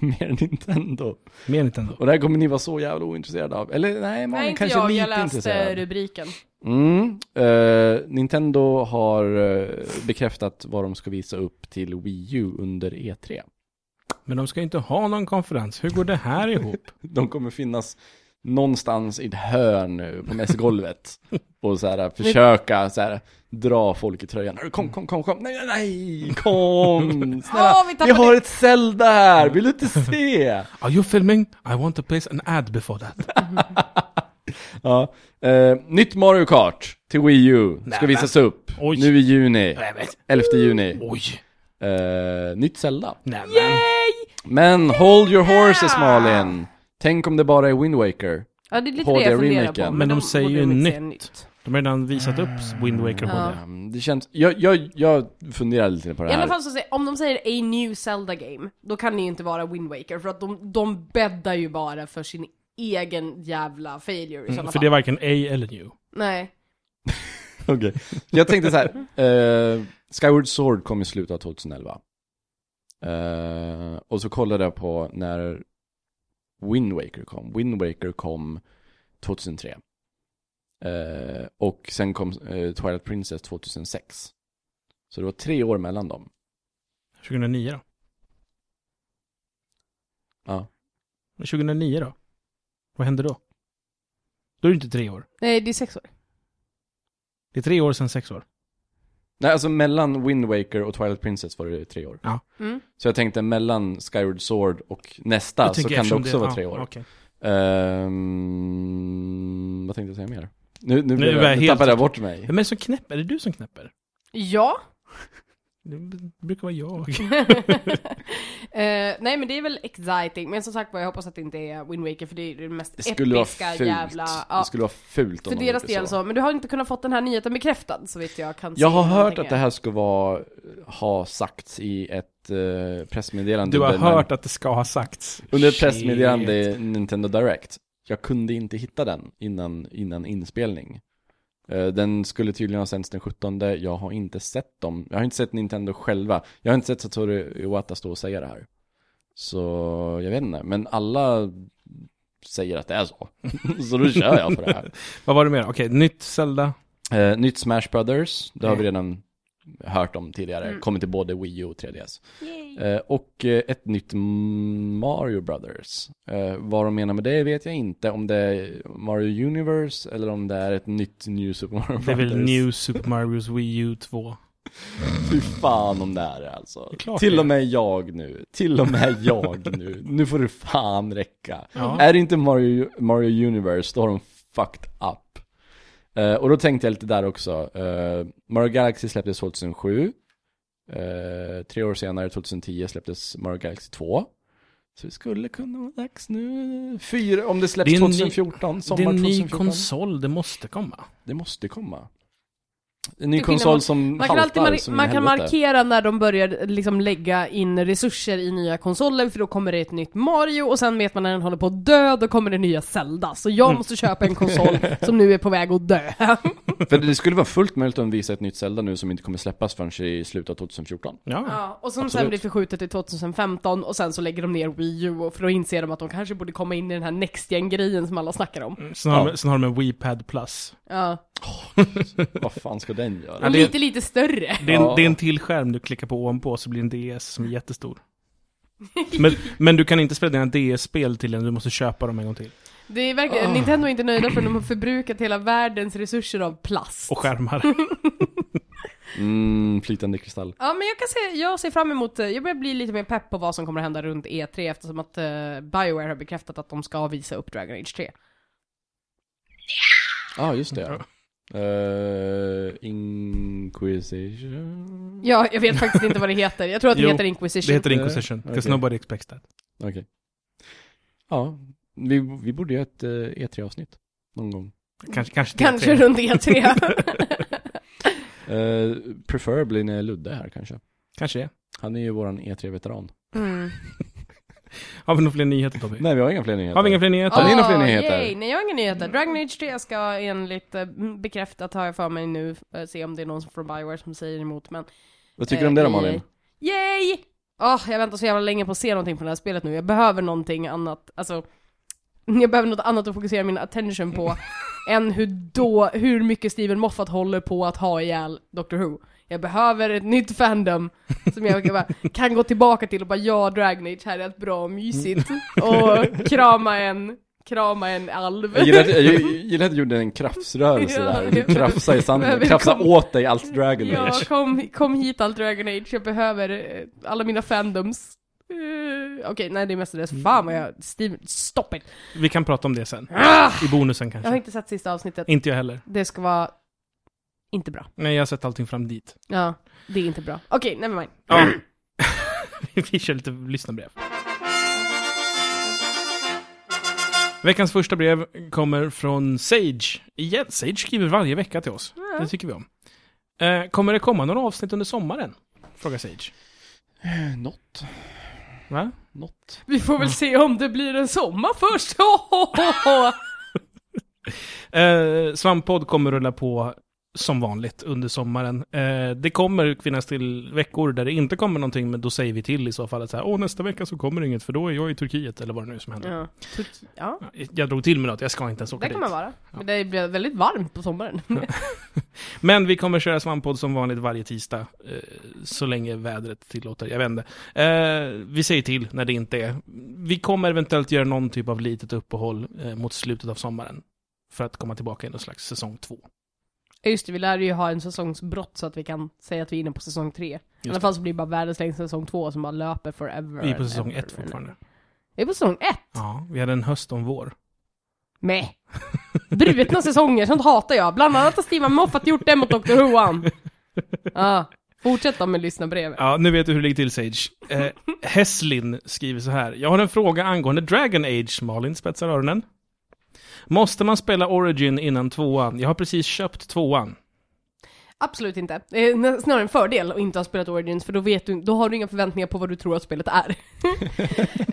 mer Nintendo. Mer Nintendo. Och det här kommer ni vara så jävla ointresserade av. Eller nej, man Nej, är inte kanske jag, lite jag läste intresserad. rubriken. Mm. Eh, Nintendo har eh, bekräftat vad de ska visa upp till Wii U under E3. Men de ska inte ha någon konferens. Hur går det här ihop? De kommer finnas någonstans i ett hörn nu på mässgolvet och så här försöka så här dra folk i tröjan. Kom, kom, kom, kom. Nej, nej, nej, kom. Snälla. Åh, vi Vi har ett Zelda här, vill du inte se? Are you filming? I want to place an ad before that. Ja. Eh, nytt Mario Kart till Wii U ska Nej, visas upp. Oj. Nu i juni. Nej, men- 11 juni. Oj. Eh, nytt Zelda. Nej, men. Men hold your horses Malin. Tänk om det bara är Wind Waker. Ja, det är lite HD det jag funderar på. Men de säger ju nytt. säga De har redan visat upp Wind Waker Ja. HD. Mm, det känns, jag, jag, jag funderar lite på det I alla här. fall så säger, om de säger a new Zelda game, då kan det ju inte vara Wind Waker, för att de, de bäddar ju bara för sin egen jävla failure i Mm, för fall. det är varken A eller New. Nej. Okej. Jag tänkte så här. eh, Skyward Sword kom i slutet av 2011. Eh, och så kollade jag på när Wind Waker kom. Wind Waker kom 2003. Eh, och sen kom Twilight Princess 2006. Så det var tre år mellan dem. 2009 då? Ja. Men 2009 då? Vad hände då? Då är det inte tre år. Nej, det är sex år. Det är tre år sedan sex år. Nej, alltså mellan Wind Waker och Twilight Princess var det tre år. Mm. Så jag tänkte mellan Skyward Sword och nästa så kan det också vara ja, tre år. okej. Ehm, vad tänkte jag säga mer? Nu, nu, var jag nu helt- tappade jag bort mig. Vem är det som knäpper? Är det du som knäpper? Ja. Det brukar vara jag. Eh, nej men det är väl exciting, men som sagt var jag hoppas att det inte är Wind Waker för det är det mest Det skulle vara episka fult. jävla... Ja, Det skulle vara fult om för de deras del så. men du har inte kunnat fått den här nyheten bekräftad så vitt jag kan Jag se har hört att det här ska vara, ha sagts i ett uh, pressmeddelande. Du har under- hört att det ska ha sagts. Under ett pressmeddelande i Nintendo Direct. Jag kunde inte hitta den innan, innan inspelning. Eh, Den skulle tydligen ha sänds den 17, jag har inte sett dem. Jag har inte sett Nintendo själva. Jag har inte sett Satoru Iwata stå och säga det här. Så jag vet inte, men alla säger att det är så. så då kör jag på det här. Vad var det mer? Okej, nytt Zelda. Eh, nytt Smash Brothers, det har vi redan hört om tidigare. Mm. Kommit till både Wii U och 3DS. Yay. Eh, och eh, ett nytt Mario Brothers. Eh, vad de menar med det vet jag inte. Om det är Mario Universe eller om det är ett nytt New Super Mario Det är Brothers. väl New Super Mario's Wii U 2. Fy fan om det är det alltså. Det är Till och med jag nu. Till och med jag nu. Nu får det fan räcka. Ja. Är det inte Mario, Mario Universe, då har de fucked up. Eh, och då tänkte jag lite där också. Eh, Mario Galaxy släpptes 2007. Eh, tre år senare, 2010, släpptes Mario Galaxy 2. Så det skulle kunna vara dags nu. Fyra, om det släpps Det är en ny- 2014, Det sommar är en ny 2014. konsol, det måste komma. Det måste komma. En ny konsol mot- som Man kan alltid haltar mar- som man i kan markera när de börjar liksom lägga in resurser i nya konsoler för då kommer det ett nytt Mario och sen vet man när den håller på att dö, då kommer det nya Zelda. Så jag måste köpa en konsol som nu är på väg att dö. För det skulle vara fullt möjligt att visa ett nytt Zelda nu som inte kommer släppas förrän i slutet av 2014. Ja. Ja, och som Absolut. sen blir förskjutet till 2015 och sen så lägger de ner Wii U och för då inser de att de kanske borde komma in i den här Next Gen-grejen som alla snackar om. Sen, har Ja. de, sen har de en Wii Pad Plus. Ja, Vad fan ska den göra? Ja, det- lite lite större. Det är, en, Ja. det är en till skärm du klickar på ovanpå så blir en DS som är jättestor. Men, men du kan inte spela dina DS-spel till den, du måste köpa dem en gång till. Det är verkligen, Nintendo är inte nöjda för de har förbrukat hela världens resurser av plast. Och skärmar. Mm, flytande kristall. Ja men jag kan se, jag ser fram emot, eh, jag börjar bli lite mer pepp på vad som kommer att hända runt E3 eftersom att uh, Bioware har bekräftat att de ska visa upp Dragon Age 3. Ja, ah, just det ja. Uh, Inquisition? Ja, jag vet faktiskt inte vad det heter. Jag tror att det Jo, heter Inquisition. Det heter Inquisition, because Okej. nobody expects that. Okej. Ja, vi, vi borde göra ett eh, E3-avsnitt. Någon gång. Kanske, kanske, Kanske T3. runt E3. Uh, preferably när Ludde är här kanske. Kanske. Han är ju våran E3-veteran. mm. Har vi några fler nyheter Tobbe? Nej, vi har inga fler nyheter. Har vi inga fler nyheter? Har ni några fler nyheter? Yay. Nej, jag har inga nyheter. Dragon Age 3 ska enligt eh, bekräftat, har jag för mig nu, eh, se om det är någon från Bioware som säger emot, men Vad tycker du om det då Eh, Malin? Yay! Åh, jag väntar så jävla länge på att se någonting från det här spelet nu. Jag behöver någonting annat, alltså jag behöver något annat att fokusera min attention på än hur då, hur mycket Steven Moffat håller på att ha ihjäl Doctor Who. Jag behöver ett nytt fandom som jag kan, bara, kan gå tillbaka till och bara ja, Dragon Age här är ett bra och mysigt. Och krama en, krama en alv. Jag gillar, att, jag gillar att du gjorde en krafsrörelse Ja, där. Du jag- krafsar i sanden. Krafsa komma- åt dig allt Dragon Ja, Age. kom, kom hit all Dragon Age, jag behöver eh, alla mina fandoms. Eh, Okej, nej det är mestadels, fan vad jag, Steven, stop it! Vi kan prata om det sen. Ah! I bonusen Jag har kanske. inte sett sista avsnittet, Inte jag heller. det ska vara inte bra. Nej, jag har sett allting fram dit. Ja, det är inte bra. Okej, never mind. Ja. vi kör lite lyssnarbrev. Veckans första brev kommer från Sage. Igen, Sage skriver varje vecka till oss. Ja. Det tycker vi om. Eh, kommer det komma några avsnitt under sommaren? Frågar Sage. Något. Va? Något. Vi får väl se om det blir en sommar först. Eh, Svamppodd kommer rulla på som vanligt under sommaren. Eh, det kommer finnas till veckor där det inte kommer någonting, men då säger vi till i så fall att så här, Åh, nästa vecka så kommer det inget, för då är jag i Turkiet, eller vad det nu är som händer. ja. Ja, Jag drog till med något, jag ska inte ens åka det dit. kan man vara. Men det blir väldigt varmt på sommaren. Men vi kommer köra Svamppodd som vanligt varje tisdag, eh, så länge vädret tillåter. Jag inte. Eh, vi säger till när det inte är. Vi kommer eventuellt göra någon typ av litet uppehåll eh, mot slutet av sommaren. För att komma tillbaka i någon slags säsong två. Just det, vi lär ju ha en säsongsbrott så att vi kan säga att vi är inne på säsong tre. I alla fall så blir det bara världens längsta säsong två som bara löper forever. Vi är på and säsong ever ett fortfarande. Vi är på säsong ett? Ja, vi hade en höst och en vår. Med. Brutna säsonger, sånt hatar jag. Bland annat har Steven Moffat gjort det mot Dr. Who. Ja, fortsätt då med lyssnarbrevet. Ja, nu vet du hur det ligger till Sage. Eh, Heslin skriver så här. Jag har en fråga angående Dragon Age. Malin spetsar öronen. Måste man spela Origin innan tvåan? Jag har precis köpt tvåan. Absolut inte. Det är snarare en fördel att inte ha spelat Origins, för då, vet du, då har du inga förväntningar på vad du tror att spelet är.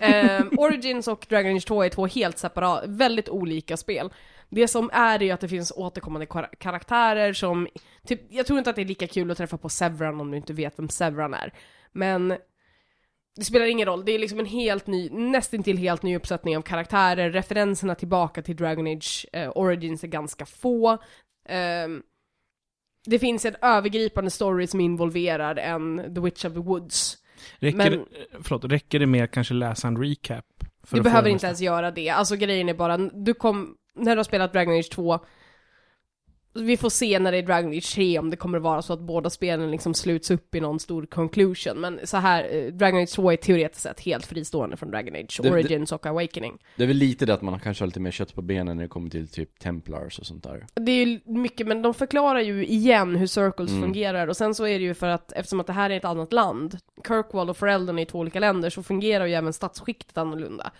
Ehm, Origins och Dragon Age 2 är två helt separata, väldigt olika spel. Det som är är att det finns återkommande kar- karaktärer som, typ, jag tror inte att det är lika kul att träffa på Severan om du inte vet vem Severan är. Men det spelar ingen roll, det är liksom en helt ny, nästintill helt ny uppsättning av karaktärer, referenserna tillbaka till Dragon Age eh, Origins är ganska få. Ehm, det finns en övergripande story som involverar en The Witch of the Woods. Räcker, Men- det, förlåt, räcker det med att kanske läsa en recap? Du behöver inte ens göra det. Alltså grejen är bara, du kom, när du har spelat Dragon Age 2, vi får se när det är Dragon Age 3 om det kommer vara så att båda spelen liksom sluts upp i någon stor conclusion. Men så här, eh, Dragon Age 2 är teoretiskt sett helt fristående från Dragon Age Det- det- Origins och Awakening. Det är väl lite det att man kanske har lite mer kött på benen när det kommer till typ Templars och sånt där. Det är ju mycket, men de förklarar ju igen hur Circles Mm. fungerar och sen så är det ju för att eftersom att det här är ett annat land, Kirkwall och Ferelden är två olika länder, så fungerar ju även statsskiktet annorlunda.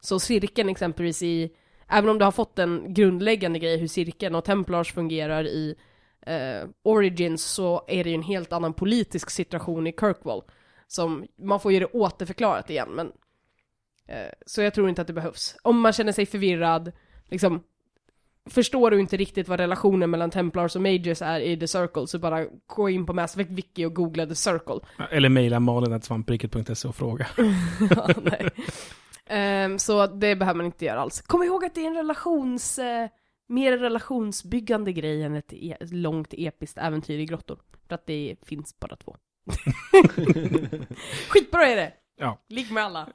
Så cirkeln exempelvis i, även om du har fått en grundläggande grej hur cirkeln och Templars fungerar i eh, Origins så är det ju en helt annan politisk situation i Kirkwall. Som, man får ju det återförklarat igen men eh, Så jag tror inte att det behövs. Om man känner sig förvirrad, liksom Förstår du inte riktigt vad relationen mellan Templars och Mages är i The Circle så bara gå in på Mass Effect Wiki och googla The Circle. Eller mejla malin.svampriket.se och fråga. ja, nej. Ehm, så det behöver man inte göra alls. Kom ihåg att det är en relations... eh, mer relationsbyggande grej än ett, e- ett långt episkt äventyr i grottor. För att det finns bara två. Skitbra är det! Ja. Ligg med alla.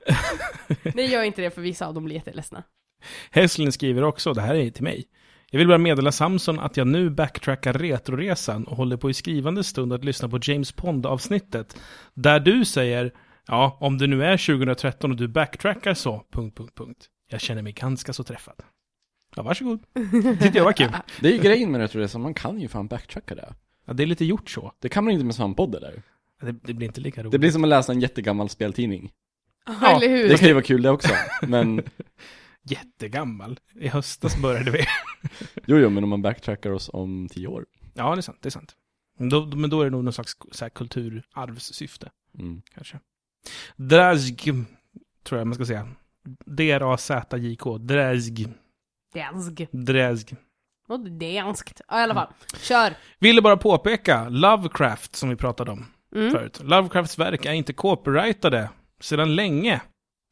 Nej, gör inte det för vissa av dem blir jätteledsna. Hässlin skriver också, det här är till mig. Jag vill bara meddela Samson att jag nu backtrackar Retroresan och håller på i skrivande stund att lyssna på James Pond-avsnittet. Där du säger, ja, om det nu är 2013 och du backtrackar så, punkt, punkt, punkt. Jag känner mig ganska så träffad. Ja, varsågod. Tyckte jag var kul. Det är ju grejen med det tror jag, så man kan ju fan backtracka det. Ja, det är lite gjort så. Det kan man inte med Svamppodd eller? Det, det blir inte lika roligt. Det blir som att läsa en jättegammal speltidning. Ja, eller hur? Det kan ju vara kul det också, men jättegammal. I höstas började vi. jo, jo, men om man backtrackar oss om tio år. ja, det är sant. Det är sant. Men då, men då är det nog någon slags så här, kulturarvssyfte. Mm. kanske. Drazg, tror jag man ska säga. D-R-A-Z-J-K. Drazg. Dansk. Drazg. Och danskt. Ja, i alla fall. Kör! Ville bara påpeka, Lovecraft som vi pratade om Mm. förut. Lovecrafts verk är inte copyrightade sedan länge.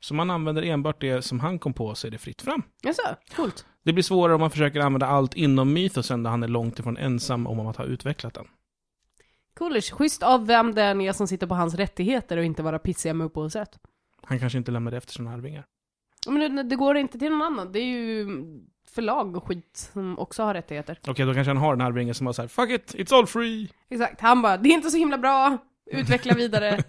Så man använder enbart det som han kom på så är det fritt fram. Jaså, coolt. Det blir svårare om man försöker använda allt inom mytosen där han är långt ifrån ensam om att ha utvecklat den. Coolish. Schysst av vem det än är som sitter på hans rättigheter och inte vara pissiga med upphovsrätt. Han kanske inte lämnade efter sina arvingar. Men det, det går inte till någon annan. Det är ju förlag och skit som också har rättigheter. Okej, då kanske han har en arvinge som var så här: Fuck it, it's all free! Exakt. Han bara, det är inte så himla bra. Utveckla vidare.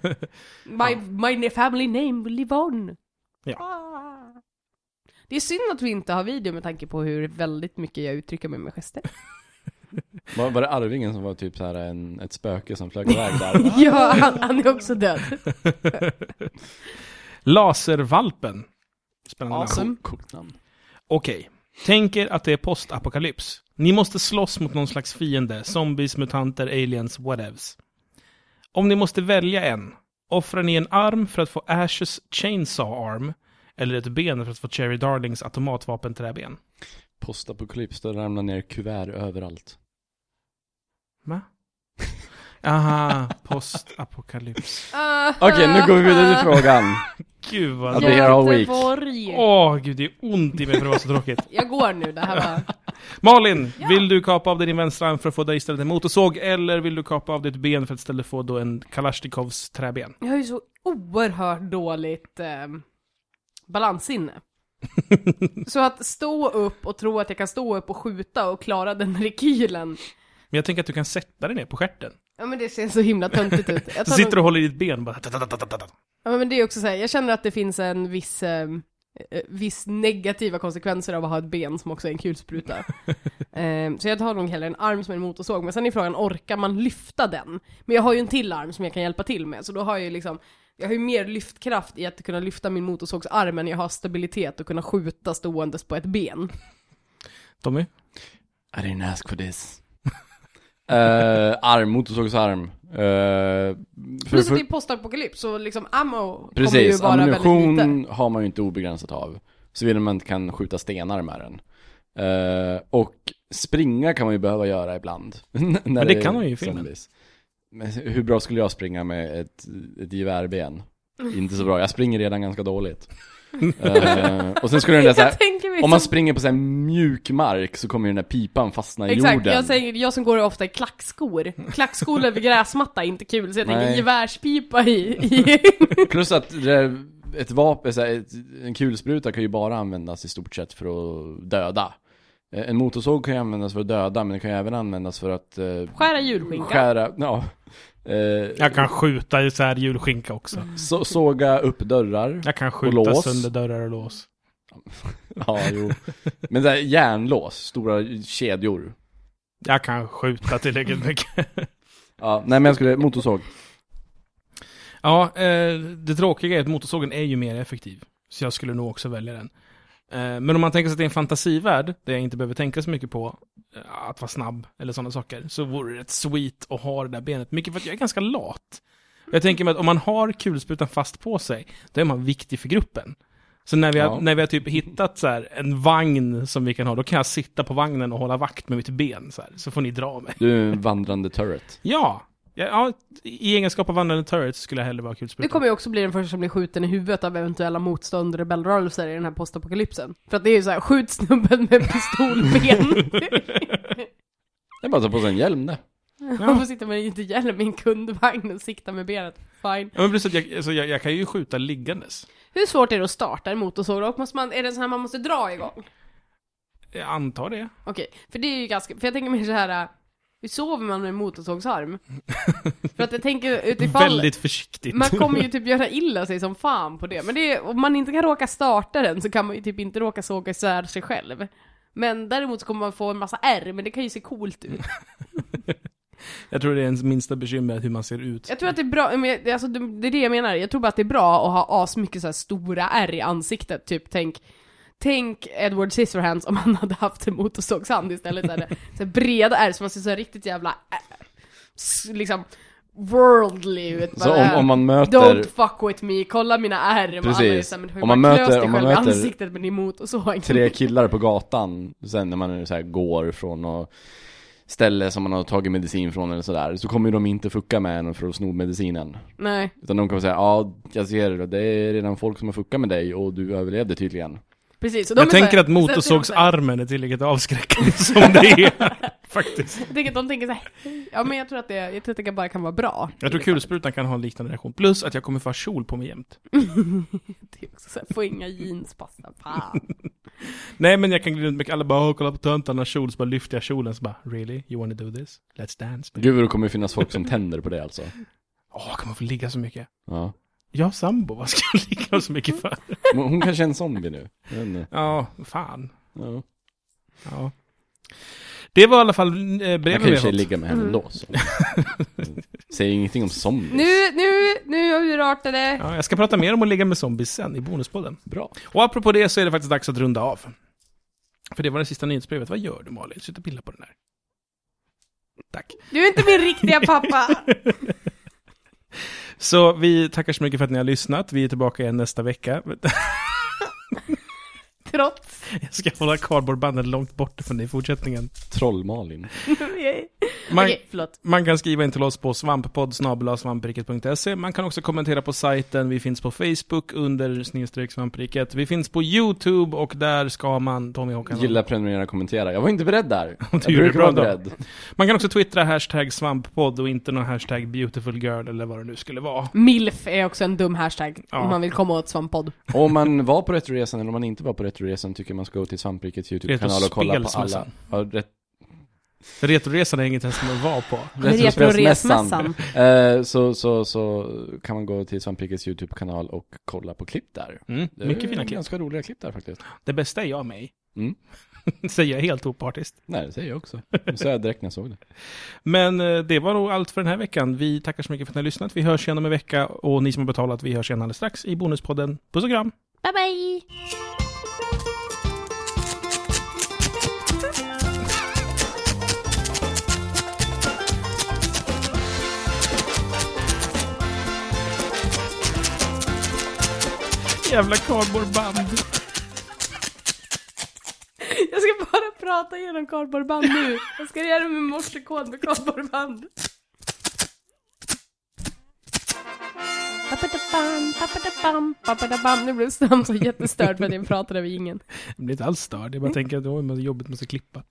My, my family name will live on. Ja. Ah. Det är synd att vi inte har video med tanke på hur väldigt mycket jag uttrycker mig med gester. Var, var det Arvingen som var typ så här en, ett spöke som flög iväg där? ja, han, han är också död. Laservalpen. Spännande namn. Awesome. Coolt namn. Okej. Tänker att det är postapokalyps. Ni måste slåss mot någon slags fiende. Zombies, mutanter, aliens, whatevs. Om ni måste välja en. Offrar ni en arm för att få Ashes Chainsaw Arm? Eller ett ben för att få Cherry Darlings automatvapenträben? Postapokalyps, då ramlar ner kuvert överallt. Va? Aha, postapokalyps. Okej, nu går vi vidare till frågan. Gud vad... Be here all week. Göteborg. Åh, gud det är ont i mig för det var så tråkigt. Jag går nu, det här var... Malin, Ja. vill du kapa av dig din vänstra arm för att få dig istället en motorsåg? Eller vill du kapa av ditt ben för att istället få då en Kalashnikovs träben? Jag har ju så oerhört dåligt eh, balanssinne. så att stå upp och tro att jag kan stå upp och skjuta och klara den rekylen. Men jag tänker att du kan sätta dig ner på stjärten. Ja men det ser så himla töntigt ut. Jag sitter du nog- och håller i ditt ben bara. Ja men det är också så här, jag känner att det finns en viss, eh, eh, viss negativa konsekvenser av att ha ett ben som också är en kulspruta. eh, så jag tar nog hellre en arm som en motorsåg, men sen är frågan, orkar man lyfta den? Men jag har ju en till arm som jag kan hjälpa till med, så då har jag ju liksom jag har ju mer lyftkraft i att kunna lyfta min motorsågsarm än jag har stabilitet och kunna skjuta ståendes på ett ben. Tommy? I didn't ask for this. uh, arm, motorsågsarm. Uh, för, Plus att det är postapokalyps, så liksom ammo kommer ju precis, vara väldigt lite. ammunition har man ju inte obegränsat av. Såvida man inte kan skjuta stenar med den. Eh, och springa kan man ju behöva göra ibland. när Men det är kan man ju i filmen. zombies. Men hur bra skulle jag springa med ett, ett gevärben? Inte så bra, jag springer redan ganska dåligt. Eh, och sen skulle den där så här, Jag tänker mig om man springer på så här mjuk mark så kommer ju den där pipan fastna i Exakt, jorden. jag, säger, jag som går ofta i klackskor. Klackskor över gräsmatta är inte kul, så jag tänker gevärspipa i... i Plus att där, ett vapen, så här, ett, en kulspruta kan ju bara användas i stort sett för att döda. Eh, En motorsåg kan ju användas för att döda, men det kan ju även användas för att eh, skära julskinka. skära, ja. Eh, Jag kan skjuta isär julskinka också. så, såga upp dörrar. Jag kan skjuta lås. sönder dörrar och lås. Ja, jo. Men det här järnlås, stora kedjor. Jag kan skjuta tillräckligt mycket. Ja, nej men jag skulle, motorsåg. Ja, eh, det tråkiga är att motorsågen är ju mer effektiv. Så jag skulle nog också välja den. Eh, men om man tänker sig att det är en fantasivärld, där jag inte behöver tänka så mycket på eh, att vara snabb eller sådana saker, så vore det rätt sweet att ha det där benet. Mycket för att jag är ganska lat. Jag tänker mig att om man har kulsprutan fast på sig, då är man viktig för gruppen. Så när vi har, Ja. när vi har typ hittat så här, en vagn som vi kan ha, då kan jag sitta på vagnen och hålla vakt med mitt ben så här, så får ni dra mig. Du är en vandrande turret. Ja! Ja, ja, i egenskap av vandrande turret skulle jag hellre vara kulsprutan. Du kommer ju också bli den första som blir skjuten i huvudet av eventuella motstånd och rebellrörelser i den här postapokalypsen. För att det är ju såhär, skjut snubben med pistolben. Det är bara att ta på sig en hjälm det. Man får sitta med inte hjälm i en kundvagn och sikta med benet. Fine. Ja, men att jag, alltså, jag, jag kan ju skjuta liggandes. Hur svårt är det att starta en motorsåg då? Måste man, är det så här man måste dra igång? Jag antar det. Okej, för det är ju ganska, för jag tänker mer så här. Hur sover man med en motorsågsarm? för att jag tänker utifall... Väldigt försiktigt. Man kommer ju typ göra illa sig som fan på det. Men det är, om man inte kan råka starta den så kan man ju typ inte råka såga isär sig själv. Men däremot så kommer man få en massa R, men det kan ju se coolt ut. Jag tror det är ens minsta bekymmer hur man ser ut. Jag tror att det är bra, men alltså, det det är det jag menar. Jag tror bara att det är bra att ha asmycket så här stora R i ansiktet. Typ tänk, tänk Edward Scissorhands om han hade haft en motorsågshand istället. Så här, så här breda R som man ser så här riktigt jävla, äh, liksom, worldly ut. Så om, om man möter, Don't fuck with me, kolla mina R. Och alla är Precis. så här, men Om man möter- om man möter ansiktet med din motorsåg. tre killar på gatan, sen när man så här går från något ställe som man har tagit medicin från eller sådär, så kommer ju de inte fucka med en för att sno medicinen. Nej, Utan de kommer säga, ja, jag ser det, det är redan folk som har fuckat med dig och du överlevde tydligen. Precis. Och de Jag så här- tänker att motorsågsarmen är tillräckligt avskräckande som det är. Faktiskt. Jag tänker att de tänker så här, ja men jag tror att det, jag tror att det bara kan vara bra. Jag tror kulsprutan kan ha en liknande reaktion. Plus att jag kommer få ha kjol på mig jämt. Det är också så här, få inga jeans passa, fan. Nej men jag kan gå runt med alla bara, "Åh, kolla på töntarnas kjol, så bara lyfter jag kjolen så bara, really? You wanna do this? Let's dance? baby." Gud vad det kommer finnas folk som tänder på det alltså. Åh, kan man få ligga så mycket? Ja. Jag har sambo, vad ska jag ligga så mycket för? Hon kanske är en zombie nu. Jag. Ja, fan. Ja. Ja. Det var i alla fall eh, Jag breven kan ju ligga med henne Mm. då så. Säger ingenting om zombies. Nu, nu, nu urartar det. Ja, jag ska prata mer om att ligga med zombies sen i bonuspodden. Bra. Och apropå det så är det faktiskt dags att runda av. För det var det sista nyhetsbrevet. Vad gör du Malin? Sluta pilla på den här. Tack. Du är inte min riktiga pappa. Så vi tackar så mycket för att ni har lyssnat. Vi är tillbaka igen nästa vecka. Trots. Jag ska hålla cardboardbanden långt bort från det i fortsättningen. Troll-Malin. Man, förlåt. man kan skriva in till oss på svamppodd svampriket.se. Man kan också kommentera på sajten. Vi finns på Facebook under snedstreck svampriket. Vi finns på YouTube och där ska man, Tommy Håkansson. Gilla, prenumerera, kommentera. Jag var inte beredd där. Jag gjorde brukar bra vara beredd. Man kan också twittra hashtag svamppodd och inte någon hashtag beautiful girl eller vad det nu skulle vara. Milf är också en dum hashtag. Ja. Om man vill komma åt svamppodd. Om man var på Retroresan eller om man inte var på Retroresan tycker jag man ska gå till Svamprikets YouTube-kanal och kolla på alla. Ja, ret- Retroresan är inget ens som att vara på. Retroresmässan. Eh, så, så, så kan man gå till Svamprikets YouTube-kanal och kolla på klipp där. Mm, mycket fina klipp. Ganska roliga klipp där faktiskt. Det bästa är jag i. Mm. Säger jag helt opartiskt. Nej, det säger jag också. Det sa jag direkt när jag såg det. Men eh, det var nog allt för den här veckan. Vi tackar så mycket för att ni har lyssnat. Vi hörs igen om en vecka och ni som har betalat, vi hörs igen alldeles strax i Bonuspodden. Puss och kram! Bye bye! Jävla kardborreband! Jag ska bara prata genom kardborreband nu. Jag ska göra med morsekod med kardborreband. Nu blev Stam så jättestörd för att jag pratade över ingen. Jag blir inte alls störd. Jag bara tänker att det är jobbigt, man måste klippa.